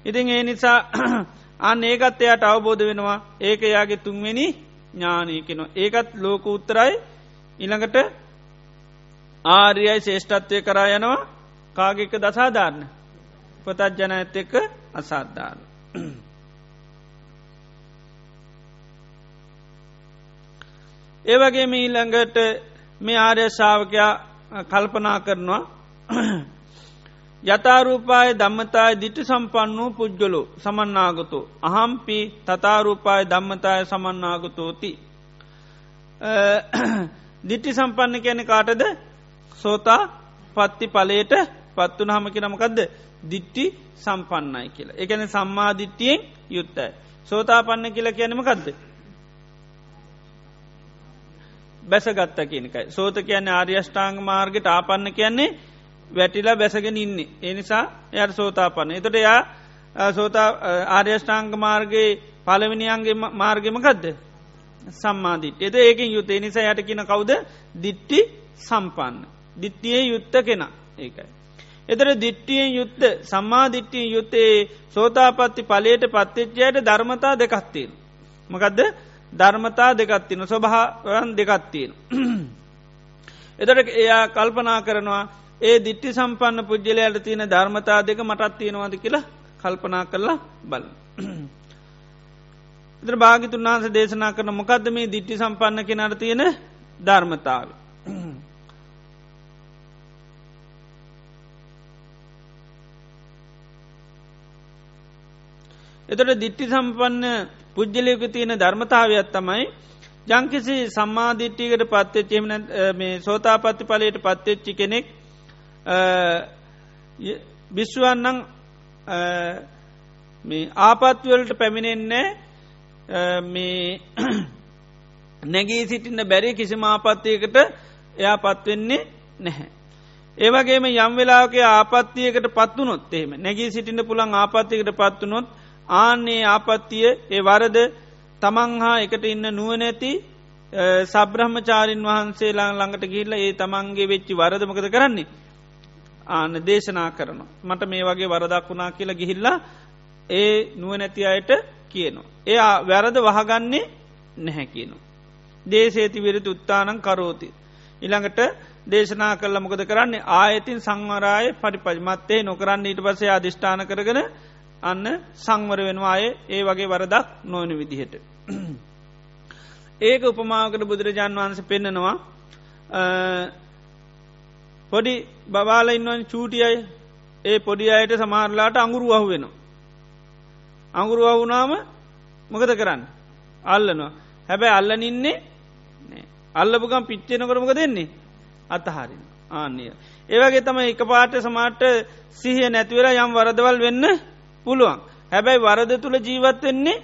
ඉතින් ඒ නිසා අන්න ඒකත් එයට අවබෝධ වෙනවා. ඒක යාගේ තුන්වෙනි ඥානය කෙනවා ඒකත් ලෝක උත්තරයි. ඉළඟට ආර්යයි ශේෂ්ඨත්වය කරා යනවා. කාගෙක දසාධාරණ. පොතත් ජන ඇත් එක්ක අසාධාරණ ඒවගේ මීළඟට මේ ආර්ය ශාවකයා කල්පනා කරනවා යතාරූපාය දම්මතාය දිටි සම්පන්න වූ පුද්ගලු සමන්නාගතු. අහම්පි තතාරූපාය දම්මතාය සමන්නාගතෝති. දිට්ටි සම්පන්න කියන කාටද සෝතා පත්ති පලේට පත්වන හමකි නමකක්ද දිට්ටි සම්පන්නයි කියලා. එකන සම්මාධිට්ටියෙන් යුත්තයි. සෝතා පන්න කියලා කියනමකක්ද. බැසගත්ත කියනකයි. සෝත කියන්නේ ආර්යෂ්ඨාංග මාර්ගට ආපන්න කියන්නේ වැටිලා බැසගෙන ඉන්නේ. ඒ නිසා එයට සෝතාපන්න. එතට එයා සෝතා ආර්යෂ්ඨාංග මාර්ගයේ පලවිනියන්ගේ මාර්ගමකදද. සම්මාධිට එද ඒකින් යුත්තේ නිසා යට කියන කවුද දිට්ටි සම්පන්න. දිට්ටියේ යුත්ත කෙන ඒකයි. එතර දිට්ටියෙන් යුත්ත සම්මාධිට්ටියෙන් යුත්තේ සෝතාපත්ති පලයට පත්තිච්චයට ධර්මතා දෙකත්තියෙන. මකදද ධර්මතා දෙකත්තින ස්වභාවන් දෙකත්තියෙන. එතට එයා කල්පනා කරනවා ඒ දිට්ටි සම්පන්න පුද්ගලයට තියෙන ධර්මතා දෙක මටත් තියෙනවාද කියලා කල්පනා කරලා බල. ඉතර භාගිතුන් වහන්ස දේශනා කරන මොකක්ද මේ දිට්ටි සම්පන්න කෙනට තියෙන ධර්මතාව. එතට දිට්ටි සම්පන්න පුද්ජලයක තියෙන ධර්මතාවයක් තමයි ජංකිසි සම්මාධිට්ටිකට පත්තච්චේම මේ සෝතාපත්ති පලයට පත්තච්චි කෙනෙක් බිශ්වන්නං මේ ආපත්වලට පැමිණෙන්නේ මේ නැගී සිටින්න බැරි කිසිම ආපත්තියකට එයා පත්වෙන්නේ නැහැ. ඒවගේම යම් වෙලාගේ ආපත්තියකට පත්වනොත් එහෙම නැගී සිටින්න පුළන් ආපත්තියකට පත්වනොත් ආන්නේ ආපත්තිය ඒ වරද තමන් හා එකට ඉන්න නුවනැති සබ්‍රහ්මචාරින් වහන්සේලා ළඟට ගිල්ල ඒ තමන්ගේ වෙච්චි වරදමකද කරන්නේ ආන දේශනා කරන. මට මේ වගේ වරදක් වුණා කියලා ගිහිල්ලා ඒ නුවනැති අයට කියනවා. එයා වැරද වහගන්නේ නැහැ කියනවා. දේශේති විරතු උත්තානං කරෝති. ඉළඟට දේශනා කල්ල මොකද කරන්නේ ආයතින් සංවරාය පරිපජමත්තේ නොකරන්න ඊට පසේ අධිෂ්ඨාන කරගෙන අන්න සංවර වෙනවාය ඒ වගේ වරදක් නොවන විදිහට. ඒක උපමාකට බුදුරජාන් වහන්ස පෙන්න්නනවා පොඩි බවාල ඉන්නවන් චූටියයි ඒ පොඩි අයට සමාරලාට අඟුරු අහු වෙනවා. අඟුරු අහුනාම මොකද කරන්න. අල්ලනවා. හැබැයි අල්ලන ඉන්නේ අල්ලපුකම් පිච්චෙනකොරමක දෙන්නේ අතහරින් ආන්නේය. ඒවගේ තම එක පාට සමාට සිහිය නැතිවලා යම් වරදවල් වෙන්න පුළුවන්. හැබැයි වරද තුළ ජීවත් වෙන්නේ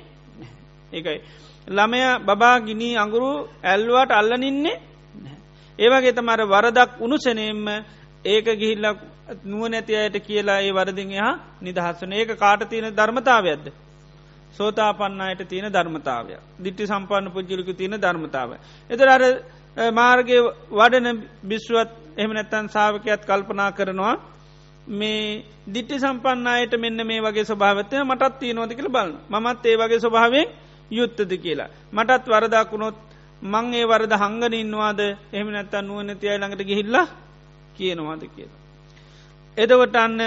ඒකයි. ළමය බබා ගිනී අඟුරු ඇල්වාට අල්ලනින්නේ ඒවගේ තමර වරදක් උනුසනයෙන්ම ඒක ගිහිල්ලක් නුව නැති අයට කියලා ඒ වරදිහා නිදහස්සන ඒක කාට තියෙන ධර්මතාවයක්ද. සෝතාපන්නයට තියෙන ධර්මතාවය දිට්ටි සම්පන්න පුද්ජලික තියෙන ධර්මතාව. එතර අර මාර්ගය වඩන බිශ්ුවත් එහම නැත්තන් සාාවකයත් කල්පනා කරනවා මේ දිට්ටි සම්පන්නයට මෙන්න මේ වගේ ස්වභාවතය මටත් තියනෝද කියල බලන්න මත් ඒ වගේ ස්වභාවෙන් යුත්තද කියලා. මටත් වරදාකුණොත් මං ඒ වරද හංගන ඉන්නවාද එහම නැත්තන් නුවනතියයි ළඟට ගිහිල්ලා කියනවාද කියලා. එදවට අන්න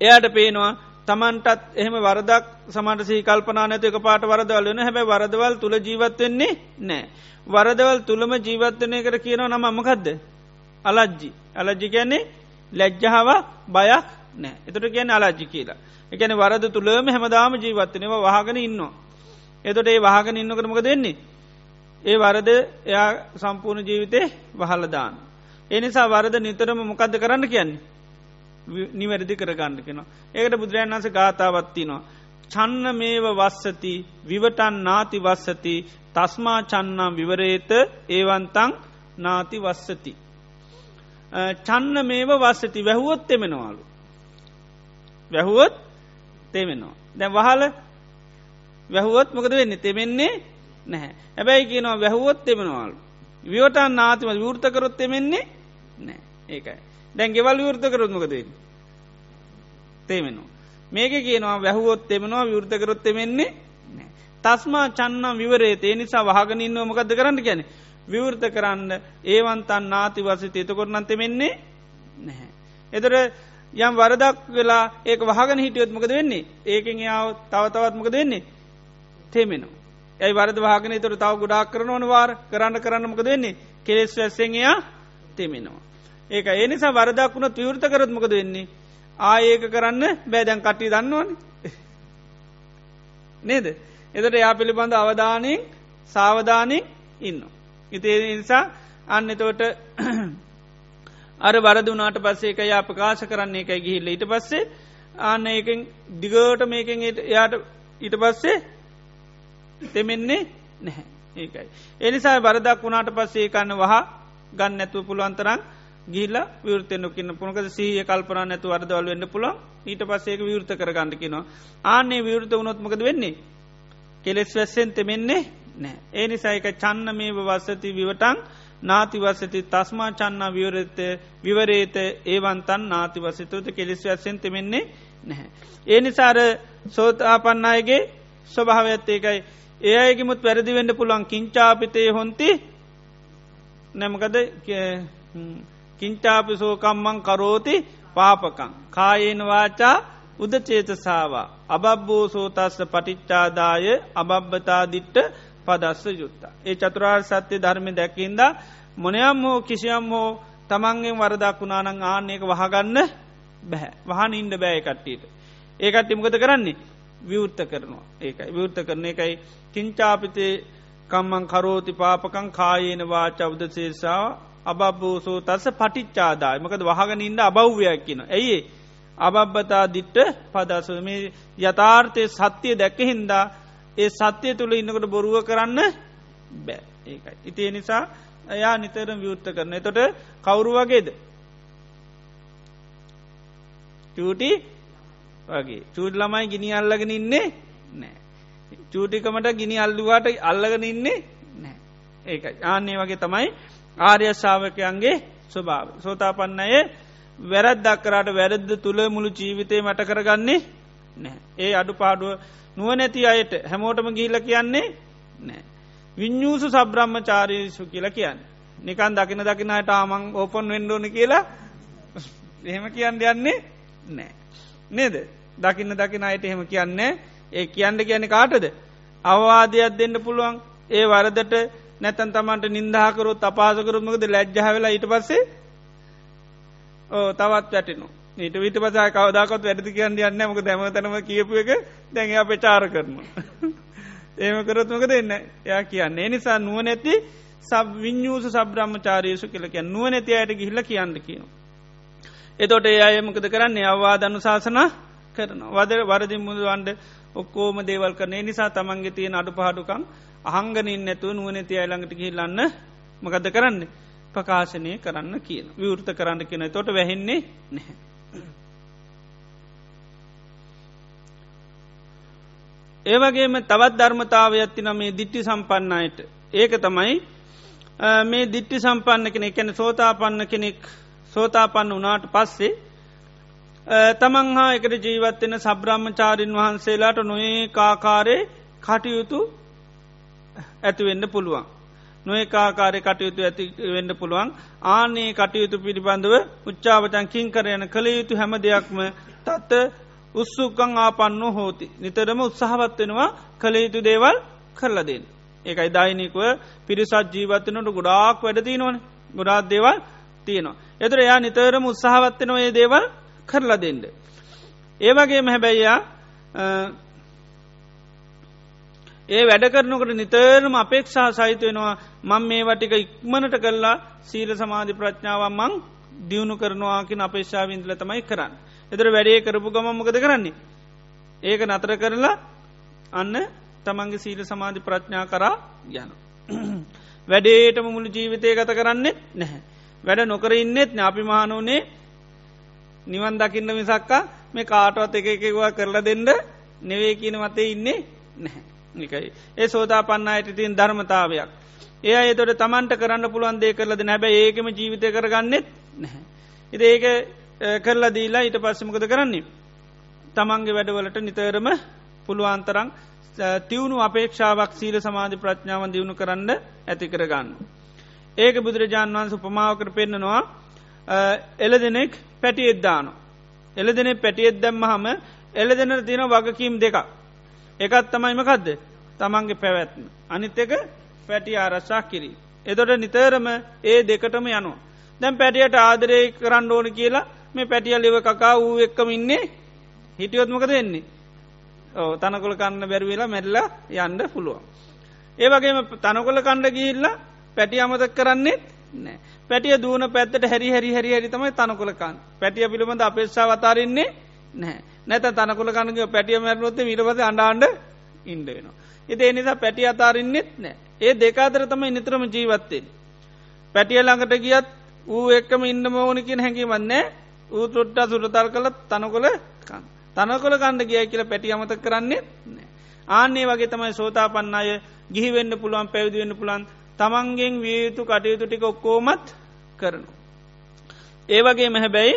එයාට පේනවා තමන්ටත් එහෙම වරදක් සමට සහි කල්පනා නැතු එක පාට වරදවල් වන හැබැ වරදවල් තුළ ජීවත්වෙන්නේ නෑ. වරදවල් තුළම ජීවත්වනය කර කියනව නම අමකක්ද. අලජ්ජි අලජ්ජි කියන්නේ ලැජ්ජහාව බයක් නෑ එතට කියන අලජ්ජි කියලා. එකන වරද තුළම හැමදාම ජීවත්වනවා වහගෙන ඉන්නවා. එතොට ඒ වහගෙන ඉන්න කරමක දෙන්නේ. ඒ වරද එයා සම්පූර්ණ ජීවිතය වහලදාන්න. එනිසා වරද නිතරම මොකක්ද කරන්න කියන්නේ. නිවැරදි කරගන්න කෙනවා. ඒකට බුදුරජන් වන්ස ගාථාවත්තිනවා. චන්න මේව වස්සති විවටන් නාති වස්සති තස්මා චන්නම් විවරේත ඒවන්තං නාති වස්සති. චන්න මේව වස්සති වැැහුවොත් තෙමෙනවාලු. වැැහුවොත් තෙමෙනවා. දැ වහල වැැහුවොත් මොකද වෙන්න තෙමෙන්නේ නැහැ. හැබැයි කියනවා වැැහුවොත් තෙමෙනවාලු. වියටන් නාතිම විවෘතකරොත් තෙමෙන්නේ නෑ ඒකයි. දැන් ගෙවල් විවෘත කරොත්මකද තේමෙනවා. මේක කියනවා වැැහුවොත් එමනවා විවෘතකරොත් එමෙන්නේ තස්මා චන්නම් විවරේ ඒ නිසා වහගනින්න මොකක්ද කරන්න ගැන විවෘත කරන්න ඒවන්තන් නාති වසිත. එතකොරනන් තෙමෙන්නේ නැහැ. එතර යම් වරදක් වෙලා ඒක වහගන හිටියොත් මොකද වෙන්නේ? ඒකෙන් යාව තවතවත් මොකද වෙන්නේ? තේමෙනවා. ඇයි වරද වාගෙන තුර තව ගොඩක් කරන ඕන වාර? කරන්න කරන්න මොකද වෙන්නේ? කෙලෙස් වැස්සෙන්යා තෙමෙනවා. ඒක ඒ නිසා වරදක් වුණත් විවෘත කරත්මකද වෙන්නේ? ආඒක කරන්න බෑදැන් කට්ටි දන්නවන. නේද? එතට එයා පිළිබඳ අවධානයෙන් සාවධානයෙන් ඉන්න. ඉතේ නිසා අන්න එතවට අර වරදුනාට පස්සේ එක යා ප්‍රකාශ කරන්නේ එකයි ගිහිල්ල ඊට පස්සේ ආන්න ඒකෙන් දිගට මේකෙන් එයාට ඊට පස්සේ තෙමෙන්නේ නැහැ ඒකයි. එනිසා බරදක් වුණාට පස්සේ කන්න වහ ගන්න ඇතුව පුළුවන්තරන් ගිල්ල විවෘතයනොකින්න පුනකද සීය කල්පනා නැතු අර්දවල් වෙන්න පුළන් ඊට පස්සේක විවෘත කරගන්නකිනවා. ආනේ විවෘත වුණොත්මකද වෙන්නේ. කෙලෙස් වැස්සෙන් තෙමෙන්නේ නෑ. ඒ නිසායික චන්න මේ වස්සති විවටන් නාතිවසති තස්මා චන්න විවරත විවරේත ඒවන්තන් නාතිවසතුත කෙලෙස් වැස්සෙන් තෙමෙන්නේ නැහැ. ඒ නිසාර සෝතාපන්න අයගේ ස්වභාවඇත්තේකයි ඒ අයගෙමුත් වැරදිවෙන්න පුළුවන් කිංචාපිතය හොන්ති නැමකද කිංචාපිසෝකම්මං කරෝති පාපකං. කායේන වාචා උදචේතසාවා. අබබ්බෝසෝ තස්ස පටිච්චාදාය අබබ්බතාදිට්ට පදස්ස යුත්තා. ඒ චතුරාර් සත්‍යය ධර්ම දැකින්ද මොනයම් හෝ කිසියම් හෝ තමන්ගෙන් වරදක්ුණානං ආන්නේක වහගන්න බැහැ වහන ඉන්ඩ බෑ කට්ටියට. ඒකට ඉමකත කරන්නේ? විවෘත්ත කරනවා. ඒකයි. විවෘත්ත කරන එකයි. කිංචාපිතේ කම්මං කරෝති පාපකං කායේන වාච උදසේසාාව අබබ්බෝසෝ තස පටිච්චාදාය. මකද වහගෙන ඉන්න අබව්‍යයක් කියන. ඇයි අබබ්බතා දිට්ට පදස මේ යථාර්ථය සත්‍යය දැක්ක හින්දා ඒ සත්‍යය තුළ ඉන්නකට බොරුව කරන්න බෑ ඒකයි. ඉතිය නිසා එයා නිතරම විවෘත්ත කරන. එතොට කවුරු වගේද. චූටි වගේ චූට් ළමයි ගිනි අල්ලගෙන ඉන්නේ නෑ. චූටිකමට ගිනි අල්ලුවාට අල්ලගෙන ඉන්නේ නෑ. ඒකයි ආන්නේ වගේ තමයි ආර්යශාවකයන්ගේ ස්වභාව. සෝතාපන්නය වැරත් දක්කරට වැරද්ද තුළ මුළු ජීවිතය මට කරගන්නේ නෑ. ඒ අඩු පාඩුව නුවනැති අයට හැමෝටම ගිහිල කියන්නේ නෑ. විඤ්ඥූසු සබ්‍රහ්ම චාරීසු කියලා කියන්න. නිකන් දකින දකිනයට ආමං ඕපන් වෙන්ඩෝන කියලා එහෙම කියන්න යන්නේ නෑ. නේද දකින්න දකින අයට එහෙම කියන්නේ ඒ කියන්න කියන කාටද. අවවාදයක් දෙන්න පුළුවන් ඒ වරදට නැතන් තමන්ට නින්දාකරුත් අපාසකරුත්මකද ලැජ්ජහවෙලා ඊට පස්සේ ඕ තවත් වැටනු ඊට විට පසා කවදාකොත් වැඩති කියන්න යන්න මක දැමතනම කියපු එක දැන් අප චාර කරනවා. ඒම කරොත්මක දෙන්න එයා කියන්නේ නිසා නුව නැති සබ විඤ්ඥූස සබ්‍රහ්ම චාරයසු කියල කිය නුව නැති අයට ගිහිල්ල කියන්න කියන. එතොට ඒ අයමකද කරන්නේ? අවවාදනු ශාසනා කරන වද වරදි මුදුවන්ඩ ඔක්කෝම දේවල් කරනේ. නිසා තමන්ගේ තියෙන අඩු පහඩුකම් අහංගනින් නැතුව නුවනැති අයිළඟට ගිහිල්ලන්න මකද කරන්න? ප්‍රකාශනය කරන්න කියන විවෘත කරන්න කියන තොට වැහෙන්නේ නැහැ. ඒවගේම තවත් ධර්මතාව ඇත්තින මේ දිට්ටි සම්පන්නයට ඒක තමයි මේ දිට්ටි සම්පන්න කෙනෙ කැන සෝතාපන්න කෙනෙක් සෝතාපන්න වනාට පස්සේ තමන් හා එකට ජීවත්වෙන සබ්‍රාහ්මචාරීන් වහන්සේලාට නොඒ කාකාරය කටයුතු ඇතිවෙන්න පුළුවන්. නොේ කාකාරය කටයුතු ඇති වෙන්න පුළුවන් ආනේ කටයුතු පිළිබඳව උච්චාවචන් කින් කරයන කළ යුතු හැම දෙයක්ම තත්ත උත්සුකං ආපන්නු හෝති. නිතරම උත්සාහවත් වෙනවා කළ යුතු දේවල් කරලදෙන්. ඒකයි දෛනිකුව පිරිසත් ජීවත්තනට ගොඩාක් වැඩති නොන ගොඩාත් දේවල් තියෙනවා. එතර එයා නිතරම උත්සාහවත්වෙනව ඒ දේවල් කරලා දෙන්න. ඒවගේ මැහැබැයියා ඒ වැඩ කරනකට නිතරම අපේක්ෂා සහිත වෙනවා මං මේ වටික ඉක්මනට කල්ලා සීල සමාධි ප්‍රඥාව මං දියුණු කරනවාකින් අපේක්ෂාවින්දල තමයි කරන්න. එතර වැඩේ කරපු ගමම්මකද කරන්නේ. ඒක නතර කරලා අන්න තමන්ගේ සීල සමාධි ප්‍රඥා කරා යන. වැඩේටම මුළු ජීවිතය ගත කරන්නෙත් නැහැ. වැඩ නොකර ඉන්නෙත් ඥාපි මහනුනේ නිවන් දකින්න මිසක්කා මේ කාටවත් එක එකවා කරලා දෙන්න නෙවේ කියන මතේ ඉන්නේ නැහැ. නිකයි. ඒ සෝතා පන්නයට තින් ධර්මතාවයක්. ඒ එතොට තමන්ට කරන්න පුළුවන් දේ කරලද නැබැ ඒකම ජීවිතය කරගන්නෙත් නැහැ. ඉද ඒක කරලා දීලා ඊට පස්සමකද කරන්නේ. තමන්ගේ වැඩවලට නිතරම පුළුවන්තරං තිවුණු අපේක්ෂාවක් සීල සමාධි ප්‍රඥාවන් දියුණු කරන්න ඇති කරගන්න. ඒක බුදුරජාන් වන්ස උපමාවකර පෙන්න්නනවා එල දෙනෙක් පැටි එද්දාන. එල දෙනෙ පැටියෙත් දැම්ම හම එල දෙන තියෙන වගකීම් දෙකක්. එකත් තමයිමකදද තමන්ගේ පැවැත්ම. අනිත් එක පැටි ආරශ්ා කිරී. එදොට නිතරම ඒ දෙකටම යනවා. දැම් පැටියට ආදරය කරන්න ඕන කියලා මේ පැටිය ලෙව කකා වූ එක්කම ඉන්නේ හිටියොත්මක දෙන්නේ. ඕ තනකොළ කන්න බැරිවෙලා මැල්ල යන්ඩ පුළුවන්. ඒවගේම තනකොළ කණ්ඩ ගිහිල්ලා පැටි අමතක් කරන්නෙත් නෑ. පැටිය දූන පැත්තට හැරි හැරි හැරි හරි තමයි තනකොළකන් පැටිය පිළිබඳ අපේක්ෂා වතාරන්නේ නැහැ නැත තනකොළ කනග පැටිය මැරනොත්ත මිටපස අඩාන්ඩ ඉන්ඩ වෙනවා. එති එනිසා පැටිය අතාරන්නෙත් නෑ ඒ දෙකාතර තමයි නිතරම ජීවත්තේ. පැටිය ළඟට ගියත් ඌ එක්කම ඉන්න මෝනිකින් හැකිවන්නේ ඌ තුොට්ටා සුරතල් කළ තනකොළ කන්. තනකොළ කණ්ඩ ගිය කියල පැටිය අමත කරන්නේ නෑ. ආන්නේ වගේ තමයි සෝතා පන්න අය ගිහිවෙන්න පුළුවන් පැවිදිවෙන්න පුළන් තමන්ගෙන් වියයුතු කටයුතු ටික ඔක්කෝමත් කරනු. ඒවගේ මෙහැබැයි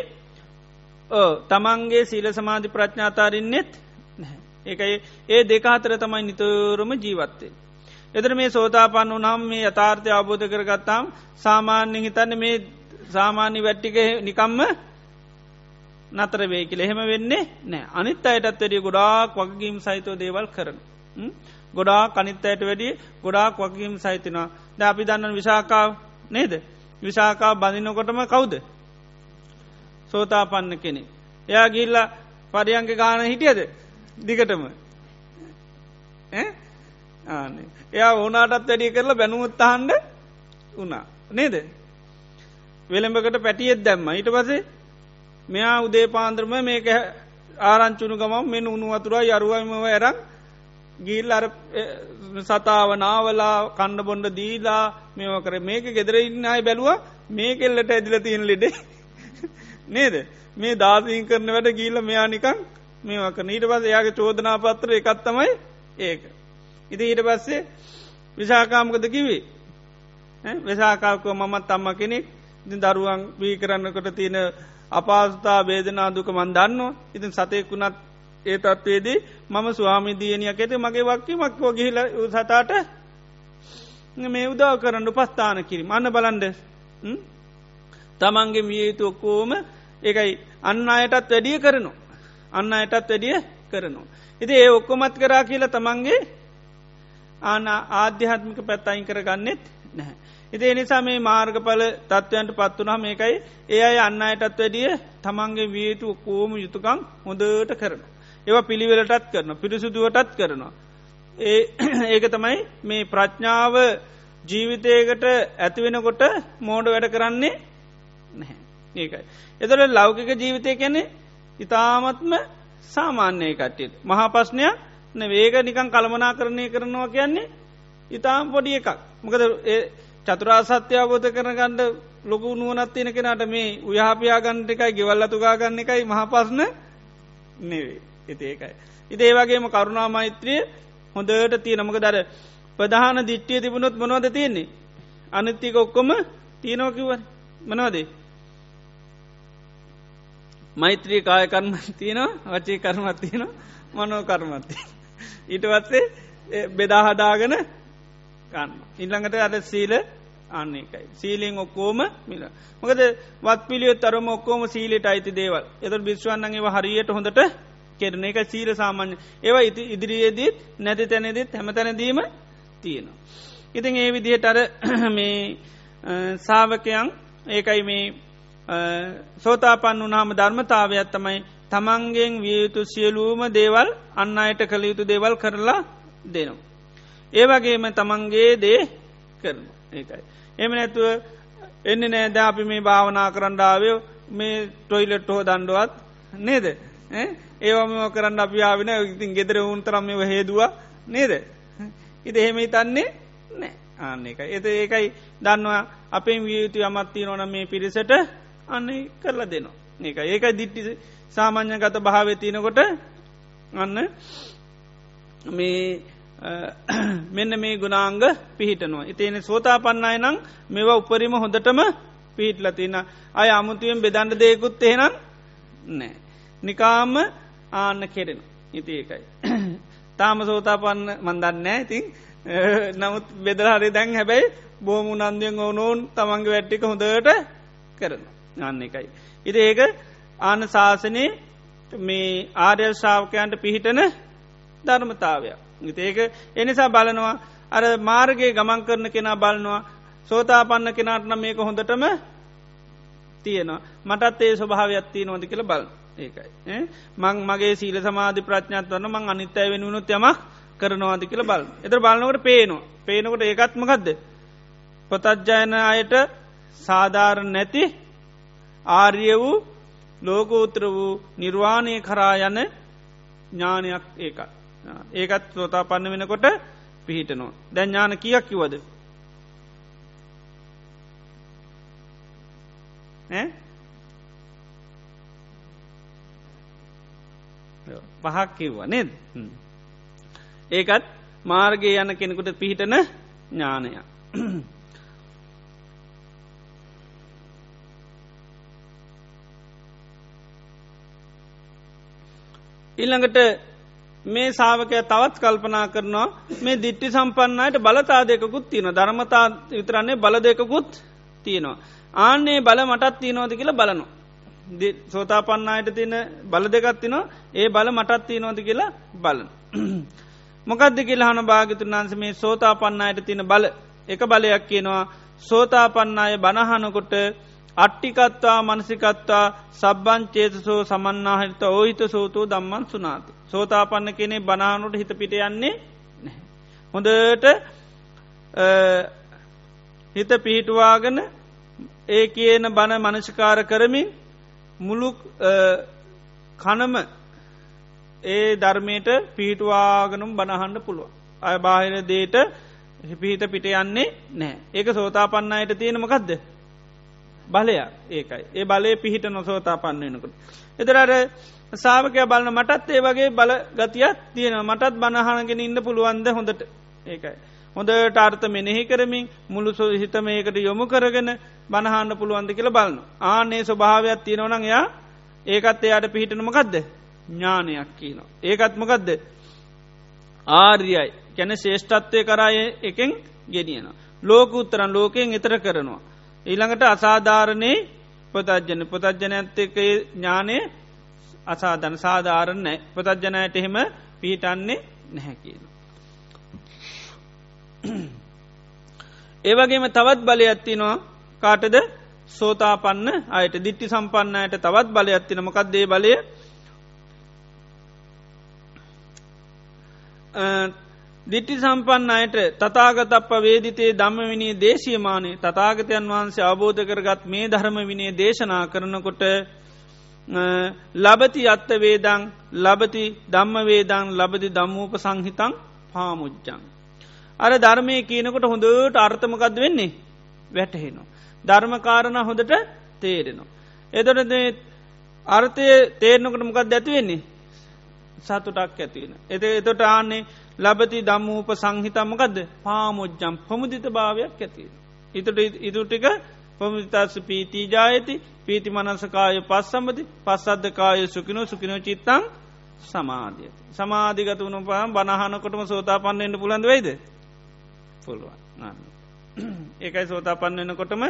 තමන්ගේ සීල සමාධි ප්‍රඥාතාරන්නෙත් ඒකයි ඒ දෙකාතර තමයි නිතරම ජීවත්තේ. එදර මේ සෝතාපන්න වනම් මේ යථාර්ථය අවබෝධ කරගත්තාම් සාමාන්‍ය හිතන්න මේ සාමාන්‍ය වැට්ටික නිකම්ම නතර වේ කියල එහෙම වෙන්නේ නෑ අනිත් අයටත් වැඩිය ගොඩාක් වගකීම් සහිතෝ දේවල් කරන. ගොඩා කනිත්තයට වැඩිය ගොඩාක් වගකීම් සහිතනවා ද අපි දන්න විශාකාව නේද? විශාකා බඳිනකොටම කවුද? සෝතාපන්න කෙනෙ. එයා ගිල්ල පරියංක ගාන හිටියද? දිගටම. ආනේ එයා ඕනාටත් වැඩිය කරලා බැනුමුත්තහන්ඩ වනා නේද? වෙළඹකට පැටියෙත් දැම්ම. ඊට පසේ මෙයා උදේ පාන්ද්‍රම මේක ආරංචුණු ගමම් මෙ උුණු වතුරා යරුවයිමව ඇරක් ගිල් අර සතාව නාවලා කණ්ඩ බොන්ඩ දීලා මේව කර. මේක ගෙදර ඉන්න අයි බැලුව මේ කෙල්ලට ඇදිල තියන් ලෙඩේ. නේද? මේ දාසීන් කරන වැඩ ගීල මෙයානිකං මේක නීට පස යාගේ චෝදනා පත්‍ර එකත්තමයි ඒක. ඉති ඊට පස්සේ විශාකාමකද කිවේ විශාකාකව මමත් අම්ම කෙනෙක්. ඉතින් දරුවන් වී කරන්නකොට තියෙන අපාස්ථා බේදනා දුක මන් දන්නවා ඉතින් සතයකුණත් ඒ තත්වේදී මම ස්වාමිදියනියක් ඇත මගේ වක්කීමක් වගේහිල සතාට මේ උදාව කරන්න පස්ථාන කිරි අන්න බලන්ඩ තමන්ගේ මිය යුතු ඔක්කෝම ඒකයි. අන්න අයටත් වැඩිය කරනවා. අන්න අයටත් වැඩිය කරනවා. ඉති ඒ ඔක්කොමත් කරා කියලා තමන්ගේ ආන ආධ්‍යාත්මික පැත්තයින් කරගන්නෙත් නැහැ. ඉති එනිසා මේ මාර්ගඵල තත්ත්වයන්ට පත්වනා මේකයි ඒ අයි අන්න අයටත් වැඩිය තමන්ගේ වියතු ඔක්කෝම යුතුකං හොඳට කරනවා. ඒවා පිළිවෙලටත් කරන පිරිසුදුවටත් කරනවා. ඒ ඒක තමයි මේ ප්‍රඥාව ජීවිතයකට ඇතිවෙනකොට මෝඩ වැඩ කරන්නේ නැහැ ඒකයි. එතට ලෞකික ජීවිතය කැනෙ ඉතාමත්ම සාමාන්‍යය කට්ටියට. මහා පස්්නයක් වේග නිකං කළමනා කරණය කරනවා කියන්නේ ඉතාම් පොඩි එකක්. මොකද චතුරාසත්‍ය අවබෝධ කරගණ්ඩ ලොකු නුවනත් තියෙන කෙනට මේ උයහපයා ගණ්ඩ එකයි ගෙවල්ලතුගා ගන්න එකයි මහපස්න නෙවේ. ඉති ඒකයි. ඉති ඒවගේම කරුණා මෛත්‍රිය හොඳට තිය නමක දර ප්‍රධාන දිට්ටිය තිබුණොත් මොනවද තියෙන්නේ. අනිත්තික ඔක්කොම තියනෝකිව මනවදේ. මෛත්‍රී කාය කර්ම තියනවා වචී කර්මත් තියනවා මනෝ කර්මත්ති. ඊට වත්සේ බෙදාහදාගෙන කන්න. ඉල්ළඟට අද සීල අන්න එකයි. සීලෙන් ඔක්කෝම මිල. මොකද වත් පිළියොත් තරම ඔක්කෝම සීලට අයිති දේවල් එත බිශ්වන්නගේ හරියට හොඳට කෙරන එක සීල සාමාන්‍ය ඒවා ඉති ඉදිරියේදීත් නැති තැනෙදත් හැමතැනදීම තියෙනවා. ඉතින් ඒ විදිහට අර මේ සාාවකයන් ඒකයි මේ සෝතාපන් වනාම ධර්මතාවයක් තමයි තමන්ගෙන් වියයුතු සියලූම දේවල් අන්න අයට කළ යුතු දේවල් කරලා දෙනවා. ඒවගේම තමන්ගේ දේ කරන ඒකයි. එම නැතුව එන්න නෑද අපි මේ භාවනා කරන්ඩාවයෝ මේ ටොයිලෙට් හෝ දණ්ඩුවත් නේද? ඒවම කරන්න අපියාවෙන ඉතින් ගෙදර උන්තරම් මේ හේදුව නේද? ඉති එහෙම තන්නේ නෑ. ආන්න එක එත ඒකයි දන්නවා අපේ වියයුතු අමත්ති නොන මේ පිරිසට අන්න කරලා දෙනවා. ඒක ඒකයි දිට්ටි සාමාන්‍ය ගත භාවය තියනකොට අන්න මේ මෙන්න මේ ගුණාංග පිහිටනවා. ඉතිේන සෝතා පන්නයි නම් මෙවා උපරිම හොඳටම පිහිටල තින අය අමුතුවෙන් බෙදන්ඩ දෙයකුත් එහෙනම් නෑ. නිකාම ආන්න කෙරෙන ඉති ඒකයි. තාම සෝතා පන්න මන්දන්නෑ ඉතින් නමුත් බෙදරහරි දැන් හැබැයි බෝම නන්දියෙන් ඕනෝන් තමන්ගේ වැට්ටික හොඳට කරන අන්න එකයි. ඉති ඒක ආන ශාසනයේ මේ ආර්යල් ශාවකයන්ට පිහිටන ධර්මතාවයක්. ඒක එනිසා බලනවා අර මාර්ගයේ ගමන් කරන කෙනා බලනවා සෝතාපන්න කෙනාටන මේක හොඳටම තියෙනවා. මටත් ඒ ස්වභාවයක්ත්තිය නොද කියල බල ඒකයි. මං මගේ සීල සමාධි ප්‍රඥාත් වන්න මං අනිත්තය වෙනුණුත් යම කරනවාද කියල බල එතර බලනකට පේනවා. පේනකොට ඒකත්මකක්ද පොතත්ජයන අයට සාධාරණ නැති ආර්ය වූ ලෝකෝත්‍ර වූ නිර්වාණය කරා යන ඥානයක් ඒකත් ඒකත් සෝතා පන්න වෙනකොට පිහිටනවා. දැන් ඥාන කියක් කිවද පහක් කිව්වා නේද? ඒකත් මාර්ගය යන කෙනෙකුට පිහිටන ඥානය ඊළඟට මේ සාාවකය තවත් කල්පනා කරනවා මේ දිට්ටි සම්පන්නයට බලතා දෙකුත් තියෙන ධර්මතා විතරන්නේ බල දෙකුත් තියෙනවා. ආන්නේ බල මටත් තියනෝද කියලා බලනු. සෝතා පන්නයට තියන බල දෙකත් තිනවා ඒ බල මටත් තියනෝද කියලා බලන. මොකක්ද කියලාහන භාගිතුන් වන්ස මේ සෝතා පන්නයට තින බල එක බලයක් කියනවා සෝතා පන්නාය බණහනකොට අට්ටිකත්වා මනසිකත්වා සබ්බංචේතසෝ සමන්නාහිත ඕහිත සෝතෝ දම්මන් සුනාති. සෝතාපන්න කෙනෙ බනානුට හිත පිට යන්නේ හොඳට හිත පිහිටවාගෙන ඒ කියන බණ මනසිකාර කරමින් මුළු කනම ඒ ධර්මයට පිහිටවාගනුම් බණහන්ඩ පුළුව. අය බාහිර දේට පිහිට පිට යන්නේ නෑ ඒක සෝතාපන්න අයට තියෙනමකක්ද බලයක් ඒකයි ඒ බලය පිහිට නොසෝතා පන්න වෙනකට. එතරට සාාවකය බලන මටත් ඒ වගේ බල ගතියක් තියෙන මටත් බණහනගෙන ඉන්න පුළුවන්ද හොඳට ඒකයි. හොඳට අර්ථ මෙනෙහි කරමින් මුළු සෝ හිතම ඒකට යොමු කරගෙන බණහන්න පුළුවන්ද කියල බලන්න. ආනේ ස්වභාවයක් තියෙනවනං යා ඒකත් එයාට පිහිටනමකක්ද ඥානයක් කියනවා. ඒකත්මකක්ද ආර්යයි කැන ශේෂ්ඨත්වය කරාය එකෙන් ගෙනියන. ලෝක උත්තරන් ලෝකයෙන් එතර කරනවා. ඊළඟට අසාධාරණය පොතජ්ජන පොතජ්ජනඇත්තක ඥානය අසාධන සාධාරණ නෑ. පොතජ්ජනයට එහෙම පිහිටන්නේ නැහැ කියන. ඒවගේම තවත් බලයත්තිනවා කාටද? සෝතාපන්න අයට. දිට්ටි සම්පන්නයට තවත් බලයත්තින මොකක්දේ බලය? දිට්ටි සම්පන්න අයට තතාගතප වේදිතේ දම්මවිනී දේශීමානය තතාගතයන් වහන්සේ අවබෝධ කරගත් මේ ධර්ම විනේ දේශනා කරනකොට ලබති අත්ත වේදං ලබති ධම්ම වේදං ලබති දම්මූප සංහිතං පාමුච්චං. අර ධර්මය කියනකොට හොඳට අර්ථමකද වෙන්නේ වැටහෙනවා. ධර්මකාරණ හොඳට තේරෙනවා. එදොට අර්ථය තේරනකට මොකක් දැතිවෙන්නේ සතුටක් ඇතිවෙන. එත එතොට ආන්නේ ලබති දම්මූප සංහිතමකද පාමොජ්ජම් පමුදිත භාවයක් ඇතිවෙන. ඉතට ඉදුටික පමුදිතස්ස පීතිී ජායති පීති මනසකාය පස් සම්බති පස්සද්ධකාය සුකිනෝ සුකිනෝ චිත්තං සමාධිය. සමාධිගත වුණු පහම් බණහනකොටම සෝතා පන්නන්න පුළන්ද වෙයිද පුළුවන් ඒකයි සෝතා පන්න වෙනකොටම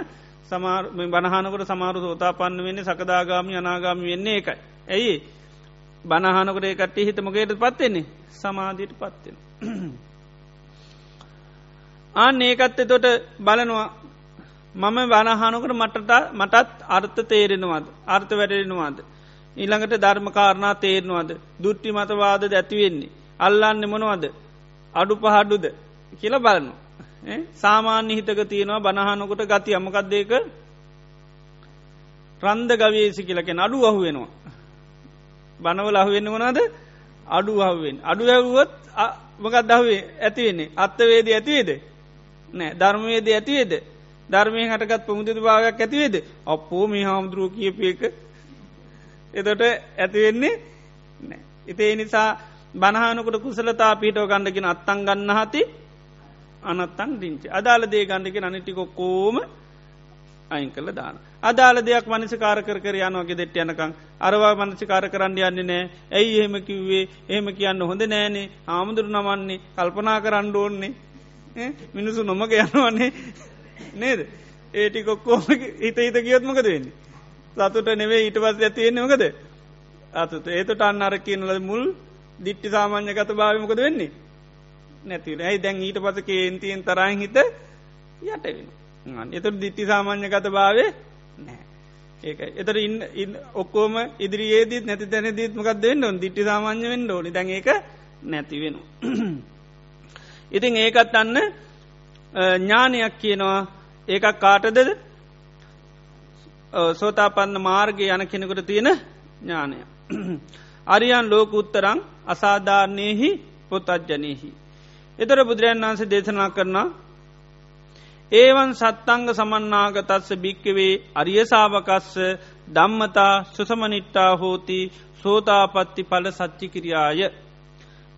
සමාර බණහනකොට සමාරු සෝතා පන්න වෙන්නේ සකදාගාමි අනාගාමි වෙන්නේ එකයි. ඇයි බණහනකොට ඒකට හිතමගේට පත්වෙන්නේ සමාධීට පත්වෙන. ආන ඒකත් එතොට බලනවා මම බණහනකට මටට මටත් අර්ථ තේරෙනවාද අර්ථ වැඩෙනවාද. ඊළඟට ධර්මකාරණා තේරනවාද දුට්ටි මතවාද ඇතිවෙන්නේ. අල්ලන්න මොනවද අඩු පහඩුද කියල බලනු. සාමාන්‍ය හිතක තියෙනවා බණහනකොට ගති අමකක්දේක රන්ද ගවේසි කියලකෙන අඩු අහු වෙනවා. බනවල අහුවෙන්න වනාද අඩු අහුවෙන් අඩු ඇවුවොත් මකත් දහුවේ ඇතිවෙන්නේ අත්තවේද ඇතිවේද නෑ. ධර්මවේද ඇතිවේද ධර්මය හටකත් පමුදු භාවයක් ඇතිවේද අපෝ මේ හාමුදුරුව කියපයක එතොට ඇතිවෙන්නේ නෑ. ඉතේ නිසා බනහනකට කුසලතා පීටෝ ගණඩගෙන අත්තන් ගන්න හති අනත්තන් දිංචි අදාළ දේ ගණඩගෙන අනිටිකොක්කෝම අයින් කළ දාන. අදාළ දෙයක් මනසිකාර කර යනවගේ දෙට යනකං අරවා මනසිකාර කරන්න යන්නේ නෑ. ඇයි එහෙම කිව්වේ? එහෙම කියන්න හොඳ නෑනේ. ආමුදුරු නමන්නේ කල්පනා කරන්න ඕන්නේ. මිනිසු නොමක යනවන්නේ නේද? ඒටි කොක්කෝම හිත හිත කියොත්මකද වෙන්නේ. සතුට නෙවේ ඊට පස් ඇතියෙන්නේ මොකද? අතුත ඒතට අන්න අර කියනල මුල් දිට්ටි සාමාන්‍ය ගත භාවමකද වෙන්නේ? නැතිව ඇයි දැන් ඊට පස කේන්තියෙන් තරයි හිත යටවෙන. එතුට දිට්ටි සාමාන්‍ය ගත භාවේ නෑ. ඒක එතර ඉන්න ඔක්කෝම ඉදිරියේදීත් නැති තැන දීත්මකක් දෙන්න ඔන් දිට්ටි සාමාන්‍ය වෙන්න ඕනි දැන් ඒක නැතිවෙන. ඉතින් ඒකත් අන්න ඥානයක් කියනවා ඒකක් කාටදද සෝතාපන්න මාර්ගය යන කෙනෙකුට තියෙන ඥානය. අරියන් ලෝක උත්තරං අසාධාරණයෙහි පොත් අජ්ජනයෙහි. එතර බුදුරජන් වන්සේ දේශනා කරනා ඒවන් සත්තංග සමන්නාගතස්ස භික්කවේ අරියසාාවකස්ස දම්මතා සුසමනිට්ටා හෝති සෝතාපත්ති පල සච්චි කිරියාය.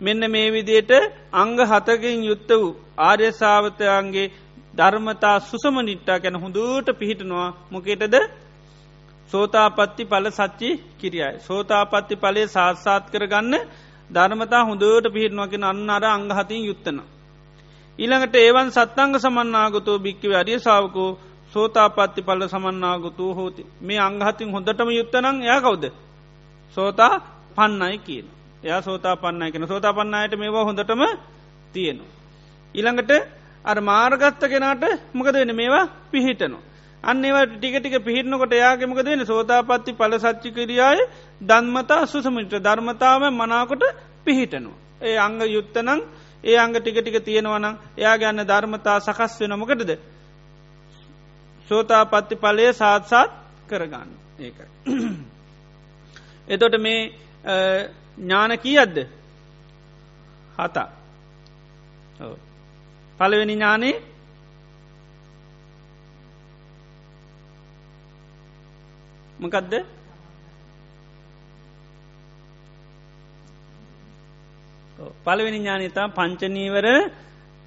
මෙන්න මේ විදියට අංග හතකින් යුත්ත වූ ආර්යසාාවතයන්ගේ ධර්මතා සුසමනිට්ටා ගැන හොඳුට පිහිටනවා මොකේටද සෝතාපත්ති පල සච්චි කිරියයි. සෝතාපත්ති පලේ සාත්සාත් කරගන්න ධර්මතා හොඳට පිහිටනවකින අන්න අර අංගහතින් යුත්තනවා. ඊළඟට ඒවන් සත්තංග සමන්නාගතෝ භික්කව අරිය සාාවකෝ සෝතාපත්ති පල්ල සමන්නාගතු හෝති මේ අංගහතින් හොඳටම යුත්තනං යා කවුද සෝතා පන්නයි කියන එයා සෝතා පන්නයි කෙන සෝතා පන්නයට මේවා හොඳටම තියෙනවා. ඊළඟට අර මාර්ගත්ත කෙනාට මොකද වෙන මේවා පිහිටනවා. අන්න ඒවට ටික ටික පිහිටනකොට යාගෙමක දෙන සෝතාපත්ති පල සච්චි කිරියාය දන්මතා සුසමිට ධර්මතාව මනාකොට පිහිටනවා. ඒ අංග යුත්තනං ඒ අංග ටික ටික තියෙනවනම් එයා ගන්න ධර්මතා සකස් වෙනමකටද. සෝතා පත්ති පලය සාත්සාත් කරගන්න. ඒකයි. එතොට මේ ඥාන කියද්ද හතා පළවෙනි ඥානේ? මොකදද? පළවෙනි ඥානතා පංචනීවර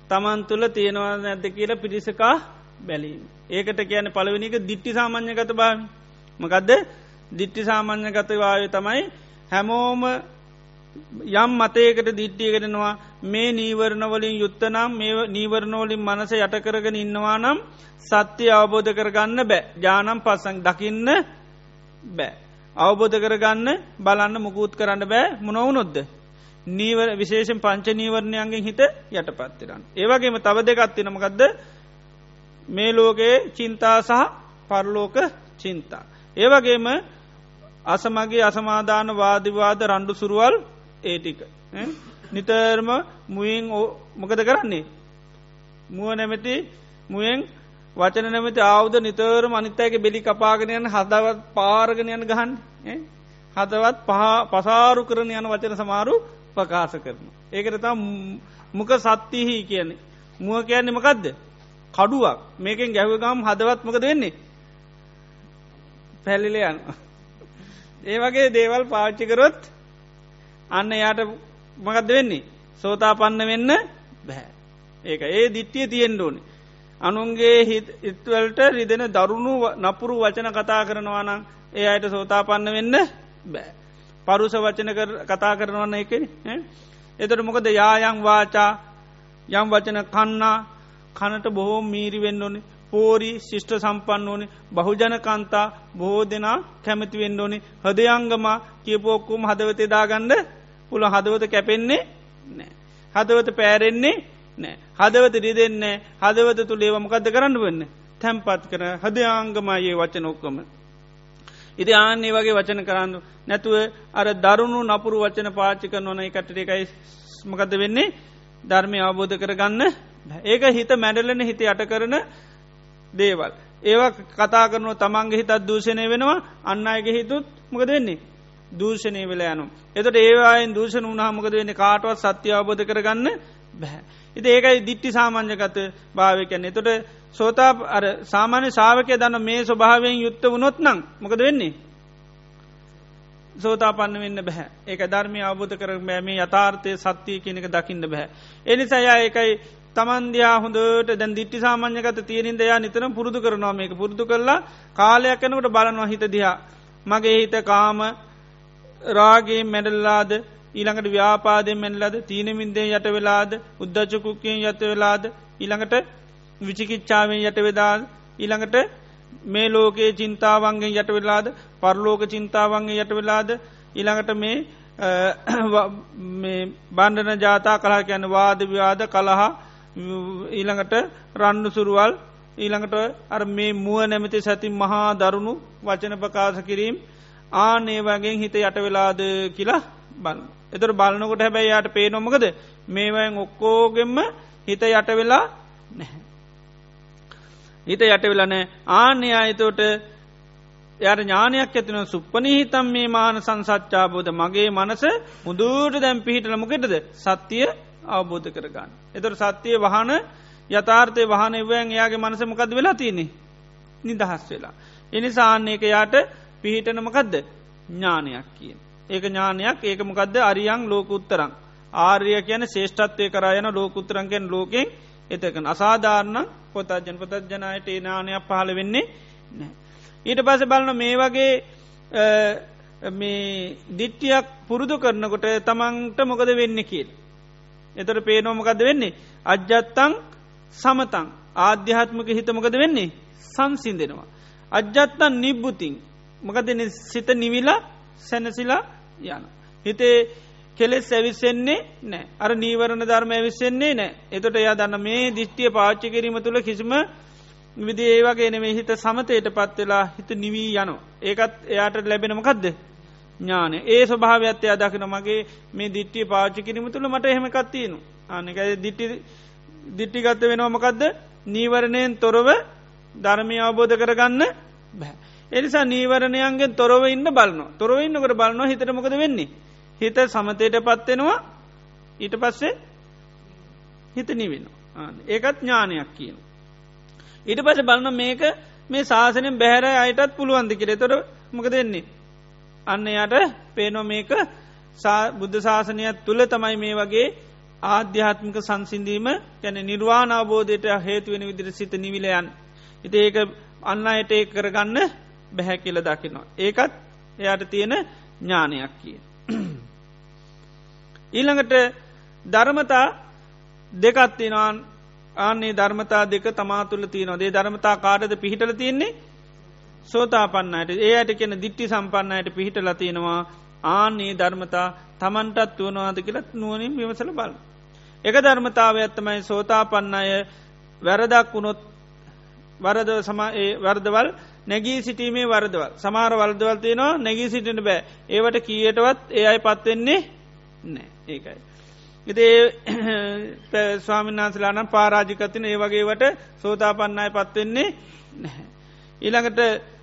තමන් තුළ තියෙනවා නැද්ද කියලා පිරිසකා බැලීම. ඒකට කියන පළවෙනික දිට්ටි සාමාන්‍ය ගත බාමි. මකදද දිට්ටි සාමාන්‍ය ගතවාය තමයි හැමෝම යම් මතයකට දිට්ටියකෙනවා මේ නීවරණවලින් යුත්තනම් මේ නීවරණවලින් මනස යටකරගෙන ඉන්නවා නම් සත්‍යය අවබෝධ කරගන්න බෑ ජානම් පස්සන් දකින්න බෑ. අවබෝධ කරගන්න බලන්න මුකුත් කරන්න බෑ මොනවුනොද්ද නීවර විශේෂෙන් පංච නීවරණයන්ගෙන් හිත යට පත්තිරන්න. ඒවගේම තව දෙකත්තිනමකක්ද මේ ලෝකයේ චින්තා සහ පරලෝක චින්තා. ඒවගේම අසමගේ අසමාධාන වාදිවාද රණ්ඩු සුරුවල් ඒටික. නිතරම මුයින් මොකද කරන්නේ. මුව නැමැති මුවෙන් වචන නැමති ආවුද නිතරම අනිත්තයක බෙලි කපාගෙනයන් හදවත් පාරගෙනයන් ගහන් හදවත් පහ පසාරු කරන යන වචන සමාරු ප්‍රකාශ කරන. ඒකට තා මොක සත්තිහි කියන්නේ. මුව කියන්නේ මකදද. කඩුවක් මේකෙන් ගැහවගම් හදවත් මොක දෙන්නේ. පැල්ලිල යන. ඒ වගේ දේවල් පාච්චිකරොත් අන්න යාට මකද වෙන්නේ සෝතා පන්න වෙන්න බැහැ ඒක ඒ දිට්ටිය තියෙන්ඩ ඕනි අනුන්ගේ හිත්වලට රිදෙන දරුණු නපුරු වචන කතා කරනවා නම් ඒ අයට සෝතා පන්න වෙන්න බෑ පරුස වචන කතා කරනවන්න එක එතට මොකද යායං වාචා යම් වචන කන්නා කනට බොහෝ මීරි වෙන්න ඕනි පෝරි ශිෂ්ට සම්පන්න ඕනි බහුජන කන්තා බොහෝ දෙනා කැමති වෙන්න ඕනි හදයංගම කියපෝක්කුම් හදවතේ දාගන්න පුළ හදවත කැපෙන්නේ නෑ. හදවත පෑරෙන්නේ නෑ. හදවත රිදෙන්නේ හදවත තුළ ඒවමකක්ද කරන්න වෙන්න. තැම්පත් කර හදයාංගමයේ වචන ඔක්කොම. ඉති ආන්නේ වගේ වචන කරන්න නැතුව අර දරුණු නපුරු වචන පාචික නොන එකටට එකයි මකද වෙන්නේ ධර්මය අවබෝධ කරගන්න ඒක හිත මැඩලන හිත යට කරන දේවල්. ඒවා කතා කරනු තමන්ගේ හිතත් දූෂණය වෙනවා අන්න අයගේ හිතුත් මොකද වෙන්නේ. දූෂණය වෙල යනු. එතට ඒවායෙන් දූෂණ වුණහ මොකද වෙන්නේ කාටවත් සත්‍ය අවබෝධ කරගන්න බැහැ. ඉති ඒකයි දිට්ටි සාමාන්‍යකත භාවකයන්න එතොට සෝතා අර සාමාන්‍ය සාාවකය දන්න මේ ස්වභාවයෙන් යුත්ත වනොත් නං මොකද වෙන්නේ. සෝතා පන්න වෙන්න බැහැ ඒක ධර්මය අවබෝධ කර බෑම යථාර්ථය සත්‍යය කෙනෙක දකින්න බැහැ. එනිසායා ඒකයි තමන්දයා හොඳට දැන් දිට්ටි සාමාන්‍යකත තියෙනින් දයා නිතර පුරුදු කරනවා මේක. පුරුදු කරලා කාලයක් යනකට බලනවා හිත දිහා. මගේ හිත කාම රාගේ මැඩල්ලාද ඊළඟට ව්‍යාපාදය මැල්ලද තීනමින්දේ යට වෙලාද? උද්දච්චකුක්කයෙන් යත වෙලාද? ඊළඟට විචිකිච්චාවෙන් යට වෙදාල් ඊළඟට මේ ලෝකයේ චින්තාවන්ගෙන් යට වෙලාද පරලෝක චින්තාවන්ගේ යට වෙලාද ඊළඟට මේ බණ්ඩන ජාතා කලා කියන වාද ව්‍යාද කළහා ඊළඟට රණ්ඩු සුරුවල් ඊළඟට අර මේ මුව නැමති සැති මහා දරුණු වචන ප්‍රකාශ කිරීම් ආනේ වගේ හිත යට වෙලාද කියලා බල. එතර බලනකොට හැබැයි යට පේ නොමකද මේවයෙන් ඔක්කෝගෙම හිත යට වෙලා නැහැ. හිත යට වෙලනෑ ආන්‍ය අයතෝට යට ඥානයක් ඇතින සුප්පනහිතම් මේ මාන සංසච්චාබෝධ මගේ මනස මුදුට දැම් පිහිටලමකෙටද සත්‍යය අවබෝධ කරගන්න. එතොට සත්‍යය වහන යථාර්ථය වහන එවයන් එයාගේ මනස මොකද වෙලා තියනෙ නිදහස් වෙලා. එනිසාන්නේක යාට පිහිටනමකදද ඥානයක් කියෙන්. ඒක ඥානයක්. ඒක මොකක්ද අරියං ලෝක උත්තරං. ආර්ය කියන ශේෂ්ඨත්වය කරයන ලෝකුත්තරන්ගෙන් ලෝකෙන් එතකන. අසාධාරණ පොතජන පොතජනයට ඒ නානයක් පහළ වෙන්නේ නෑ. ඊට පස බලන මේ වගේ මේ දිට්ටියක් පුරුදු කරනකොට තමන්ට මොකද වෙන්න කියල්. එතට පේනෝමකද වෙන්නේ. අජ්ජත්තං සමතං ආධ්‍යාත්මක හිතමකද වෙන්නේ සංසින්දෙනවා. අජ්ජත්තන් නිබ්බුතින් මකදන සිත නිවිලා සැනසිලා යන. හිතේ කෙලෙස් ඇවිස්සෙන්නේ නෑ. අර නීවරණ ධර්ම ඇවිස්සෙන්නේ නෑ. එතොට එයා දන්න මේ දිිෂ්ටිය පාච්චි කිරීම තුළ කිසිම විදි ඒවගේ නෙමේ හිත සමතයට පත්වෙලා හිත නිවී යනු. ඒකත් එයාට ලැබෙනමකක්ද ඥාන ඒ ස්වභාවත්ය අදකින මගේ මේ දිට්ටිය පාච්චි කිරීම තුළ මට එහෙමකත්තියනු අනකයි දිට්ටි දිට්ටිගත්ත වෙනවාමකක්ද නීවරණයෙන් තොරව ධර්මය අවබෝධ කරගන්න බැ. එනිසා නීවරණයන්ගෙන් තොරව ඉන්න බලන්න තොරව ඉන්නකට බලන්න හිතට මොකද වෙන්නේ. හිත සමතයට පත්වෙනවා ඊට පස්සේ හිත නිවෙන. ඒකත් ඥානයක් කියන. ඊට පස බලන්න මේක මේ ශාසනයෙන් බැහැර අයටත් පුළුවන්දි කිරේ තොර මොක දෙන්නේ. අන්න යට පේනො මේක බුද්ධ ශාසනයක් තුළ තමයි මේ වගේ ආධ්‍යාත්මික සංසිින්දීම ගැන නිර්වාණ අවබෝධයට හේතුවෙන විදිර සිත නිවිලයන්. ඉති ඒක අන්න අයට ඒ කරගන්න බැහැ කියල දකිනවා. ඒකත් එයාට තියෙන ඥානයක් කිය. ඊළඟට ධර්මතා දෙකත්තිනවාන් ආන්නේ ධර්මතා දෙක තමා තුළ තියනොදේ ධර්මතා කාඩද පිහිටල තියෙන්නේ? සෝතා පන්නයට ඒ අයට කියන දිට්ටි සම්පන්නයට පිහිටල තියෙනවා. ආන්නේ ධර්මතා තමන්ටත් වුවනවාද කියලත් නුවනින් විමසල බල. එක ධර්මතාව ඇත්තමයි සෝතා පන්න අය වැරදක් වුණොත් වරද සම වර්දවල් නැගී සිටීමේ වරදවල්. සමාර වර්දවල් තියෙනවා නැගී සිටිට බෑ. ඒවට කියයටවත් ඒ අයි පත්වෙන්නේ නෑ ඒකයි. ඉතේ ස්වාමින්නාන්සලානම් පාරාජිකතින ඒ වගේවට සෝතාපන්නයි පත්වෙන්නේ නැහැ. ඊළඟට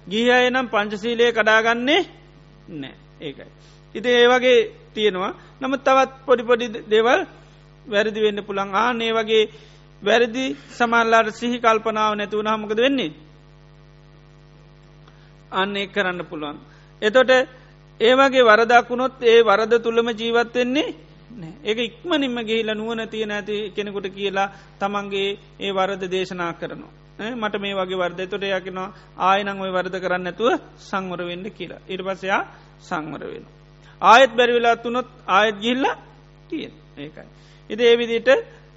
ගිහය නම් පංචසීලය කඩාගන්නේ නෑ ඒකයි. ඉති ඒ වගේ තියෙනවා නමුත් තවත් පොඩිපොඩි දේවල් වැරදි වෙන්න පුළන් ආනේ වගේ වැරදි සමල්ලාට සිහි කල්පනාව නැතුවන හමකද වෙන්නේ. අන්න එක් කරන්න පුළුවන්. එතොට ඒවගේ වරදක්ුණොත් ඒ වරද තුළම ජීවත්වෙන්නේ ඒක ඉක්මනින්ම ගේල නුවන තියෙන ඇති කෙනෙකුට කියලා තමන්ගේ ඒ වරද දේශනා කරනවා. මට මේ වගේ වර්ද තොට යකිනවා ආයනං ඔය වර්ද කරන්න ඇතුව සංවර වෙන්න කියලා. ඉට පසයා සංවර වෙන. ආයත් බැරිවෙලා තුනොත් ආයත් ගිල්ල තියෙන් ඒකයි. ඉද ඒවිදිට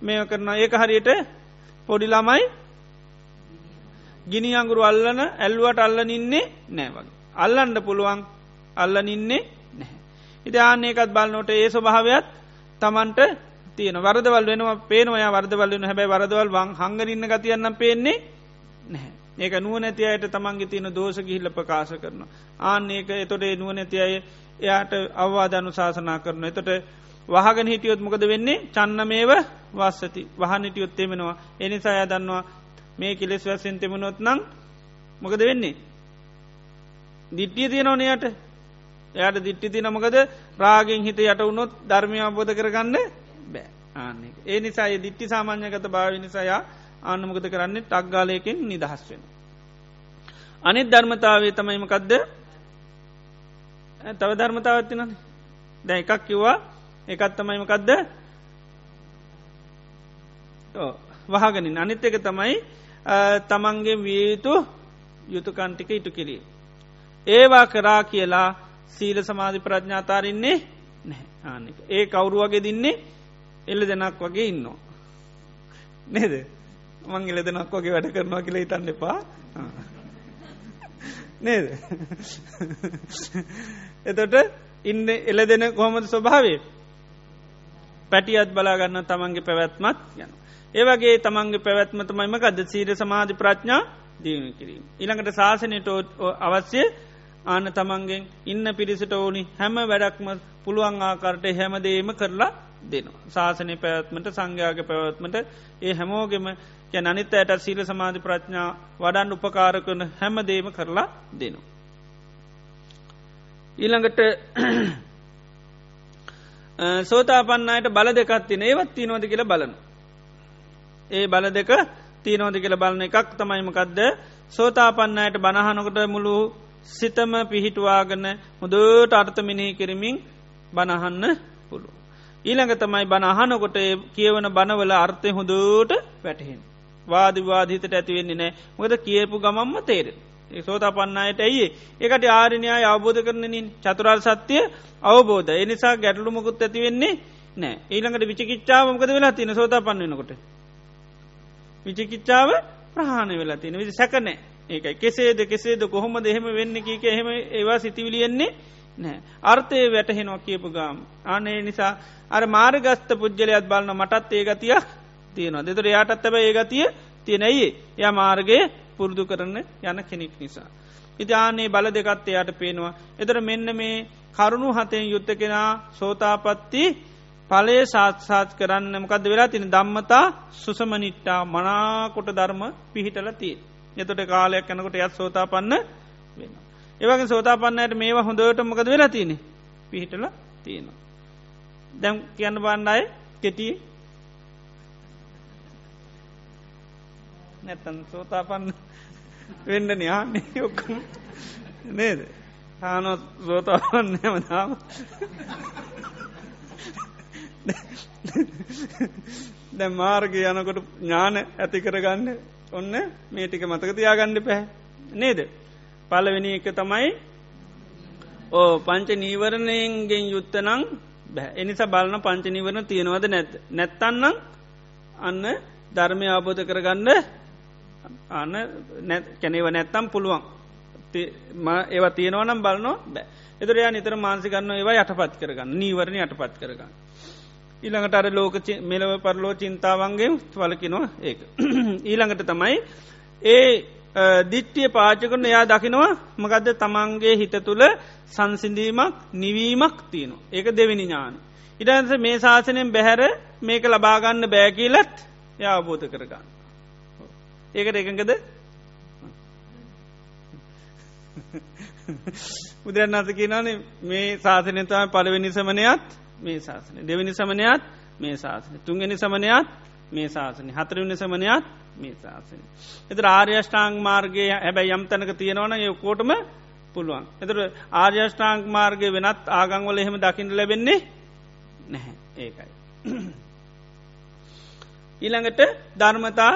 මේ කරන ඒක හරියට පොඩි ළමයි ගිනි අංගුරු අල්ලන ඇල්ුවට අල්ලන ඉන්නේ නෑ වගේ. අල්ලන්ඩ පුළුවන් අල්ලන ඉන්නේ නැහැ. ඉතිආන ඒකත් බලන්නොට ඒ ස්වභාවයක් තමන්ට තියෙන වරදවල් වෙනවා පේනවා වර්දවල් වෙන හැබැයි වරදවල් වන් හංගරන්න ගතියන්නම් පේන්නේ නැහැ. ඒක නුව නැති අයට තමන්ගේ තියෙන දෝෂ ගිහිල්ල ප්‍රකාශ කරන. ආන්න ඒක එතොට නුව නැති අය එයාට අවවාධනු ශාසනා කරන. එතොට වහගෙන හිටියොත් මොකද වෙන්නේ චන්න මේව වස්සති වහන හිටියොත් තෙමෙනවා. එනිසා අය දන්නවා මේ කෙලෙස් වැස්සෙන් තෙමනොත් නං මොකද වෙන්නේ. දිට්ටිය තියෙනවනයට එයට දිට්ටි තින මොකද? රාගෙන් හිත යට වුණොත් ධර්මය අබෝධ කරගන්න බෑ. ආන්න ඒ නිසා දිට්ටි සාමාන්‍යගත භාව නිසායා ආන්නමකද කරන්නේ? ටක්ගාලයකින් නිදහස් වෙන. අනිත් ධර්මතාවේ තමයිමකක්ද තව ධර්මතාවත්තින දැ එකක් කිව්වා. එකත් තමයිමකක්ද වහගනින් අනිත් එක තමයි තමන්ගේ වියයුතු යුතුකන්ටික ඉටු කිරී. ඒවා කරා කියලා සීල සමාධි ප්‍රඥාතාරන්නේ නැහැ. ආනක ඒ කවුරු වගේ දින්නේ? එල්ල දෙනක් වගේ ඉන්නවා. නේද? මං එල දෙනක් වගේ වැඩ කරනවා කියලා ඉතන්න එපා. නේද? එතොට ඉන්න එල දෙන කොහොමද ස්වභාවේ පැටියත් බලාගන්න තමන්ගේ පැවැත්මත් යන. ඒවගේ තමන්ගේ පැවැත්මතමයිම ගද සීර සමාධි ප්‍රඥා දියුණු කිරීම. ඉළඟට ශාසනයට අවශ්‍ය ආන තමන්ගෙන් ඉන්න පිරිසට ඕනි හැම වැඩක්ම පුළුවන් ආකාරට හැමදේම කරලා දෙනවා. ශාසනය පැවත්මට සංඝයාගේ පැවත්මට ඒ හැමෝගෙම ය අනිත් ඇයට සීල සමාධි ප්‍රඥා වඩන් උපකාර කරන හැමදේම කරලා දෙනවා. ඊළඟට සෝතාපන්නයට බල දෙකත්තින ඒවත් තියනෝද කියල බලන. ඒ බල දෙක තියනෝද කියල බලන එකක් තමයිමකක්ද සෝතාපන්නයට බණහනොකට මුළු සිතම පිහිටවාගන්න මුදට අර්ථමිනී කරමින් බණහන්න පුළුව. ඊළඟ තමයි බණ අහනකොට කියවන බණවල අර්ථය හොඳට වැටහෙන්. වාදිවාදහිතට ඇතිවෙන්නේ නෑ මොකද කියපු ගමම්ම තේර. සෝත පන්නයට ඇයි ඒකට ආරණයා අවබෝධ කරනනින් චතුරාර් සත්‍යය අවබෝධ එනිසා ගැටලු මොකුත් ඇතිවෙන්නේ නෑ ඊළඟට විචිකිච්චාව මොකද වෙලා තින සෝත පන්නනකොට. විචිකිච්චාව ප්‍රහාණ වෙලා තියෙන විදි සැකනෑ ඒකයි කෙසේද කෙසේද කොහොම දෙහෙම වෙන්න කීක එහෙම ඒවා සිතිවිලියෙන්නේ නෑ අර්ථය වැටහෙනවා කියපු ගාම් අනේ නිසා අර මාර්ගස්ත පුද්ගලයක් බලන්න මටත් ඒ ගතියක් තියෙනවා දෙතර යාටත් තැබ ඒ ගතිය තියෙනයි ය මාර්ගය පුරුදු කරන්න යන කෙනෙක් නිසා. ඉතිආනේ බල දෙකත් එයාට පේනවා. එතර මෙන්න මේ කරුණු හතෙන් යුත්ත කෙනා සෝතාපත්ති පලේ සාත්සාත් කරන්න මකද වෙලා තින දම්මතා සුසමනිට්ටා මනාකොට ධර්ම පිහිටල තිය. එතොට කාලයක් යනකොට යත් සෝතාපන්න වෙන. ඒවගේ සෝතාපන්නයට මේවා හොඳට මොකද වෙලා තියෙනෙ පිහිටල තියෙනවා. දැම් කියන්න බණ්ඩයි කෙටිය නැත්තන් සෝතාපන්න වෙන්න න්‍යාන්නේ ඔක්කම. නේද? හානො සෝතාපන්න හැමදාම දැ මාර්ගය යනකොට ඥාන ඇති කරගන්න ඔන්න මේ ටික මතක තියාගණ්ඩ පැහැ නේද? පලවෙනි එක තමයි ඕ පංච නීවරණයෙන්ගෙන් යුත්තනං බෑ. එනිසා බලන පංච නිවරණ තියෙනවද නැත් නැත්තන්නම් අන්න ධර්මය ආබෝධ කරගන්න අන්න කැනෙව නැත්තම් පුළුවන්. ඒව තියෙනවනම් බලනො බෑ. එතුරයා නිතර මාන්සිකන්න ඒවා යටපත් කරගන්න. නීවරණ යටපත් කරගන්න. ඊළඟට අර ලෝක මෙලව පරලෝ චින්තාවන්ගේ වලකිනවා ඒක ඊළඟට තමයි ඒ දිට්ටිය පාචකරන එයා දකිනවා මකදද තමන්ගේ හිත තුළ සංසිඳීමක් නිවීමක් තියනවා ඒක දෙවිනි ඥාන. ඉටන්ස මේ ශාසනයෙන් බැහැර මේක ලබාගන්න බෑකීලත් ය අවබෝධ කරගන්න. ඒකට එකඟද බුදුරන් අත කියනන මේ ශාසනතම පලවෙනි සමනයත් මේ ශාසන දෙවනි සමනයත් මේ ශාසන තුන්ගනි සමනයත් මේ ශාසන හතරවනි සමනයත් මේ ශාසන. එත ආර්යෂ්ඨාං මාර්ගය හැබැයි යම් තැනක තියෙනවන යකෝටම පුළුවන්. එතර ආර්යෂ්ඨාංක් මාර්ගය වෙනත් ආගංවල එහෙම දකිින්ට ලැබෙන්නේ නැහැ ඒකයි. ඊළඟට ධර්මතා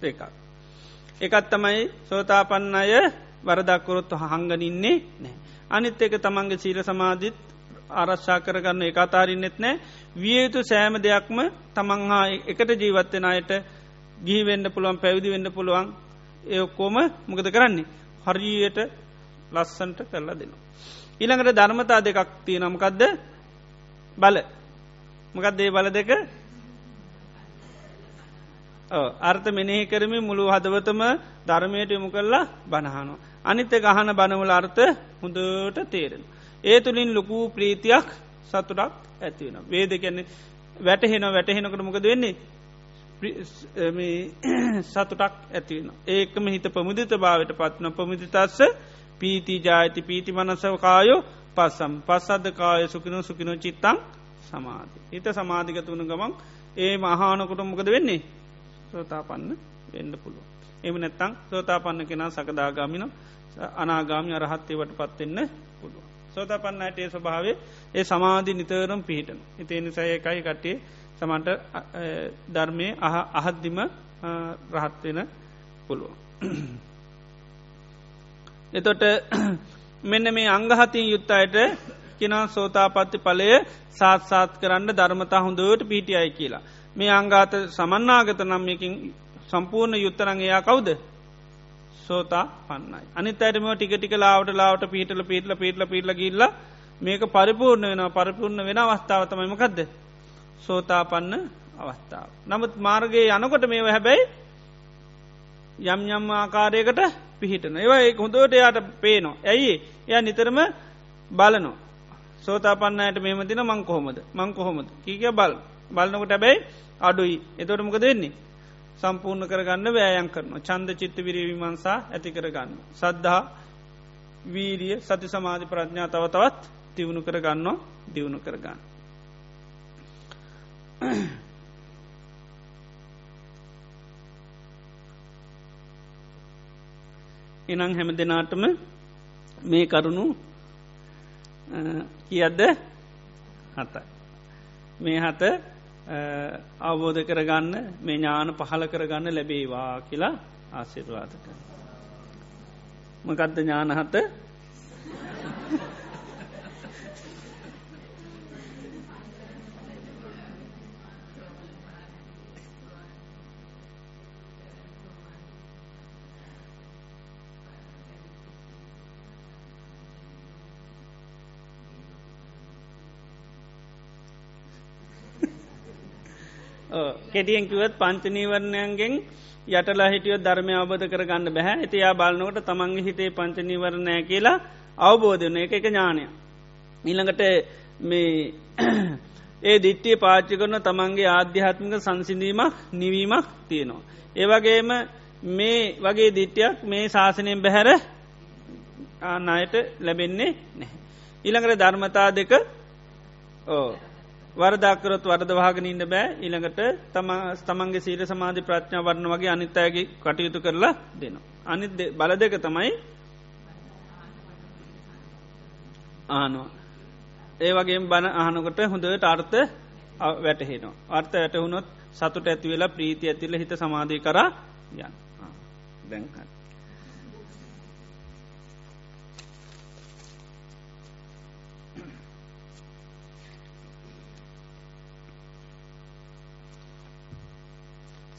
දෙකක්. එකත් තමයි සෝතාපන්න අය වරදක්කොරොත් හංගනින්නේ නෑ. අනිත් එක තමන්ගේ සීල සමාධිත් ආරශ්ා කරගන්න එක අතාරින්නෙත් නෑ. වියයුතු සෑම දෙයක්ම තමන් හා එකට ජීවත්වෙන අයට ගිහිවෙන්න පුළුවන් පැවිදි වෙන්න පුළුවන්. ඒ ඔක්කෝම මොකද කරන්නේ? හරියට ලස්සන්ට කරලා දෙනවා. ඊළඟට ධර්මතා දෙකක් තිය නමකක්ද බල. මකත් දේ බල දෙක? අර්ථ මෙනෙහි කරමි මුළු හදවතම ධර්මයට යොමු කරලා බණහනෝ. අනිත්‍ය ගහන බනවල අර්ථ හොඳට තේරෙන. ඒ තුළින් ලොකූ ප්‍රීතියක් සතුටක් ඇතිවෙන. වේද කියන්නේ වැටහෙන වැටහෙනකට මොකද වෙන්නේ සතුටක් ඇතිවෙන. ඒකම හිත පමුදිත භාවට පත්වන පමුදිතස්ස පීති ජායිති පීති මනසවකායෝ පස්සම් පස්සද්ධ කාය සුකිනු සුකිනු චිත්තං සමාධි. හිත සමාධිගත වුණු ගමන් ඒ මහානකොට මොකද වෙන්නේ සෝතාපන්න වෙන්න පුළුව. එම නැත්තං සෝතාපන්න කෙනා සකදාගාමින අනාගාමි අරහත්තේවට පත්වෙන්න පුළුව. සෝතාපන්නයට ඒ ස්වභාවේ ඒ සමාධි නිතරම් පිහිටන. ඉතිනි සයකයි කටේ සමන්ට ධර්මය අහද්දිම රහත්වෙන පුළුව. එතොට මෙන්න මේ අංගහතින් යුත්තයට කිනා සෝතාපත්ති පලය සාත්සාත් කරන්න ධර්මතා හොඳට පිහිටියයි කියලා. මේ අංගාත සමන්නාගත නම්යකින් සම්පූර්ණ යුත්තරං එයා කවුද සෝතා පන්නයි. අනිත් අයටම ටික ටික ලාවට ලාවට පිහිටල පිටල පිටල පිටල ගිල්ල මේක පරිපූර්ණ වෙන පරිපූර්ණ වෙන අවස්ථාවතමයිමකක්ද සෝතාපන්න අවස්ථාව. නමුත් මාර්ගයේ යනකොට මේව හැබැයි යම් යම් ආකාරයකට පිහිටන ඒවා ඒ හොඳෝට යායට පේනවා. ඇයි? එය නිතරම බලනො සෝතාපන්නයට මෙම තින මංකොහොමද මංකොහොමද කීක බල් බලනකොට හැබැයි අඩුයි. එතොටමක දෙන්නේ සම්පූර්ණ කරගන්න වෑයන් කරන චන්ද චිත්ත විරවිමන්සා ඇති කරගන්න. සද්ධහා වීරිය සති සමාධි ප්‍රඥා තව තවත් තිවුණු කරගන්න දියුණු කරගන්න. එනං හැම දෙනාටම මේ කරුණු කියද්ද හතයි. මේ හත අවබෝධ කරගන්න මේ ඥාන පහල කරගන්න ලැබේවා කියලා ආසිර්වාද කර. මකදද ඥානහත කෙටියෙන්කිවත් පංචනීවරණයන්ගෙන් යටලා හිටියෝ ධර්මය අවබධ කරගන්න බැහැ ඇතියා බලන්නකට තමන්ගේ හිතේ පංචනීවරණය කියලා අවබෝධන එක එක ඥානය. ඊළඟට මේ ඒ දිට්ටිය පාච්චි කරන තමන්ගේ ආධ්‍යාත්මික සංසිඳීමක් නිවීමක් තියෙනවා. ඒවගේම මේ වගේ දිට්ටියක් මේ ශාසනයෙන් බැහැර ආනායට ලැබෙන්නේ නැහැ. ඊළඟට ධර්මතා දෙක ඕ වරදාකරොත් වරදවාගෙන ඉන්න බෑ ඉළඟට තම තමන්ගේ සීර සමාධි ප්‍රඥා වරණ වගේ අනිත්තයගේ කටයුතු කරලා දෙනවා. අනි බල දෙක තමයි ආනවා. ඒ වගේ බණ අහනකොට හොඳට අර්ථ වැටහෙනවා. අර්ථ වැටහුණොත් සතුට ඇති වෙලා ප්‍රීති ඇතිල හිත සමාධය කර යන් දැන්කන්න.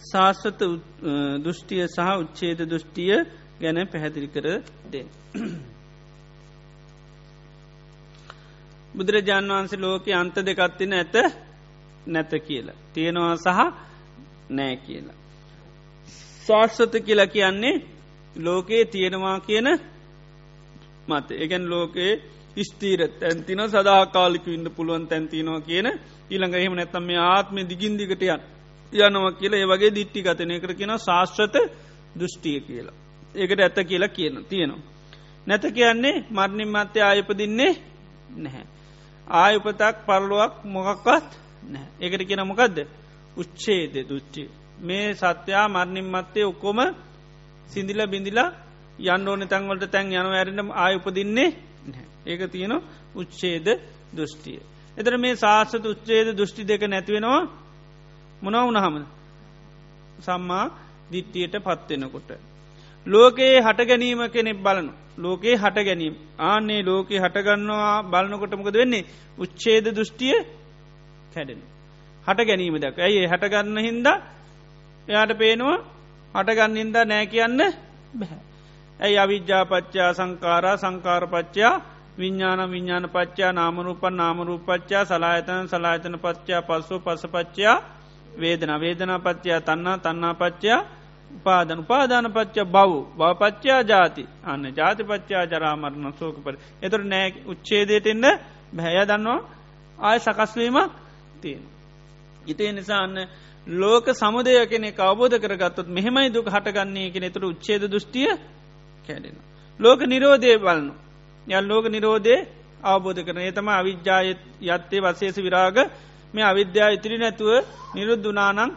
ශාස්වත දෘෂ්ටිය සහ උච්චේද දෘෂ්ටිය ගැන පැහැදිලි කර දෙ. බුදුරජාණන් වහන්සේ ලෝක අන්ත දෙකත්තින ඇත නැත කියලා. තියෙනවා සහ නෑ කියලා. ශාස්වත කියලා කියන්නේ ලෝකයේ තියෙනවා කියන මත එකැන් ලෝකයේ ස්තීර තැන්තින සදාකාලික ඉන්න පුළුවන් තැන්තිනවා කියන ඊළඟ එහෙම නැත්තම් මේ ආත්මය දිගින්දිගටයන් යනවා කියලා ඒ වගේ දිට්ටි ගතනය කර කියෙන ශාස්ත්‍රත දෘෂ්ටිය කියලා. ඒකට ඇත්ත කියලා කියන තියෙනවා. නැත කියන්නේ මරණින් මත්‍ය ආයපදින්නේ නැහැ. ආයුපතක් පරලුවක් මොකක්වත් නැහැ. ඒකට කියන මොකක්ද උච්චේද දුච්චි. මේ සත්‍යයා මරණින් මත්තේ ඔක්කොම සිදිල බිඳිලා යන්න ඕන තැන්වලට තැන් යන ඇරෙන ආය උපදින්නේ ඒක තියෙන උච්චේද දෘෂ්ටිය. එතර මේ ශාසත උච්චේද දෘෂ්ටි දෙක නැතිවෙනවා මොනවුනහම සම්මා දිට්ටියට පත්වෙනකොට. ලෝකයේ හට ගැනීම කෙනෙක් බලනු. ලෝකයේ හට ගැනීම ආන්නේ ලෝකයේ හටගන්නවා බලනකොටමකද වෙන්නේ උච්චේද දෘෂ්ටිය කැඩෙන. හට ගැනීම දක් ඇයි හටගන්න හින්ද එයාට පේනවා හටගන්න හින්දා නෑ කියන්න බැහැ. ඇයි අවිද්‍යාපච්චා සංකාරා සංකාරපච්චා විඤ්ඥාන විඤ්ඥාන පච්චා නාමරූපන් නාමරූපච්චා සලායතන සලායතන පච්චා පස්සු පසපච්චා වේදන වේදනා පච්චයා තන්නා තන්නා පච්චයා උපාදන උපාදාන පච්ච බව් බවපච්චයා ජාති අන්න ජාතිපච්චා ජරාමරණ සෝකපර එතුර නෑ උච්චේදයට එන්න බැහැ දන්නවා ආය සකස්වීමක් තියෙන. ඉතේ නිසා අන්න ලෝක සමුදය කෙනෙ අවබෝධ කරගත්තොත් මෙහෙමයි දුක හටගන්නේ කෙනෙ තුර උච්චේද දෘෂ්ටිය කැඩෙන. ලෝක නිරෝධය බලනු. යල් ලෝක නිරෝධය අවබෝධ කරන ඒතම අවිද්‍යාය යත්තේ වසේස විරාග මේ අවිද්‍යා ඉතිරි නැතුව නිරුද්ධනානං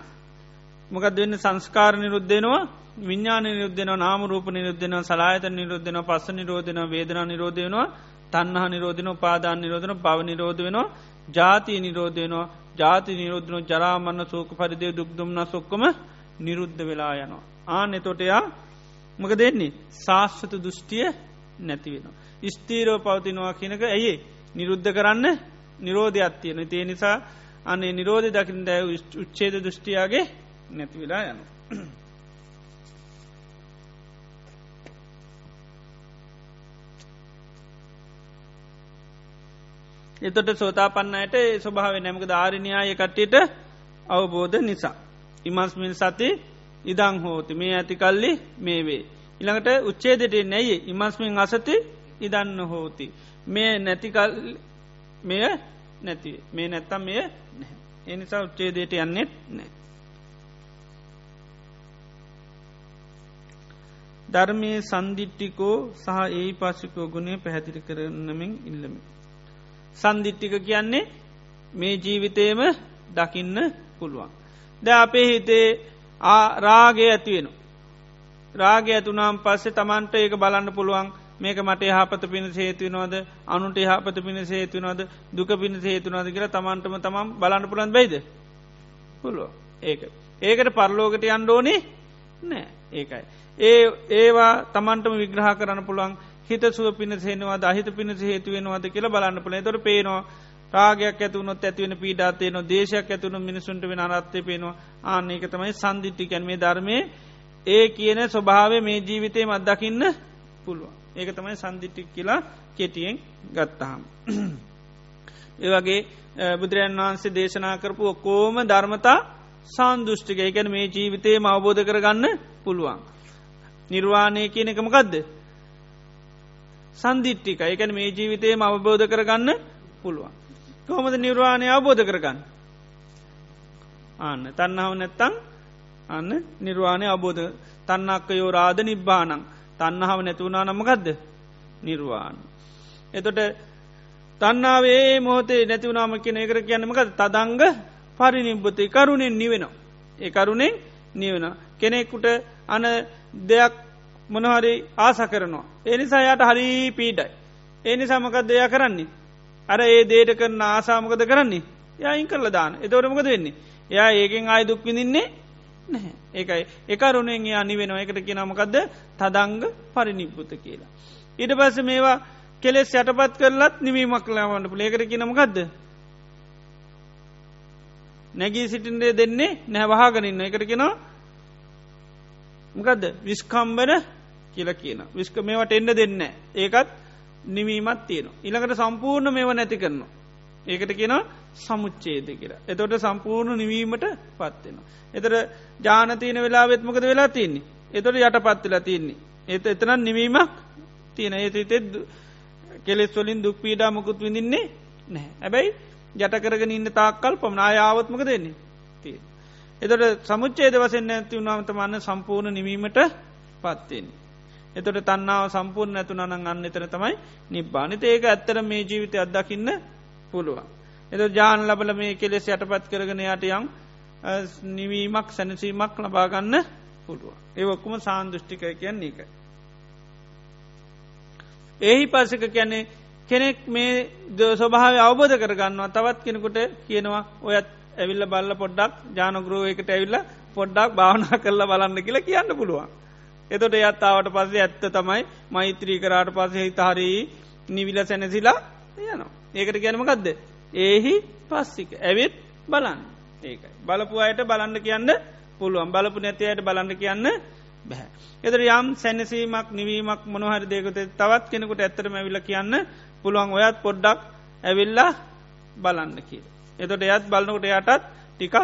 මොකද වෙන්න? සංස්කාර නිරුද්ධෙනවා විඤ්ඥාන නිරුද්ධන නාමරූප නිරුද්ධන සලායත නිරුද්ධන පස්ස නිරෝධන වේදනා නිරෝධයනවා තන්නහ නිරෝධන පාදාන නිරෝධන පව නිරෝධ වෙනවා ජාතිය නිරෝධ වෙනවා ජාති නිරෝධන ජරාමන්න සෝක පරිදය දුක්දුම්න සොක්කම නිරුද්ධ වෙලා යනවා. ආන එතොටයා මක දෙන්නේ ශාස්වත දෘෂ්ටිය නැතිවෙන. ස්තීරෝ පවතිනවා කියනක ඇයි නිරුද්ධ කරන්න නිරෝධයක් තියෙන තිය නිසා අන්නේ නිරෝධ දකිින් දැය උච්චේද දෘෂ්ටියාගේ නැතිවෙලා යනු. එතොට සෝතා පන්නයට ස්වභාව නැමක ධාරණයාය කට්ටියට අවබෝධ නිසා. ඉමස්මින් සති ඉදං හෝති මේ ඇතිකල්ලි මේ වේ. ඉළඟට උච්චේදට නැයි ඉමස්මින් අසති ඉදන්න හෝති. මේ නැතිකල් මෙය නැති මේ නැත්තම් මෙය එනිසා උච්චේදයට යන්නෙත් නෑ. ධර්මය සන්දිිට්ටිකෝ සහ ඒ පාශිකෝ ගුණේ පැහැදිලි කරනමින් ඉල්ලමි. සන්දිිට්ටික කියන්නේ මේ ජීවිතේම දකින්න පුළුවන්. ද අපේ හිතේ රාගේ ඇතිවෙන. රාගය ඇතුනම් පස්සේ තමන්ට ඒක බලන්න පුළුවන් මේක මට හපත පිණ සේතුවනවද අනුට හපත පිණ සේතුවනවද දුක පිණ සේතුනවද කියලා තමන්ටම තමම් බලන්න පුළන් බයිද පුළුව ඒක. ඒකට පරලෝකට අන්ඩෝනේ නෑ. ඒකයි. ඒ ඒවා තමන්ටම විග්‍රහ කරන්න පුළුවන් හිත සුව පිණසේනවා අහිත පිණිස හේතුවෙනවාද කියලා බලන්න පුළ තොර පේනවා රාගයක් ඇතුවනොත් ඇතිවෙන පීඩාතයන දේශයක් ඇතුවන මිනිසුන්ට වෙන අරත්තය පේනවා. ආන්නේක තමයි සන්දිිට්ටිකැන් මේ ධර්මය ඒ කියන ස්වභාව මේ ජීවිතය මත්දකින්න පුළුවන්. ඒක තමයි සන්දිිට්ටික් කියලා කෙටියෙන් ගත්තහම්. ඒවගේ බුදුරජන් වහන්සේ දේශනා කරපු ඔක්කෝම ධර්මතා සාන්දුෘෂ්ටික එකැන මේ ජීවිතයේ අවබෝධ කරගන්න පුළුවන්. නිර්වාණය කියන එකමකදද. සන්දිිට්ටික එකැන මේ ජීවිතයම අවබෝධ කරගන්න පුළුවන්. කොහොමද නිර්වාණය අවබෝධ කරගන්න. අන්න තන්නාව නැත්තං අන්න නිර්වාණය අබෝධ තන්නක්ක යෝ රාධ නිබ්බානං තන්නහාව නැතුවනා නමගදද නිර්වාණ. එතොට තන්නාවේ මෝතේ නැතිවනාම කියන එකර කියන්නමකද තදංග පරිනිබ්බතය කරුණෙන් නිවෙනවා. ඒ කරුණෙන් නිවෙන. කෙනෙක්කුට අන දෙයක් මොනහරි ආස කරනවා. එනිසා යට හරි පීඩයි. ඒනි සමකක් දෙයක් කරන්නේ. අර ඒ දේට කරන ආසාමකද කරන්නේ යයින් කරල දාන එතවරමකද වෙන්නේ. යා ඒකෙන් ආය දුක්විඳින්නේ නැහැ. ඒකයි එකරුණෙන් යා නිවෙනවා එකට කියනමකක්ද තදංග පරිනිබ්බුත කියලා. ඉට පස මේවා කෙලෙස් යටපත් කරලත් නිවීමක් ලාවන්නට ලේකර කියනමකක්ද. නැගී සිටින්දේ දෙන්නේ නැවහාගනින්න එකට කෙනවා මකදද විස්කම්බන කියල කියන විස්ක මේවට එන්න දෙන්න ඒකත් නිවීමත් තියෙන. ඉළඟට සම්පූර්ණ මේව නැති කරනවා. ඒකට කියෙන සමුච්චේද කියලා. එතොට සම්පූර්ණ නිවීමට පත්වෙනවා. එතර ජානතියන වෙලාවෙත්මකද වෙලා තින්නේ. එතොට යට පත්වෙලා තින්නේ. ඒත එතනන් නිවීමක් තියෙන ඒතෙත් කෙලෙස් වලින් දුක් පීඩා මොකුත් විඳින්නේ නැහැ. ඇබැයි යට කරගෙන ඉන්න තාක්කල් පමනායාවත්මක දෙන්නේ. තිය. එතොට සමුච්චේද වසෙන් ඇති වුණාමතමන්න සම්පූර්ණ නිවීමට පත්වෙන්නේ. එතොට තන්නාව සම්පූර්ණ ඇතුනනං අන්න එතර තමයි නිබ්බානිත ඒක ඇත්තර මේ ජීවිතය අත්දකින්න පුළුවන්. එත ජාන ලබල මේ කෙලෙස් යටපත් කරගෙන යට යම් නිවීමක් සැනසීමක් ලබාගන්න පුළුව. ඒ ඔක්කුම සාන්දෘෂ්ටිකය කියන්න එක. එහි පසක කියන්නේ කෙනෙක් මේ ස්වභාව අවබෝධ කරගන්නවා තවත් කෙනෙකුට කියනවා ඔයත් ඇවිල්ල බල්ල පොඩ්ඩක් ජානගරුවයකට ඇවිල්ල පොඩ්ඩක් භාවනා කරලා බලන්න කියලා කියන්න පුළුවන්. එතොට යත්තාවට පස්සේ ඇත්ත තමයි මෛත්‍රී කරාට පසේ හිතහරී නිවිල සැනසිලා යනවා. ඒකට ගැනමකක්ද. ඒහි පස්සික ඇවිත් බලන්න ඒකයි. බලපු අයට බලන්න කියන්න පුළුවන් බලපු නැතියට බලන්න කියන්න බැහැ. එතර යම් සැනසීමක් නිවීමක් මොනහරි දෙකත තවත් කෙනෙකුට ඇත්තරම ඇවිල කියන්න පුළුවන් ඔයත් පොඩ්ඩක් ඇවිල්ලා බලන්න කිය. එතොට එයත් බලනකොට යටත් ටිකක්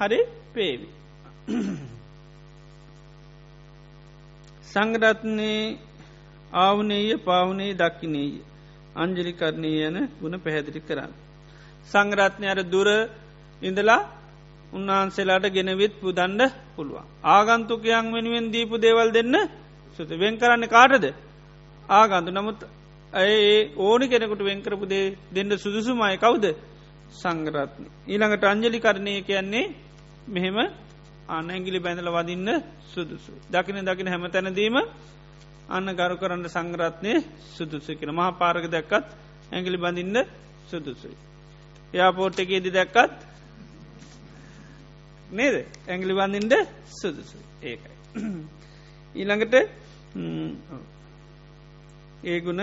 හරි පේවි. සංගරත්නයේ ආවනේය පාවනේ දක්කිනේය අංජලි කරණය යන ගුණ පැහැදිලි කරන්න. සංගරත්නය අර දුර ඉඳලා උන්වහන්සේලාට ගෙනවිත් පුදන්ඩ පුළුවන්. ආගන්තුකයන් වෙනුවෙන් දීපු දේවල් දෙන්න සුත වෙන් කරන්න කාටද ආගන්තු නමුත් ඇය ඕනි කෙනෙකුට වෙන්කරපු දේ දෙන්න සුදුසුමයි කවුද සංගරත්න. ඊළඟට අංජලි කරණය කියන්නේ මෙහෙම අනඇගිලි බැඳල වදින්න සුදුසු. දකින දකින හැම තැනදීම අන්න ගරු කරන්න සංගරත්නය සුදුසු කෙන මහා පාරක දැක්කත් ඇගිලි බඳින්න සුදුසුයි. යාපෝට් එකේදි දැක්කත් නේද ඇගිලි බඳින්ට සුදුසු ඒකයි. ඊළඟට ඒගුණ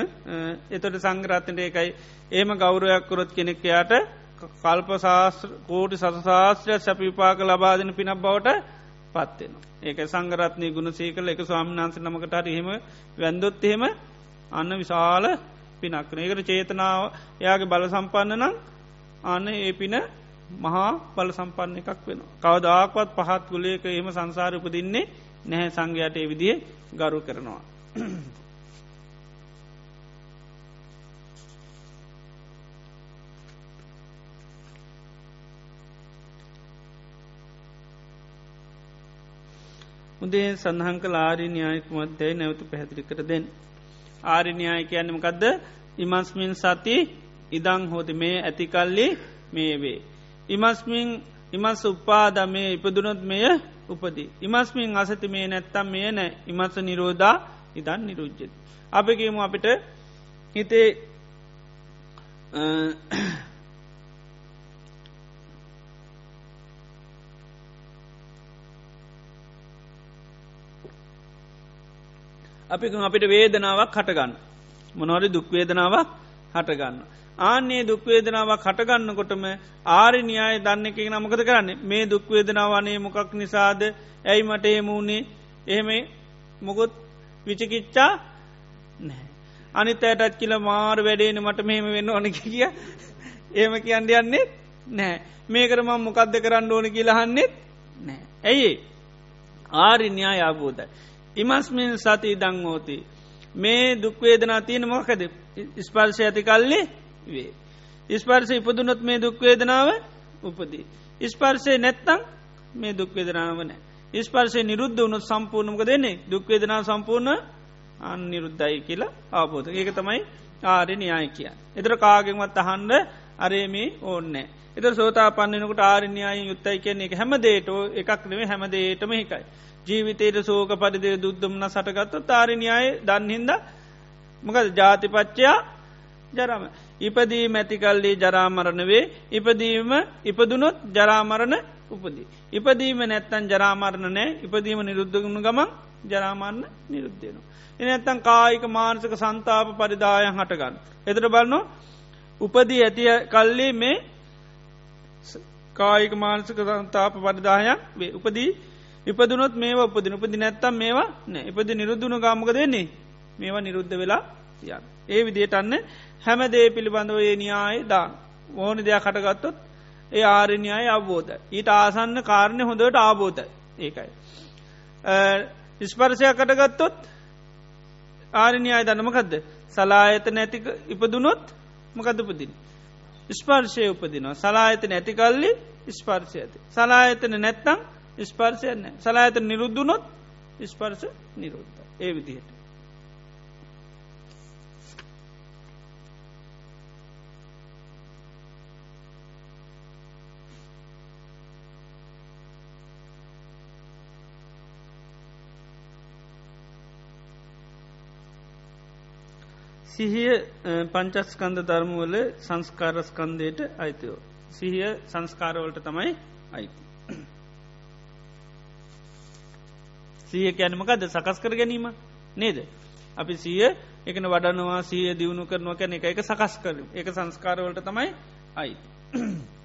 එතොට සංග්‍රාත්තට ඒකයි ඒම ගෞරයක් කොරොත් කෙනෙක් යාට කල්ප ශාස්ත්‍ර කෝටි සසාස්ත්‍රය සැපිපාක ලබාදන පිනක් බවට පත්වෙනවා. ඒක සංගරත්නය ගුණ සේකල එක ස්වාමිනාන්ස නමකට හරිහෙම වැන්දොත් එහෙම අන්න විශාල පිනක්න ඒකට චේතනාව එයාගේ බල සම්පන්න නම් අන්න ඒ පින මහා බල සම්පන්න එකක් වෙන. කවදාක්වත් පහත් ගුලේක එම සංසාරපදින්නේ නැහැ සංඝයට ඒ විදිහ ගරු කරනවා. උදේ සඳහන් කළ ආරින්‍යායකුමත්දැයි නැවතු පැහැදිලි කර දෙෙන්. ආරින්‍යාය කියන්නමකදද ඉමස්මින් සති ඉදං හෝති මේ ඇතිකල්ලි මේ වේ. ඉමස්මින් ඉමස් උපාද මේ ඉපදුනොත් මෙය උපදී. ඉමස්මින් අසති මේ නැත්තම් මේ නෑ ඉමස නිරෝධා ඉදන් නිරුජ්ජත්. අපගේමු අපිට හිතේ අපික අපිට වේදනාවක් හටගන්න. මොනවරි දුක්වේදනාවක් හටගන්න. ආන්නේ දුක්වේදනාවක් හටගන්නකොටම ආරි න්‍යාය දන්න එක නමකද කරන්න මේ දුක්වේදනාවනේ මොකක් නිසාද ඇයි මට එමුණේ එහෙම මොකොත් විචකිච්චා නැහැ. අනිත් ඇයටත් කියල මාර වැඩේන මට මෙහෙම වෙන්න ඕන කිය ඒම කියන්න යන්නේ නෑ මේකරම මොකක්ද කරන්න ඕන කියලහන්නෙත් නෑ. ඇයි ආරින්‍යා යාබෝධයි. ඉමස්මින් සති දංහෝති. මේ දුක්වේදනා තියෙන මොකද ස්පර්ශය ඇති කල්ලේ වේ. ඉස්පර්සය ඉපදුනොත් මේ දුක්වේදනාව උපදී. ඉස්පර්සය නැත්තං මේ දුක්වේදනාව නෑ. ඉස්පර්සය නිරුද්ධ වුණු සම්පූර්ණමක දෙන්නේ දුක්වේදනා සම්පූර්ණ අන් නිරුද්ධයි කියලා අවබෝධ ඒක තමයි ආරය න්‍යාය කිය. එතර කාගෙන්වත් අහන්ඩ අරේමේ ඕන්නෑ. එත සෝතා පන්නනකට ආරණ්‍යයි යුත්තයි කියන්නේ එක හැමදේට එකක් නෙවේ හැමදේටම හිකයි. ජීවිතයට සෝක පරිදේ දුද්ධමන සටගත්ත තාරණයාය දන්හින්ද මොකද ජාතිපච්චයා ජරම. ඉපදී මැතිකල්ලි ජරාමරණ වේ ඉපදීම ඉපදුනොත් ජරාමරණ උපදී. ඉපදීම නැත්තන් ජරාමරණ නෑ ඉපදීම නිරුද්ධගුණු ගමන් ජරාමරණ නිරුද්ධයනවා. එනැත්තන් කායික මානසක සන්තාප පරිදායන් හටගන්න. එතර බලන්න උපදී ඇතිය කල්ලි මේ කායික මානසක සන්තාප පරිදායන් වේ උපදී ඉපදුනොත් මේ උපදින උපදි නැත්තම් මේවා නෑ ඉපදි නිරුද්ධුණු ගාමක දෙන්නේ මේවා නිරුද්ධ වෙලා යන්. ඒ විදියටන්න හැම දේ පිළිබඳව ඒ න්‍යාය දාන ඕනි දෙයක් කටගත්තොත් ඒ ආරණ්‍යය අවබෝධ. ඊට ආසන්න කාරණය හොඳට ආබෝධ ඒකයි. ඉස්පර්සයක් කටගත්තොත් ආරණ්‍යය දනමකදද සලායත නැති ඉපදුනොත් මකදපදින්. ස්පර්ශය උපදිනවා සලායත නැතිකල්ලි ස්පර්ශය ඇති. සලායතන නැත්තං ස්පර්ශයන්න සලාඇත නිරුද්ධනොත් ස්පර්ශ නිරුද්ධ ඒ විදිහට. සිහිය පංචස්කන්ද ධර්මවල සංස්කාරස්කන්දයට අයිතයෝ. සිහිය සංස්කාරවලට තමයි අයිති. සිය කැනමකද සකස් කර ගැනීම නේද. අපි සිය එකන වඩනවා සිය දියුණු කරනවා කැන එක එක සකස් කර එක සංස්කාරවලට තමයි අයිති.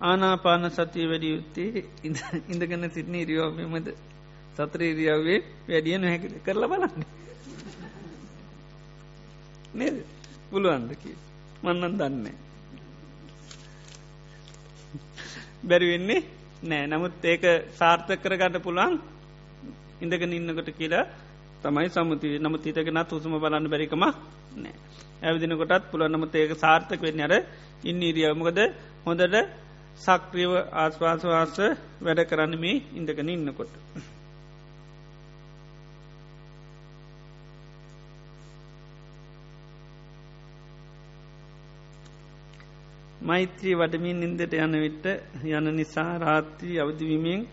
ආනාපාන සතිය වැඩි යුත්තේ ඉඳගන්න සිටින ඉරියෝමමද සතර ඉරියාවේ වැඩිය නොහැකි කරලා බලන්න. නේද? පුළුවන්දක මන්නන් දන්නේ බැරිවෙන්නේ නෑ නමුත් ඒක සාර්ථක කරගන්න පුළන් ඉඳගෙන ඉන්නකොට කියලා තමයි සමුති නමුත් හිතගෙන තුසම බලන්න බැරිකම නෑ ඇවිදිනකොටත් පුළන් නමුත් ඒක සාර්ථක වෙන්න අර ඉන්න ඉරියවමකද හොඳට සක්‍රියව ආස්වාසවාස වැඩ කරන්න මේ ඉඳගෙන ඉන්නකොට. මෛත්‍රී වඩමින් නින්දට යන විට යන නිසා රාත්‍රී අවදිවීමෙන්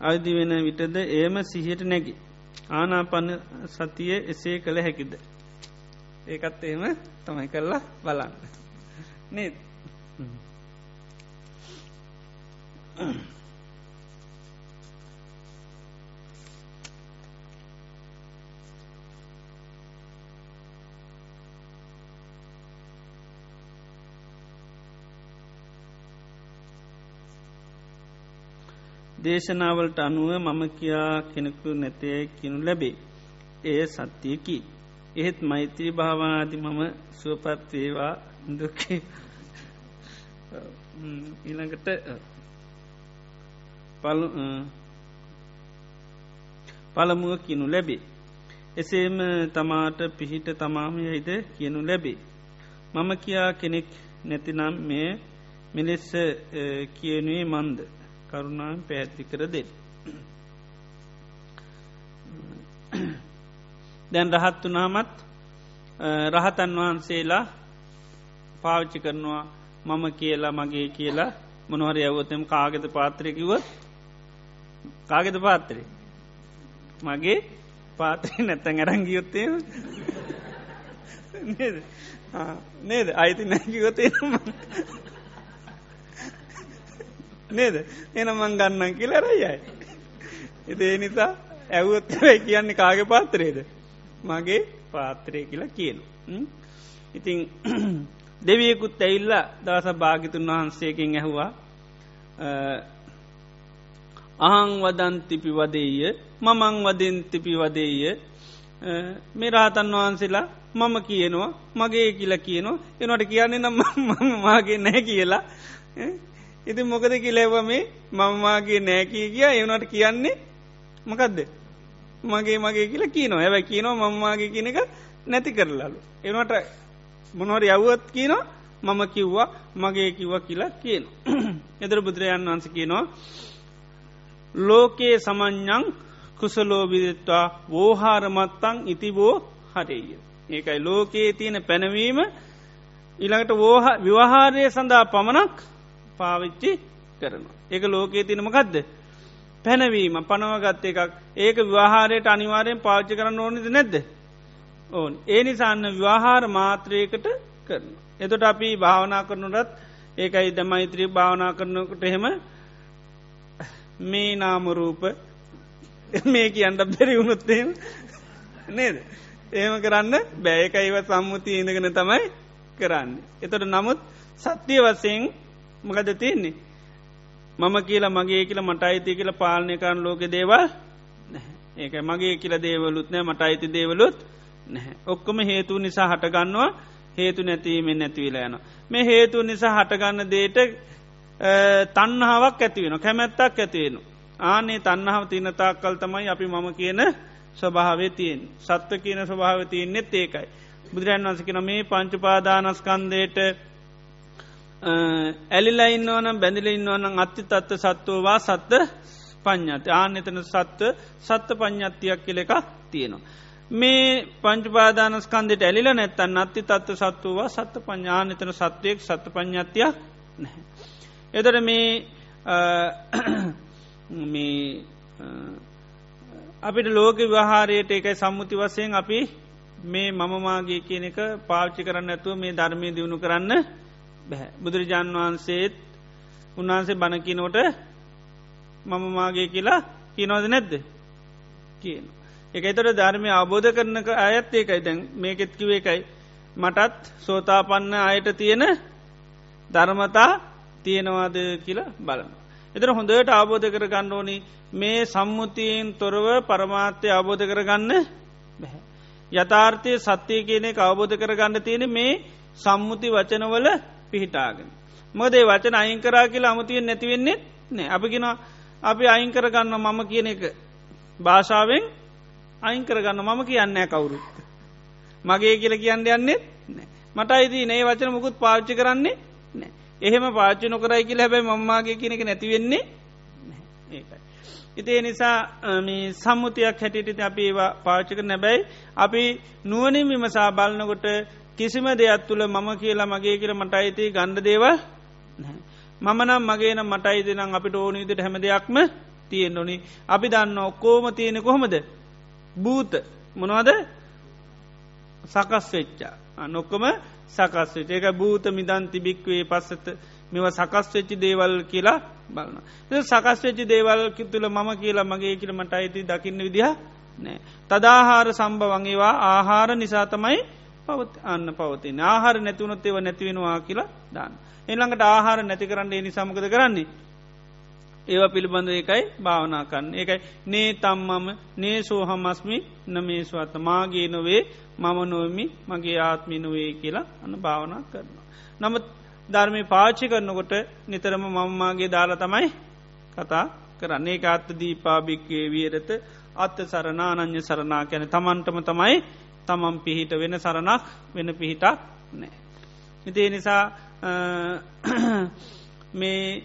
අවදි වෙන විටද ඒම සිහියට නැගි. ආනාපන්න සතිය එසේ කළ හැකිද. ඒකත් එහෙම තමයි කරලා බලන්න. නේද. දේශනාවලට අනුව මම කියා කෙනෙකු නැතේ කිනු ලැබේ. එය සත්‍යයකි. එහෙත් මෛත්‍රී භාවාදී මම සුවපත්වේවා දුකේ ඊළඟට පළමුුව කියනු ලැබේ. එසේම තමාට පිහිට තමාම යයිද කියනු ලැබේ. මම කියා කෙනෙක් නැතිනම් මේ මෙලෙස්ස කියනුවේ මන්ද කරුණාව පැඇත්ති කර දෙ. දැන් රහත් වනාමත් රහතන් වහන්සේලා පාවිච්චි කරනවා මම කියලා මගේ කියලා මොනහර යවතම කාගෙත පාත්‍රයකිවත් කාගෙත පාත්තරේ මගේ පාත්‍රය නැත්තැන් අරංගියොත්තේ නේද? නේද? අයිති නැකිවතේ නේද? එනමං ගන්නන් කියලරයයි එදේ නිසා ඇවුත්තරයි කියන්නේ කාගේ පාත්‍රයේද මගේ පාත්‍රය කියලා කියන ඉතිං දෙවියකුත් ඇයිල්ල දවස භාගිතුන් වහන්සේකින් ඇහුවා අහං වදන්තිපි වදේය මමං වදෙන්තිපි වදේය මේ රාතන් වහන්සේලා මම කියනවා මගේ කියලා කියනවා. එනට කියන්නේ නම් මගේ නෑ කියලා. ඉති මොකද කිලැව මේ? මංමාගේ නෑකී කිය එවනට කියන්නේ මකදද? මගේ මගේ කියලා කියනවා. ඇැයි කියනවා මංමාගේ කියන එක නැති කරලාලු. එනට මොනොර යව්වත් කියනවා මම කිව්වා මගේ කිව්ව කියලා කියන. එදර බුදුරජාන් වන්ස කියනවා ලෝකයේ සමඥං කුසලෝබිදත්වා වෝහාරමත්තං ඉතිබෝ හරේය. ඒකයි ලෝකයේ තියෙන පැනවීම ඉළඟට වෝහ විවහාරය සඳහා පමණක් පාවිච්චි කරනවා. ඒක ලෝකයේ තිනමකක්ද. පැනවීම පනවගත්ත එකක් ඒක විවාහාරයට අනිවාරයෙන් පාච්චි කරන්න ඕනිද නැද්ද. ඕන් ඒ නිසාන්න විවාහාර මාත්‍රයකට කරන. එතොට අපි භාවනා කරනුරත් ඒකයි දමයිත්‍රී භාවනා කරනකට එහෙම මේ නාමරූප මේ කියන්ට බැරි වුණුත්තේම නේද. ඒම කරන්න බෑයකයිව සම්මුති ඉඳගෙන තමයි කරන්න. එතොට නමුත් සත්‍යය වසයෙන් මකද තියන්නේ. මම කියලා මගේ කියලා මට අයිති කියලා පාලනය කරන්න ලෝක දේවල් ඒක මගේ කියල දේවලුත් නෑ මට අයිති දේවලුත් නැහැ. ඔක්කොම හේතු නිසා හටගන්නවා හේතු නැතිීමෙන් නැතිවිලා යන. මේ හේතු නිසා හටගන්න දේට තන්නහාවක් ඇතිවෙන කැමැත්තක් ඇතිවෙන. ආනේ තන්නහාව තිනතාක් කල් තමයි අපි මම කියන ස්වභාවේ තියෙන් සත්ව කියන ස්වභාව තියන්නෙත් ඒකයි. බුදුරන් වන්සකන මේ පංචුපාදානස්කන්දයට ඇලිලා ඉන්නවනම් බැඳිල ඉන්නවනම් අත්ති තත්ව සත්වවා සත්ත පඥ්ඥත ආන එතන සත්ව සත්ත පඥ්ඥත්තියක් කෙල එකක් තියෙනවා. මේ පංචපාදානස්කන්දට ඇලිල නැත්තන් අත්ති තත්ව සත්වවා සත්ත පඥානතන සත්වයෙක් සත්ත පඥ්ඥත්තියක් නැහැ. එතර මේ මේ අපිට ලෝක විවාහාරයට එකයි සම්මුති වසයෙන් අපි මේ මමමාගේ කියන එක පාච්චි කරන්න ඇතුව මේ ධර්මය දියුණු කරන්න බැහැ බුදුරජාන් වහන්සේත් උන්වහන්සේ බණකිනෝට මමමාගේ කියලා කියනවද නැද්ද? කියන. එක එතට ධර්මය අවබෝධ කරනක අයත් ඒකයි. දැන් මේකෙත්කිව එකයි. මටත් සෝතාපන්න අයට තියෙන ධර්මතා තියෙනවාද කියලා බලන. එතර හොඳට අවබෝධ කර ගන්න ඕනි මේ සම්මුතියෙන් තොරව පරමාත්‍යය අවබෝධ කරගන්න බැහැ. යථාර්ථය සත්‍යය කියන අවබෝධ කරගන්න තියෙන මේ සම්මුති වචනවල පිහිටාගෙන. මොදේ වචන අයින් කරා කියලා අමතියෙන් නැතිවෙන්නේ නෑ අපිගෙන අපි අයින් කරගන්න මම කියන එක භාෂාවෙන් අයින් කරගන්න මම කියන්න කවුරුත්. මගේ කියල කියන්න යන්නේ මට අයිති නේ වචන මුකුත් පාච්චි කරන්නේ නෑ එහෙම පාච්චි නොකරයි කියල හැබැයි මම්මාගේ කියනක නැතිවෙන්නේ ඒකයි. ඉතිේ නිසා සම්මුතියක් හැටිට අපි ඒවා පාචක නැබැයි අපි නුවනින් විමසා බලන්නකොට කිසිම දෙයක් තුළ මම කියලා මගේ කියල මට අයිති ගණ්ඩ දේව මම නම් මගේ නම් මට අයිතිනම් අපිට ඕනීදට හැම දෙයක්ම තියෙන් ඕනි. අපි දන්න ඔක්කෝම තියෙන කොහොමද? භූත. මොනවද? සකස් වෙච්චා. නොක්කම සකස් වෙච ඒක භූත මිදන් තිබික්වේ පස්සත මෙව සකස් වෙච්චි දේවල් කියලා බලන්න. සකස් වෙච්චි දේවල් තුළ මම කියලා මගේ කියලමට අයිති දකින්න විදිහ නෑ. තදාහාර සම්භවංගේවා ආහාර නිසා තමයි පවත් අන්න පවතින ආහාර නැතිවුණොත් ඒව නැතිවෙනවා කියලා දාන්න. එළඟට ආහාර නැති කරන්න එනි සමකද කරන්නේ. ඒව පිළිබඳ එකයි භාවනා කන්න ඒකයි නේ තම්මම නේ සෝහමස්මි නමේස්වත්ත මාගේ නොවේ මම නොවමි මගේ ආත්මි නොවේ කියලා අන්න භාවනා කරනවා. නමුත් ධර්මය පාචි කරනකොට නිතරම මම්මාගේ දාලා තමයි කතා කරන්නේ අත්ත දීපාභික්වේ වියරත අත්ත සරණා අනං්‍ය සරණා කැන තමන්ටම තමයි තමන් පිහිට වෙන සරණක් වෙන පිහිටක් නෑ. ඉතිේ නිසා මේ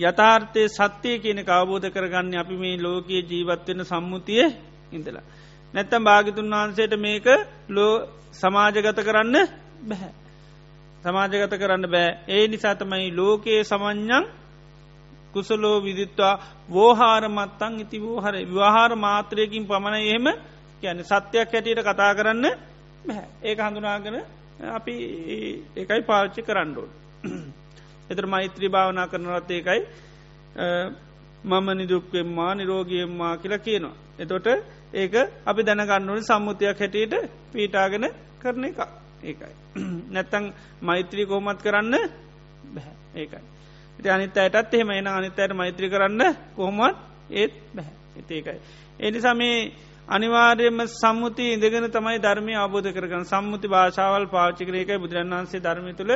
යථාර්ථය සත්‍යය කියන අවබෝධ කරගන්න අපි මේ ලෝකයේ ජීවත්වෙන සම්මුතිය ඉඳලා. නැත්තම් භාගිතුන් වහන්සේට මේක ලෝ සමාජගත කරන්න බැහැ. සමාජගත කරන්න බෑ ඒ නිසා තමයි ලෝකයේ සමඥ්ඥන් කුසලෝ විදිත්වා වෝහාරමත්තං ඉති වෝහර විවාහාර මාත්‍රයකින් පමණ එහෙම කියන සත්‍යයක් හැටියට කතා කරන්න බැහැ ඒක හඳුනාගෙන අපි ඒකයි පාච්චි කරන්නඩුවන්. එතර මෛත්‍රී භාවනා කරනවත් ඒකයි මම නිදුක්වෙම්මා නිරෝගියම්මා කියලා කියනවා. එතොට ඒක අපි දැනගන්නවන සම්මුතියක් හැටියට පීටාගෙන කරන එක ඒකයි. නැත්තං මෛත්‍රී කෝමත් කරන්න බැහැ ඒකයි. ඉති අනිත් අයටත් එහෙම එන අනිත් අයට මෛත්‍රී කරන්න කොහොමත් ඒත් බැහැ එතේකයි. එනිසා මේ අනිවාර්යම සම්මුති ඉඳගෙන තමයි ධර්මය අබෝධ කරගන සම්මුති භාෂාවල් පාචිකරයකයි බුදුරන් වන්සේ ධර්මි තුළ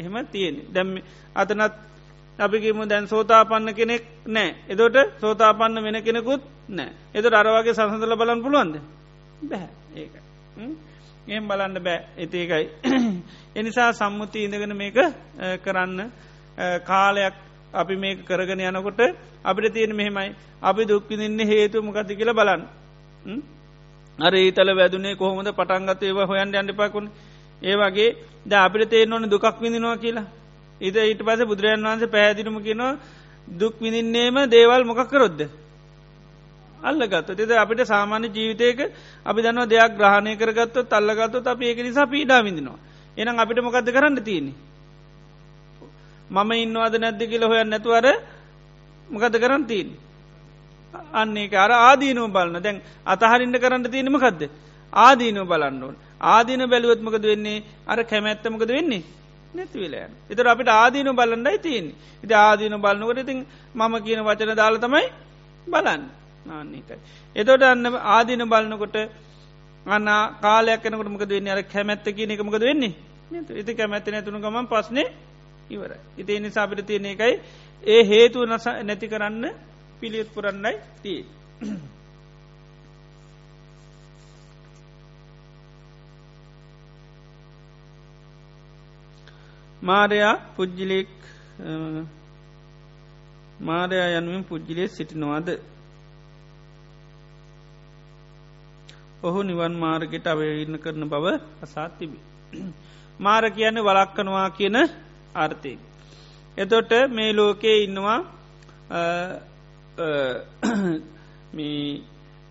එහෙම තියෙන දැම්ම අතනත් අපිගේම දැන් සෝතාපන්න කෙනෙක් නෑ එදොට සෝතාපන්න වෙන කෙනෙකුත් නෑ එද අරවාගේ සසඳල බලන් පුළුවන්ද? බැහැ ඒක. එම් බලන්න බෑ. එතේකයි එනිසා සම්මුති ඉඳගෙන මේක කරන්න. කාලයක් අපි මේ කරගෙන යනකොට අපිට තියෙන මෙහෙමයි. අපි දුක්කිදින්න හේතු මොකති කියල බලන්න. අර ඒතල වැදුනේ කොහොමද? පටන්ගත ඒව හොයන් යන්නපාකුණ ඒ වගේ ද අපිට තේන ඕන දුකක් විඳනවා කියලා. ඉද ඊට පස බුදුරජන් වහන්සේ පැහැදිරුම කියනවා දුක් විඳින්නේම දේවල් මොකක්කරොද්ද අල්ලගත්ත තෙද අපිට සාමාන්‍ය ජීවිතයක අපි දන්න දෙයක් ග්‍රහණය කරගත්ත තල්ලගත්ත අප ඒක නිසා පීඩා විඳිනවා. එනම් අපිට මොකක්ද කරන්න තියෙනෙ මම ඉන්නවාද නැද්ද කියල හොයන් නැතුවර මොකද කරන්න තිීන් අන්නේ අර ආදීනුව බලන්න දැන් අතහරින්ට කරන්න තියෙනමකක්ද ආදීනුව බලන්න ඕන්. ආදීන බැලුවත්මකද වෙන්නේ? අර කැමැත්තමකද වෙන්නේ? නැතිවෙලයන් එතර අපිට ආදීනු බලන්නයි තියන් ඉති ආදීන බලන්නකට ඉතින් මම කියන වචන දාල තමයි බලන්න. නාන්නේකයි. එතොට අන්න ආදීන බලන්නකොට අන්න කාලයක් කනකට මකද වෙන්නේ? අර කැමැත්ත කියන එකමකද වෙන්නේ? ඉති කැමැත්ත නැතුුණු ගමන් පස්නේ ඉවර ඉති නිසා අපිට තියෙන එකයි ඒ හේතුව නස නැති කරන්න පිළියත් පුරන්නයි තිී. මාරයා පුද්ජිලෙක් මාරයා යනුවෙන් පුද්ජිලේ සිටිනවාද. ඔහු නිවන් මාර්ගයට අවයඉන්න කරන බව අසාත් තිබේ. මාර කියන්න වලක්කනවා කියන අර්ථය. එතොට මේ ලෝකයේ ඉන්නවා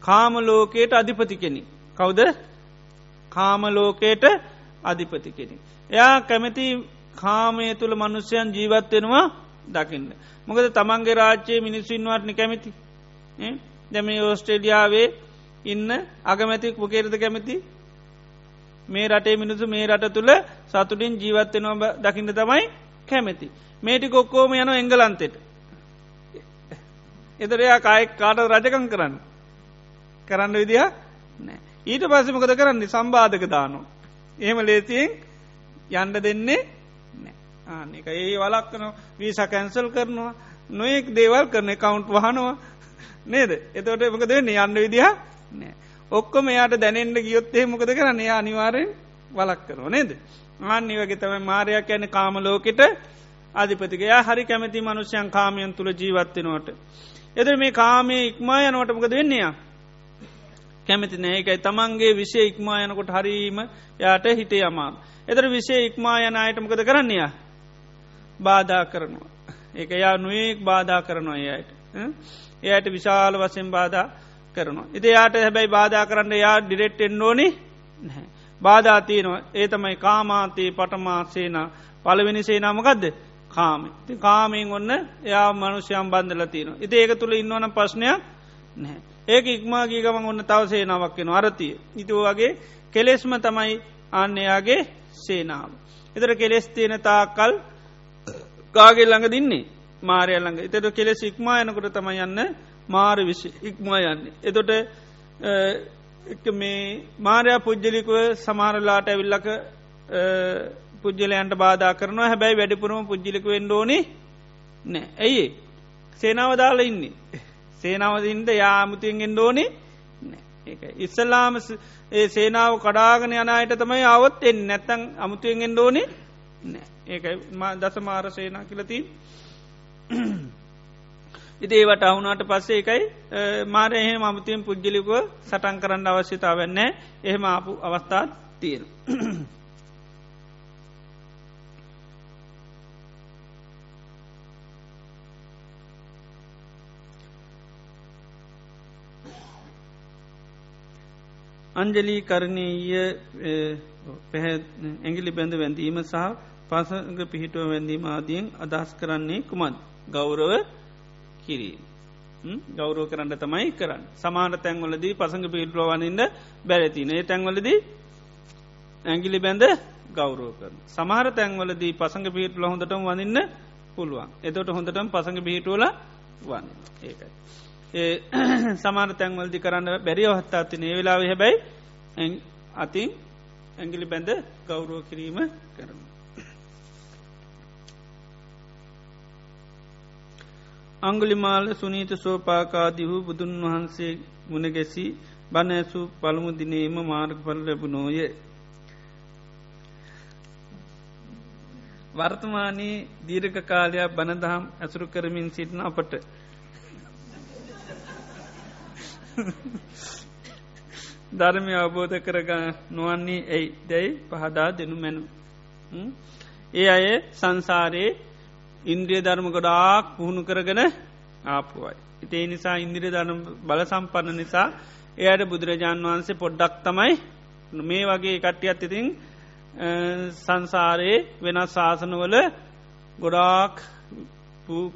කාමලෝකයට අධිපති කෙනෙ. කවුද කාමලෝකයට අධිපති කෙනෙ. එයා කැමැති කාමය තුළ මනුස්්‍යයන් ජීවත්වෙනවා දකින්න. මොකද තමන්ගේ රාජ්‍යයේ මිනිස්සුන්වටන කැමති දැම ඕස්ට්‍රේලියාවේ ඉන්න අගමැතික් පොකේරද කැමති මේ රටේ මිනිසු මේ රට තුළ සතුටින් ජීවත්වෙනවා දකින්න තමයි කැමැති. මේටි කොක්කෝම යන එංගලන්තෙට. එතරයා කායෙක් කාට රජකං කරන්න. කරන්න විදිහ නෑ. ඊට පස්සමකද කරන්නේ සම්බාධක දානු. එහෙම ලේසියෙන් යන්ඩ දෙන්නේ ආක ඒ වලක්කන වීස කැන්සල් කරනවා. නොයෙක් දේවල් කරන කවුන්ට් වහනවා. නේද? එතවට එමක දෙන්නේ යන්න විදිහ නෑ ඔක්කොම එයාට දැනෙන්ට ගියොත්තේ මොකද කරන්න? යා අනිවාරයෙන් වලක් කරනවා නේද ආන්නි වගේ තමයි මාරයක් යැන කාමලෝකට අධිපතිකයා හරි කැමති මනුෂ්‍යයන් කාමයන් තුළ ජීවත්වෙනවට. එදර මේ කාමය ඉක්මා යනවටමකද වෙන්නේයා කැමති නෑකයි තමන්ගේ විෂය ඉක්මා යනකොට හරීම යාට හිතේ අමා. එතර විෂය ඉක්මා යන අයටමකද කරන්නේයා බාධා කරනවා. ඒක යා නුවෙක් බාධා කරනවා එයට. එයට විශාල වසෙන් බාධා කරනවා. ඉති යායට හැබැයි බාධා කරන්න යා ඩිරෙට්ටෙන් ඕනි නැහැ. බාධා තියනවා ඒ තමයි කාමාතයේ පටමාසේන පලවෙනි සේනාමකක්ද කාම ති කාමෙන් ඔන්න එයා මනුෂ්‍යයම් බන්ධල තියනවා. ඉති ඒක තුළ ඉන්නවන ප්‍රශ්නයක් නැහැ. ඒක ඉක්මා ගී ගමන් ඔන්න තව සේනාවක් වෙන අරතිය. ඉතුව වගේ කෙලෙස්ම තමයි අන්නයාගේ සේනාව. එතර කෙලෙස් තියෙන තාකල් කාගේ ළඟ දින්නේ මාරය ළඟ. එතට කෙලෙස් ඉක්මා යනකොට තම යන්න මාර විශ ඉක්මා යන්නේ. එතොට මේ මාරයා පුද්ජලිකුව සමාරලාට ඇවිල්ලක පුද්ජලයන්ට බාධා කරනවා. හැබැයි වැඩිපුරම පුද්ජලිකුවෙන් ෝනි නෑ. ඇයි සේනාව දාලා ඉන්නේ. සේනාවදින්ට යාමුතියෙන්ගෙන් ෝනි. ඉස්සල්ලාම ඒ සේනාව කඩාගෙන යනයට තමයි අවත් එෙන් නැත්තං අමුතුයෙන්ගෙන් ෝනි නෑ. ඒකයි දස මාරසේනා කියලති ඉදේවට අහුනාට පස්සේ එකයි මාර එහෙම අමුතියෙන් පුද්ජලිකුව සටන් කරන්න අවශ්‍යතාවන්නේ එහෙම ආපු අවස්ථාත් තියෙන. අංජලී කරණීය පැහැ ඇගිලි බැඳ වැඳීම සහ පසග පිහිටුව වැඳීම ආදියෙන් අදහස් කරන්නේ කුමත් ගෞරව කිරීම. ගෞරෝ කරන්න තමයි කරන්න. සමාන තැන්වලදී පසඟ පිහිටුවවනින්ද බැරතින ඒ තැන්වලදී ඇගිලි බැඳ ගෞරෝ කරන. සමහර තැන්වලදී පසඟ පිහිටුල හොඳටම වඳන්න පුළුවන්. එතොට හොඳටම පසඟ පිහිටුවල වන්න ඒකයි. ඒ සමාන තැන්වලදි කරන්න බැරි ඔහත්තාති ඒ වෙලාව හැබැයි අතින් ඇගිලි බැඳ ගෞරුව කිරීම කරන. අංගුලිමාල සුනීත සෝපාකාදිහු බුදුන් වහන්සේ මුණගැසි බණඇසු පළමු දිනේම මාර්ගපල ලැබුණෝය. වර්තමානයේ දීර්ඝ කාලයක් බණදහම් ඇසුරු කරමින් සිටින අපට ධර්මය අවබෝධ කරග නොවන්නේ ඇයි දැයි පහදා දෙනු මැනු. ඒ අය සංසාරයේ ඉන්ද්‍රිය ධර්ම ගොඩාක් පුහුණු කරගෙන ආපුුවයි. ඉතේ නිසා ඉන්දිරි ධර්ම බල සම්පන්න නිසා එයට බුදුරජාණන් වහන්සේ පොඩ්ඩක් තමයි මේ වගේ කට්ටියත් ඉතින් සංසාරයේ වෙනස් ශාසනවල ගොඩාක්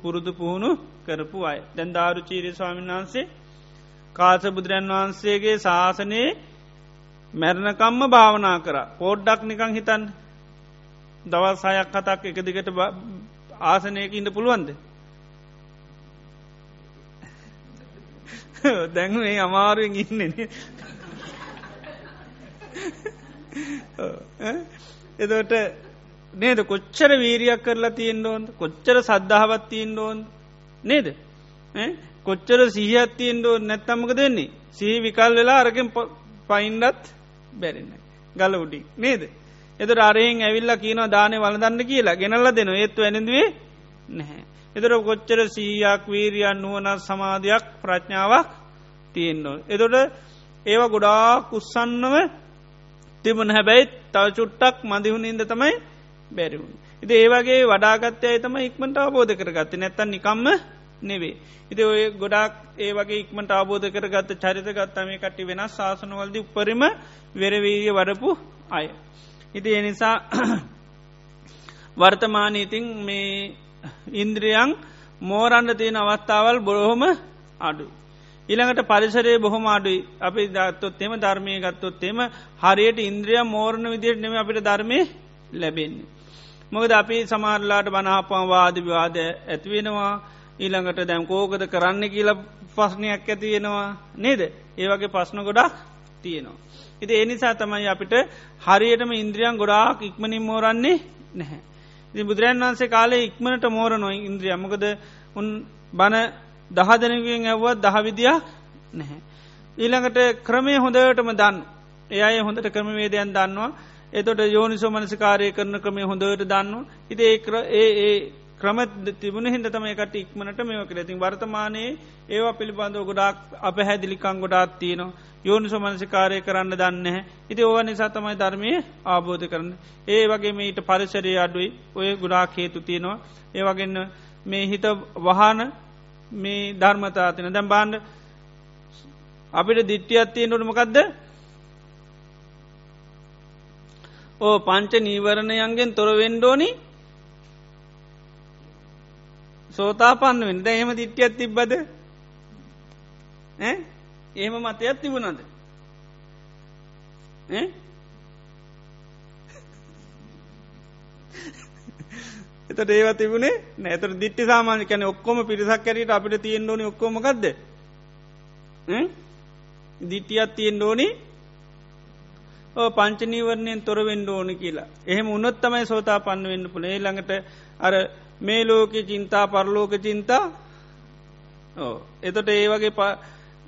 පුරුදු පුහුණු කරපු අය. දැන් ධාරු චීරී ස්වාමීන් වහන්සේ කාස බුදුරන් වහන්සේගේ ශාසනයේ මැරණකම්ම භාවනා කර. පෝඩ්ඩක් නිකං හිතන් දවස් සයක් කතක් එක දිගට ආසනයක ඉන්න පුළුවන්ද? දැන් මේ අමාරුවෙන් ඉන්නන එදට නේද? කොච්චර වීරියක් කරලා තියෙන් ඕොන්ද? කොච්චර සද්ධාවත් තියෙන් ඕොන් නේද? කොච්චර සිහිහත්තියෙන් ඕ නැත්තම්මක දෙන්නේ සිහි විකල් වෙලා අරගෙන් පයින්ඩත් බැරෙන්න. ගල උඩි නේද? එත අරයෙන් ඇවිල්ලා කියන දානය වලදන්න කියලා ගෙනල්ල දෙන ඒත්තු ඇනඳුවේ නැහැ. එතර කොච්චර සීයක් වීරියන් නුවන සමාධයක් ප්‍රඥාවක් තියෙන්නවා. එතොට ඒවා ගොඩාක් උත්සන්නව තිබන හැබැයි තව චුට්ටක් මදිහුණ ඉද තමයි බැරිවුණ. ඉති ඒවගේ වඩාගත්තය තම ඉක්මට අවබෝධ කරගත්ත නැත්තන් නිකම්ම නෙවේ. ඉති ඔය ගොඩක් ඒ වගේ ඉක්මට අවබෝධ කරගත්ත චරිත ගත්තම කටි වෙනස් ශාසනවලද උපරිම වෙරවීය වඩපු අය. ඉති එනිසා වර්තමානීතින් මේ ඉන්ද්‍රියන් මෝරන්න තියෙන අවස්ථාවල් බොරොහොම අඩු. ඉළඟට පරිසරේ බොහොම අඩුයි අපි දත්තොත් එම ධර්මය ගත්තොත් එම හරියට ඉන්ද්‍රිය මෝරණ විදියට නෙම අපිට ධර්මය ලැබෙන්නේ. මොකද අපි සමාරලාට බනාපන් වාදවිවාද ඇතිවෙනවා ඊළඟට දැම් කෝකද කරන්න කියලා පස්්නයක් ඇතියෙනවා නේද ඒවගේ පස්්න ගොඩක් තියෙනවා. ඉති එනිසා තමයි අපිට හරියටම ඉන්ද්‍රියන් ගොඩාක් ඉක්මනින් මෝරන්නේ නැහැ. ඉති බුදුරන් වන්සේ කාලේ ඉක්මනට මෝරනො ඉන්ද්‍රිය මොකද උන් බණ දහදනකින් ඇව්වත් දහවිදියක් නැහැ. ඊළඟට ක්‍රමය හොඳටම දන්න. එය හොඳට ක්‍රමවේදයන් දන්නවා එතොට යෝනිසෝ මනසිකාරය කරන ක්‍රමය හොඳට දන්න ඉති ඒ ඒ ඒ ක්‍රම තිබුණ හිද තම එකට ඉක්මනට මේක ඇතින් වර්තමානයේ ඒවා පිළිබඳව ගොඩක් අප හැදිලිකං ගොඩාත් තියනවා. යෝනිසෝ මනසිකාරය කරන්න දන්න ඉති ඕව නිසා තමයි ධර්මය ආබෝධ කරන්න. ඒ වගේ මේට පරිසරය අඩුයි. ඔය ගුඩාක් හේතු තියෙනවා. ඒ වගන්න මේ හිත වහන මේ ධර්මතාතින දැම් බාන්ඩ අපිට දිට්ටියත් තිය නොටමකක්ද ඕ පංච නීවරණයන්ගෙන් තොර වෙන්ඩෝනි සෝතා පන්න වෙන ද එහෙම දිට්ටියත් තිබ්බද? එහෙම මතයක් තිබුණද? එතට ඒව තිබුණේ නැතර දිට්ටි සාමාන්‍ය කැන ඔක්කොම පිරිසක් කැරට අපිට තියෙන් ඕනි ඔක්කොමකක්ද දිට්ටියත් තියෙන් ඕනි. පංචනීවරණයෙන් තොරවෙන්න ඕනි කියලා. එහෙම උනොත්තමයි සෝතා පන්න වෙන්න පුළේ ළඟට අර මේ ලෝක චින්තා පරලෝක චින්තා. ඕ එතොට ඒ වගේ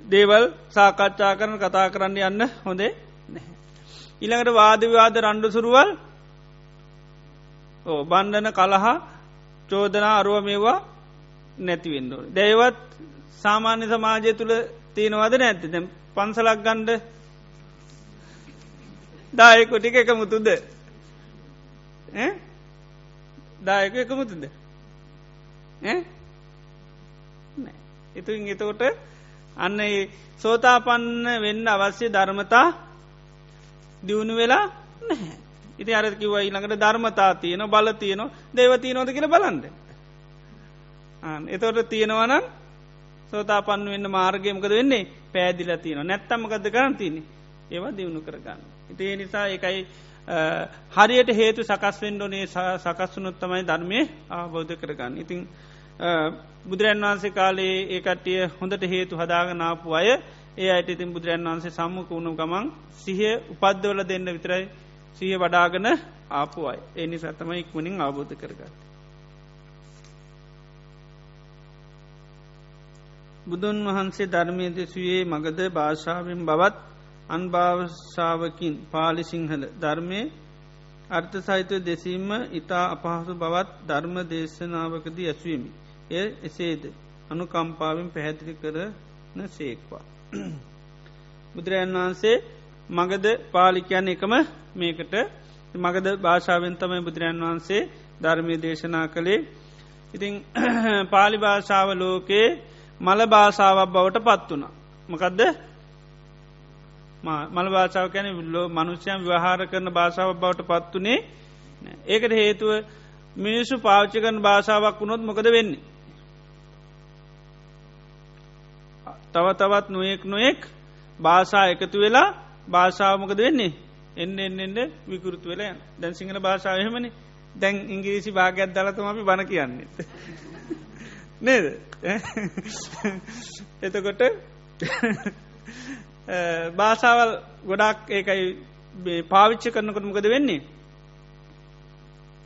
දේවල් සාකච්ඡා කරන කතා කරන්න යන්න හොඳේ නැහැ. ඉළඟට වාදවිවාද රණ්ඩු සුරුවල්. ඕ බණ්ඩන කලහා චෝදනා අරුව මේවා නැතිවෙන්ඩෝ. දැයවත් සාමාන්‍ය සමාජය තුළ තියෙනවද නැති පන්සලක් ගණ්ඩ දායකො ටික එකමුතුද? දායක එකමුතුද? ඉතුන් එතකොට අන්න සෝතාපන්න වෙන්න අවශ්‍ය ධර්මතා දියුණු වෙලා නැහැ. ඉති අරකිව ඊළඟට ධර්මතා තියන බල තියන දේවතියනෝද කියල බලන්ඩ එතොට තියෙනවනම් සෝතාපන්න වෙන්න මාර්ගයමකද වෙන්නේ? පෑදිල තියන නැත්තම්මකද කරන්න තියන්නේ? ඒවා දියුණු කරගන්න. ඉතිේ නිසා එකයි හරියට හේතු සකස් වෙන්ඩෝනේ සකස්වනුත් තමයි ධර්මය ආබෝධ කරගන්න. ඉතිං බුදුරන් වහන්සේ කාලේ ඒකටිය හොඳට හේතු හදාගනාපු අය ඒ අයට ඉතින් බුදුරන් වහන්සේ සම්මුක වුණු ගමන් සිහ උපද්දවල දෙන්න විතරයි සිය වඩාගන ආපු අයි ඒ නිසා තමයි ඉක්මනින් අවබෝධ කරගත්. බුදුන් වහන්සේ ධර්මය දෙසුවේ මගද භාෂාවෙන් බවත් අන්භාවශාවකින් පාලි සිංහල ධර්මය අර්ථ සහිතව දෙසීම ඉතා අපහසු බවත් ධර්ම දේශනාවකදී ඇසවීමි. එය එසේද අනුකම්පාවෙන් පැහැදිලි කරන සේක්වා. බුදුරජන් වහන්සේ මගද පාලිකයන් එකම මේකට මගද භාෂාවෙන් තමයි බුදුරජන් වහන්සේ ධර්මය දේශනා කළේ ඉතිං පාලි භාෂාව ලෝකයේ මල භාෂාවක් බවට පත් වුණ. මකදද මල භාෂාව කැන ලෝ මනුෂ්‍යයන් විවහාර කරන භාෂාව බවට පත්වනේ ඒකට හේතුව මිනිස්සු පාච්චි කරන භාෂාවක් වුණොත් මොකද වෙන්නේ. තව තවත් නොයෙක් නොයෙක් භාෂා එකතු වෙලා භාෂාවමකද වෙන්නේ එන්න එන්නට විකෘතු වෙලා දැන් සිංහල භාෂාවහෙමනි දැන් ඉංගිරිසි භාගයක් දලතම අපි බණ කියන්නේ. නේද එතකොට භාෂාවල් ගොඩක් ඒකයි පාවිච්ච කරනකොට මොකද වෙන්නේ.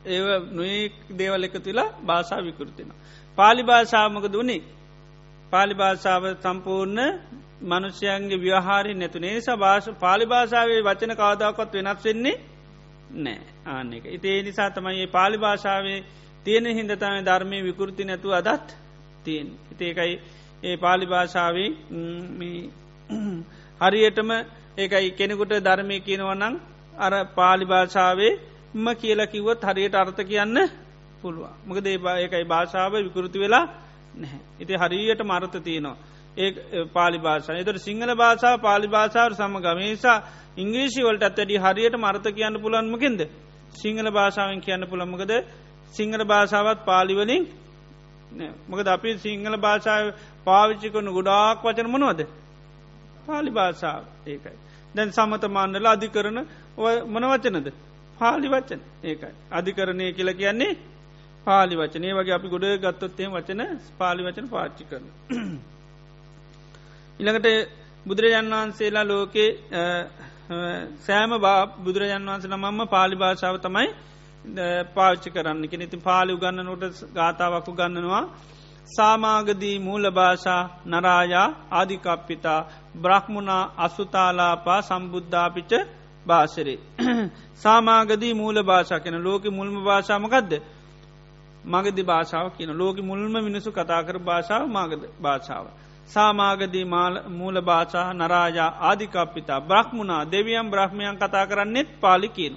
ඒ නොයෙක් දේවල් එක තුලා භාෂා විකෘතින. පාලි භාෂාමක දුනේ පාලි භාෂාව සම්පූර්ණ මනුෂ්‍යයන්ගේ ව්‍යහාරි නැතුනේ නිසා භාෂ පාලි භාෂාවේ වචන කාදාකොත් වෙනස් වෙන්නේ නෑ ආන්න එක. ඉතේ නිසා තමයි පාලි භාෂාවේ තියෙන හින්දතම ධර්මය විකෘති නැතු අදත් තියෙන්. ඉතේකයි ඒ පාලි භාෂාවේ හරියටම ඒකයි කෙනෙකුට ධර්මය කියනවනං අර පාලි භාෂාවේ ම කියලා කිව්වත් හරියට අර්ථ කියන්න පුළුවන් මක දේබා ඒකයි භාෂාව විකෘති වෙලා නැහැ. ඉති හරියට මරත තියනවා. ඒ පාලි භාෂා එතට සිංහල භාෂාව පාලි භාෂාව සම ගමේසා ඉංග්‍රීෂි වලට ඇත්තඩි හරියට මර්ථ කියන්න පුළන්මකින්ද සිංහල භාෂාවෙන් කියන්න පුළමකද සිංහල භාෂාවත් පාලිවලින් මොකද අපි සිංහල භාෂාව පාවිච්චි කරන ගොඩාක් වචන මනුවද? පාලි භාෂාව. ඒකයි. දැන් සමතමාන්නල අධිකරන මන වචනද? පාලි වචන. ඒකයි. අධිකරණය කියල කියන්නේ පාලි වචනය වගේ අපි ගොඩ ගත්තොත්තේ වචන පාලි වචන පාච්චි කරන ඉළඟට බුදුරජාන් වහන්සේලා ලෝකේ සෑම බා බුදුරජාන් වහන්ස නමම්ම පාලි භාෂාව තමයි පාච්චි කරන්න කෙන ඉති පාලි උගන්නනට ගාථාවකු ගන්නනවා සාමාගදී මූල භාෂා නරායා ආධිකප්පිතා බ්‍රහ්මුණා අසුතාලාපා සම්බුද්ධාපිච භාෂරේ. සාමාගදී මූල භාෂා කෙන ලෝක මුල්ම භාෂාමකක්ද. මගදි භාෂාව කියන ලෝක මුල්ම මිනිසු කතාකර භාෂාව මාගද භාෂාව. සාමාගදී මූල භාෂා නරාජා ආධිකප්පිතා බ්‍රහ්මුණා දෙවියම් බ්‍රහ්මයන් කතා කරන්නෙත් පාලි කියන.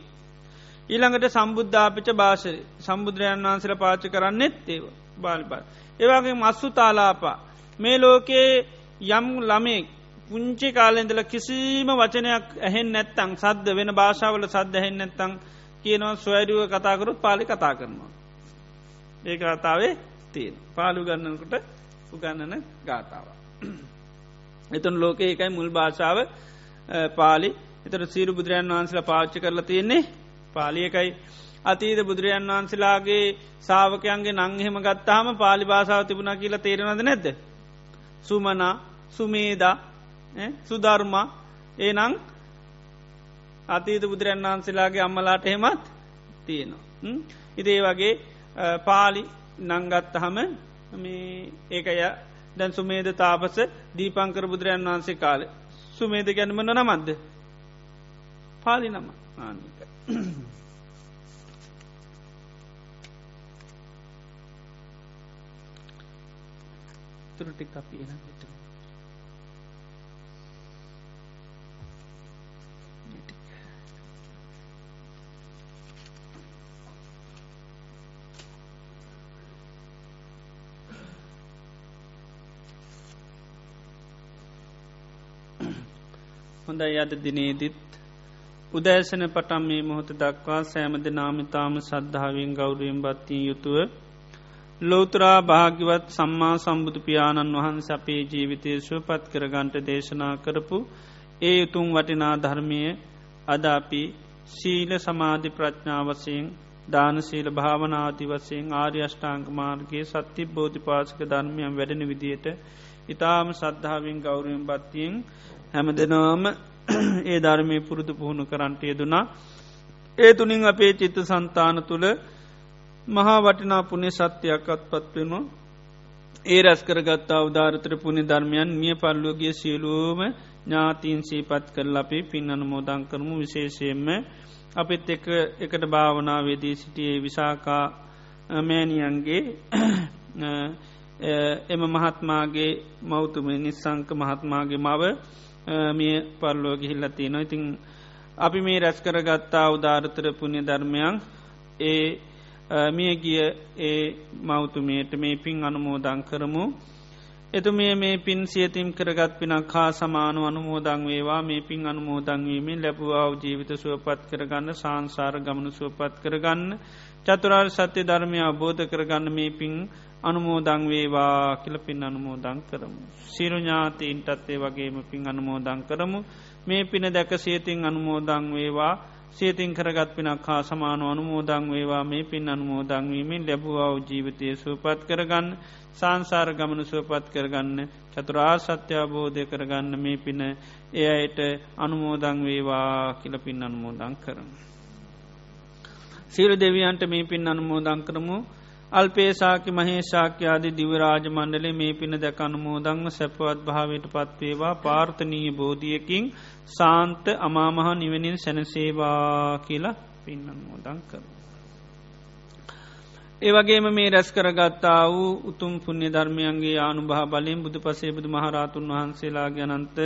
ඊළඟට සම්බුද්ධාපිච භාෂරි සම්බුදුරයන් වහන්සල පාච කරන්නෙත් ඒව බාලිබා. ඒවාගේ මස්සු තාලාපා මේ ලෝකයේ යම් ළමේ පුංචි කාලෙන්දල කිසිීම වචනයක් ඇහෙන් නැත්තං සද්ධ වෙන භාෂාවල සද්ධ හෙන් නැත්තං කියනවා ස්වෑඩුව කතාකරුත් පාලි කතා කරනවා. ඒ කතාවේ තියෙන පාලු ගන්නකට උගන්නන ගාථාව. එතුන් ලෝක එකයි මුල් භාෂාව පාලි එතට සීරු බුදුරයන් වහන්සල පාච්චි කරලා තියෙන්නේ පාලියකයි අතීද බුදුරජන් වහන්සලාගේ සාාවකයන්ගේ නංහෙම ගත්තාම පාලි භාෂාව තිබුණ කියලා තේරෙනද නැද්ද. සුමනා සුමේදා සුධර්මා ඒ නං අතීත බුදුරන් වහන්සේලාගේ අම්මලාට එහෙමත් තියෙනවා. ඉදේ වගේ පාලි නංගත්තහම ඒකය දැන් සුමේද තාපස දීපංකර බුදුරයන් වහන්සේ කාලේ සුමේද ගැනමන නමද්ද පාලි නම ආනික. තුරටි අපි එන විට. හොඳයි අද දිනේදිත්. උදෑසන පටම් මේ මොහොත දක්වා සෑමද නාමිතාම සද්ධාවෙන් ගෞරුවෙන් බත්තිී යුතුව ලෝතරා භාගිවත් සම්මා සම්බුදු පියාණන් වහන්ස අපේ ජීවිතය ශුවපත් කරගන්ට දේශනා කරපු ඒ උතුම් වටිනා ධර්මය අද අපි සීල සමාධි ප්‍රඥාවසයෙන් දානශීල භාවනාති වසයෙන් ආර්ය අෂ්ඨාංක මාර්ගගේ සත්‍ය බෝධිපාසක ධර්මයන් වැඩෙන විදියට ඉතාම සද්ධාවෙන් ගෞරුවෙන් බත්තියෙන් හැම දෙනවාම ඒ ධර්මය පුරුදු පුහුණු කරන්ට යෙදුනා ඒ තුනින් අපේ චිත්ත සන්තාන තුළ මහා වටිනා පුුණේ සත්‍යයක් අත්පත්වෙනවා ඒ රැස් කරගත්තා උදාරතර පුුණි ධර්මයන් මිය පල්ලුවගේ සියලූම ඥාතීන් සීපත් කරල අපේ පින් අනුමෝදං කරමු. විශේෂයෙන්ම අපිත් එක එකට භාවනාවේදී සිටියේ විසාකා මෑනියන්ගේ එම මහත්මාගේ මෞතුම නිස්සංක මහත්මාගේ මව මිය පල්ලෝ ගිහිල්ල තියෙනවා. ඉතිං අපි මේ රැස් කරගත්තා උදාරතර පුුණ්‍ය ධර්මයන්. ඒ මිය ගිය ඒ මෞතුමයට මේ පින් අනුමෝදං කරමු. එතු මේ මේ පින් සියතිම් කරගත් පිනක් හා සමානු අනුමෝදං වේවා. මේ පින් අනුමෝදංවීමෙන් ලැබවාව ජීවිත සුවපත් කරගන්න සංසාර ගමනු සුවපත් කරගන්න චතුරාර් සත්‍ය ධර්මය අබෝධ කරගන්න මේ පින් අනුමෝදං වේවා කියල පින් අනුමෝදං කරමු. සිරු ඥාතීන්ටත් ඒ වගේම පින් අනුමෝදං කරමු මේ පින දැක සියතින් අනුමෝදං වේවා සියතින් කරගත් පිනක් හා සමානු අනුමෝදං වේවා මේ පින් අනුමෝදංවීමෙන් ලැබවාව ජීවිතය සූපත් කරගන්න සංසාර ගමන සුවපත් කරගන්න චතුරා සත්‍යාබෝධය කරගන්න මේ පින එය අයට අනුමෝදං වේවා කියල පින් අනුමෝදං කරමු. සිරු දෙවියන්ට මේ පින් අනුමෝදං කරමු අල්පේසාකි මහේශාක්‍යයාද දිවරාජ මණ්ඩලේ මේ පින දැක අනුමෝදංව සැපවත් භාවයට පත්වේවා පාර්ථනීය බෝධියකින් සාන්ත අමාමහ නිවනින් සැනසේවා කියලා පින් අනුමෝදං කර. ඒවගේම මේ රැස් කරගත්තා වූ උතුම් පුුණ්‍ය ධර්මයන්ගේ ආනුභා බලයෙන් බුදු පසේ බුදු මහරාතුන් වහන්සේලා ගැනන්ත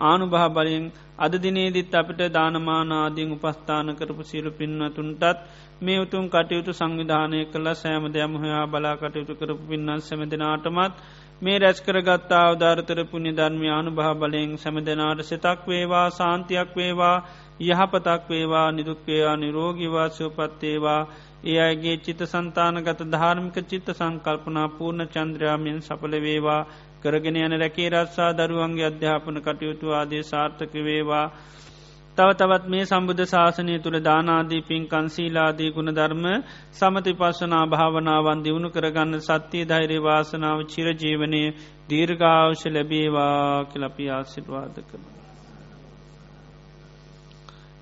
ආනුභා බලයෙන් අද දිනේදිත් අපිට දානමානාදීන් උපස්ථාන කරපු සියලු පින්වතුන්ටත් මේ උතුම් කටයුතු සංවිධානය කළ සෑම දෙයම හොයා බලා කටයුතු කරපු පින්නන් සැම දෙනාටමත් මේ රැස් කරගත්තා අවධාරතර පුුණි ධර්මය අනුභා බලයෙන් සැම දෙනාට සිතක් වේවා සාන්තියක් වේවා යහපතක් වේවා නිදුක්වේවා නිරෝගිවා සුවපත්තේවා ඒ අයගේ චිත සන්තානගත ධාර්මික චිත්ත සංකල්පනා පූර්ණ චන්ද්‍රයාමෙන් සපල වේවා කරගෙන යන රැකේ රත්සා දරුවන්ගේ අධ්‍යාපන කටයුතු ආදේ සාර්ථක වේවා තව තවත් මේ සම්බුද්ධ ශාසනය තුළ දානාදී පින්කන් සීලාදී ගුණ ධර්ම සමති පස්සනා භාවනාවන් දියුණු කරගන්න සත්‍යය ධෛර්ය වාසනාව චිරජීවනය දීර්ගාවශ ලැබේවා කලපි ආසිටවාද කරන.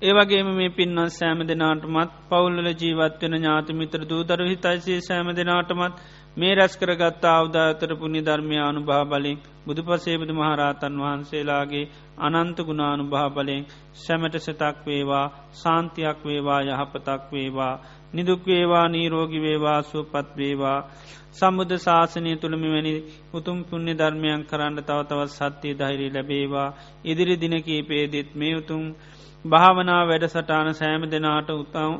ඒවගේම මේ පින්වත් සෑම දෙනාටමත් පවුල්ල ජීවත්වෙන ඥාතිමිත්‍ර දූදර හිතයිසේ සෑම දෙනාටමත් මේ රැස් කරගත්තා අවදාතර පුුණි ධර්මයානු භා බලින් බුදු පසේබුදු මහරහතන් වහන්සේලාගේ අනන්ත ගුණානු භා බලෙන් සැමට සතක් වේවා සාන්තියක් වේවා යහපතක් වේවා නිදුක්වේවා නීරෝගි වේවා සුවපත් වේවා. සම්බුද්ධ ශාසනය තුළමි වැනි උතුම් පුුණ්‍ය ධර්මයන් කරන්න තව තවත් සත්‍යය ධෛරී ලැබේවා. ඉදිරි දිනකීපේදෙත් මේ උතුම් භාවනා වැඩසටාන සෑම දෙනාට උතම්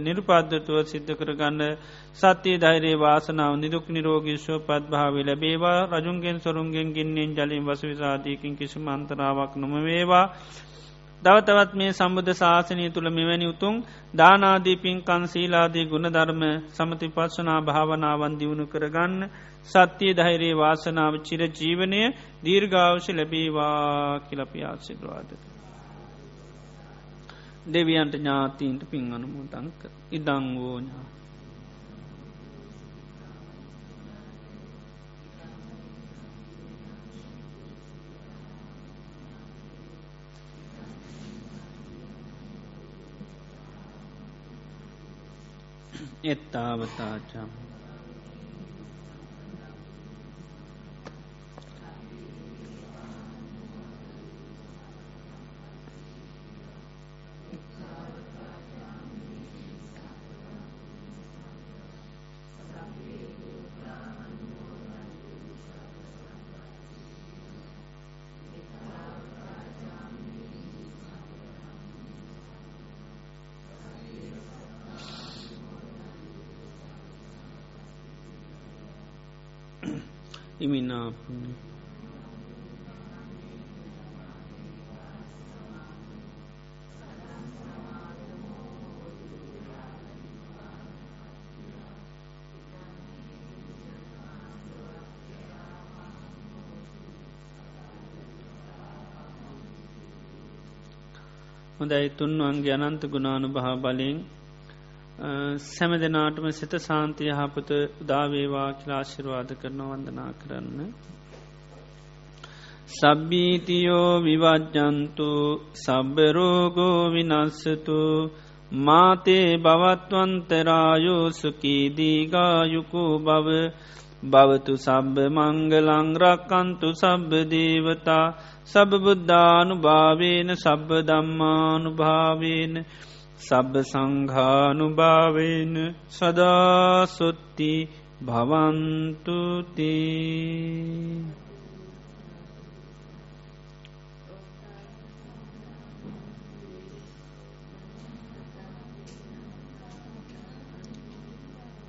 නිරුපද්ධතුව සිද්ධ කරගන්න සත්‍යය ධෛරයේ වාසනාව නිදුක් නිරෝගිශ්ව පත් භාව ලැබේවා රජුන්ගෙන් සොරුන්ගෙන් ගින්නෙන් ජලින් වස විසාධීකින් කිසි මන්තරාවක් නොම වේවා දවතවත් මේ සම්බුද්ධ ශාසනය තුළ මෙවැනි උතුම් දානාදී පින්කන් සීලාදී ගුණධර්ම සමති පස්සනා භාවනාවන් දියුණු කරගන්න සත්‍යය ධෛරයේ වාසනාව චිර ජීවනය දීර්ගාවශ ලැබේවා කිලපි ආසිදවාදක. දෙවියන්ට ඥාතීන්ට පින් අනුමෝදංක ඉදං වෝඥා එත්තාවතාචම් ඉමිනාපුුණ uh, හොඳයි. තුන්වන්ගේ අනන්ත ගුණානු භා බලින් සැම දෙනාටම සිත සාන්තිය හපත උදාවේවා කිලාශිරවාද කරන වන්දනා කරන්න. සබ්බීතියෝ විවජ්ජන්තු සබ්බරෝගෝ විනස්සතු මාතේ බවත්වන්තරායෝ සුකීදීගායුකු බව භවතු සබ්බ මංගලංරක්කන්තු සබ්බ දේවතා සබබුද්ධානු භාවේන සබ්බ දම්මානු භාවේන සබ්බ සංඝානුභාවෙන සදාසොත්ති භවන්තුති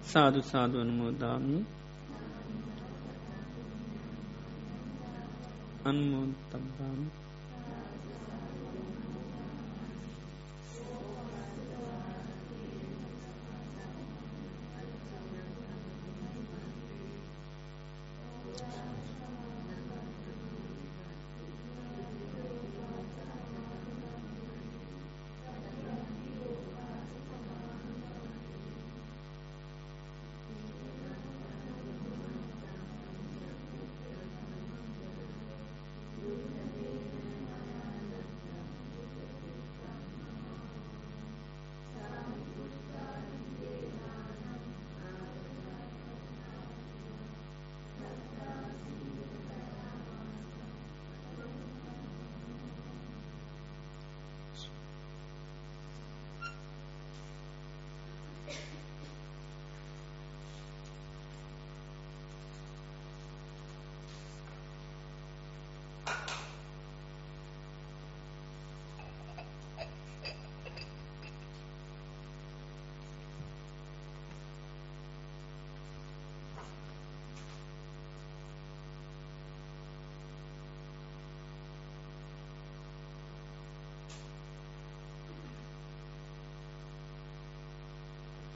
සාදු සාධුවනමෝදාමි අන්මෝතබ්බාමි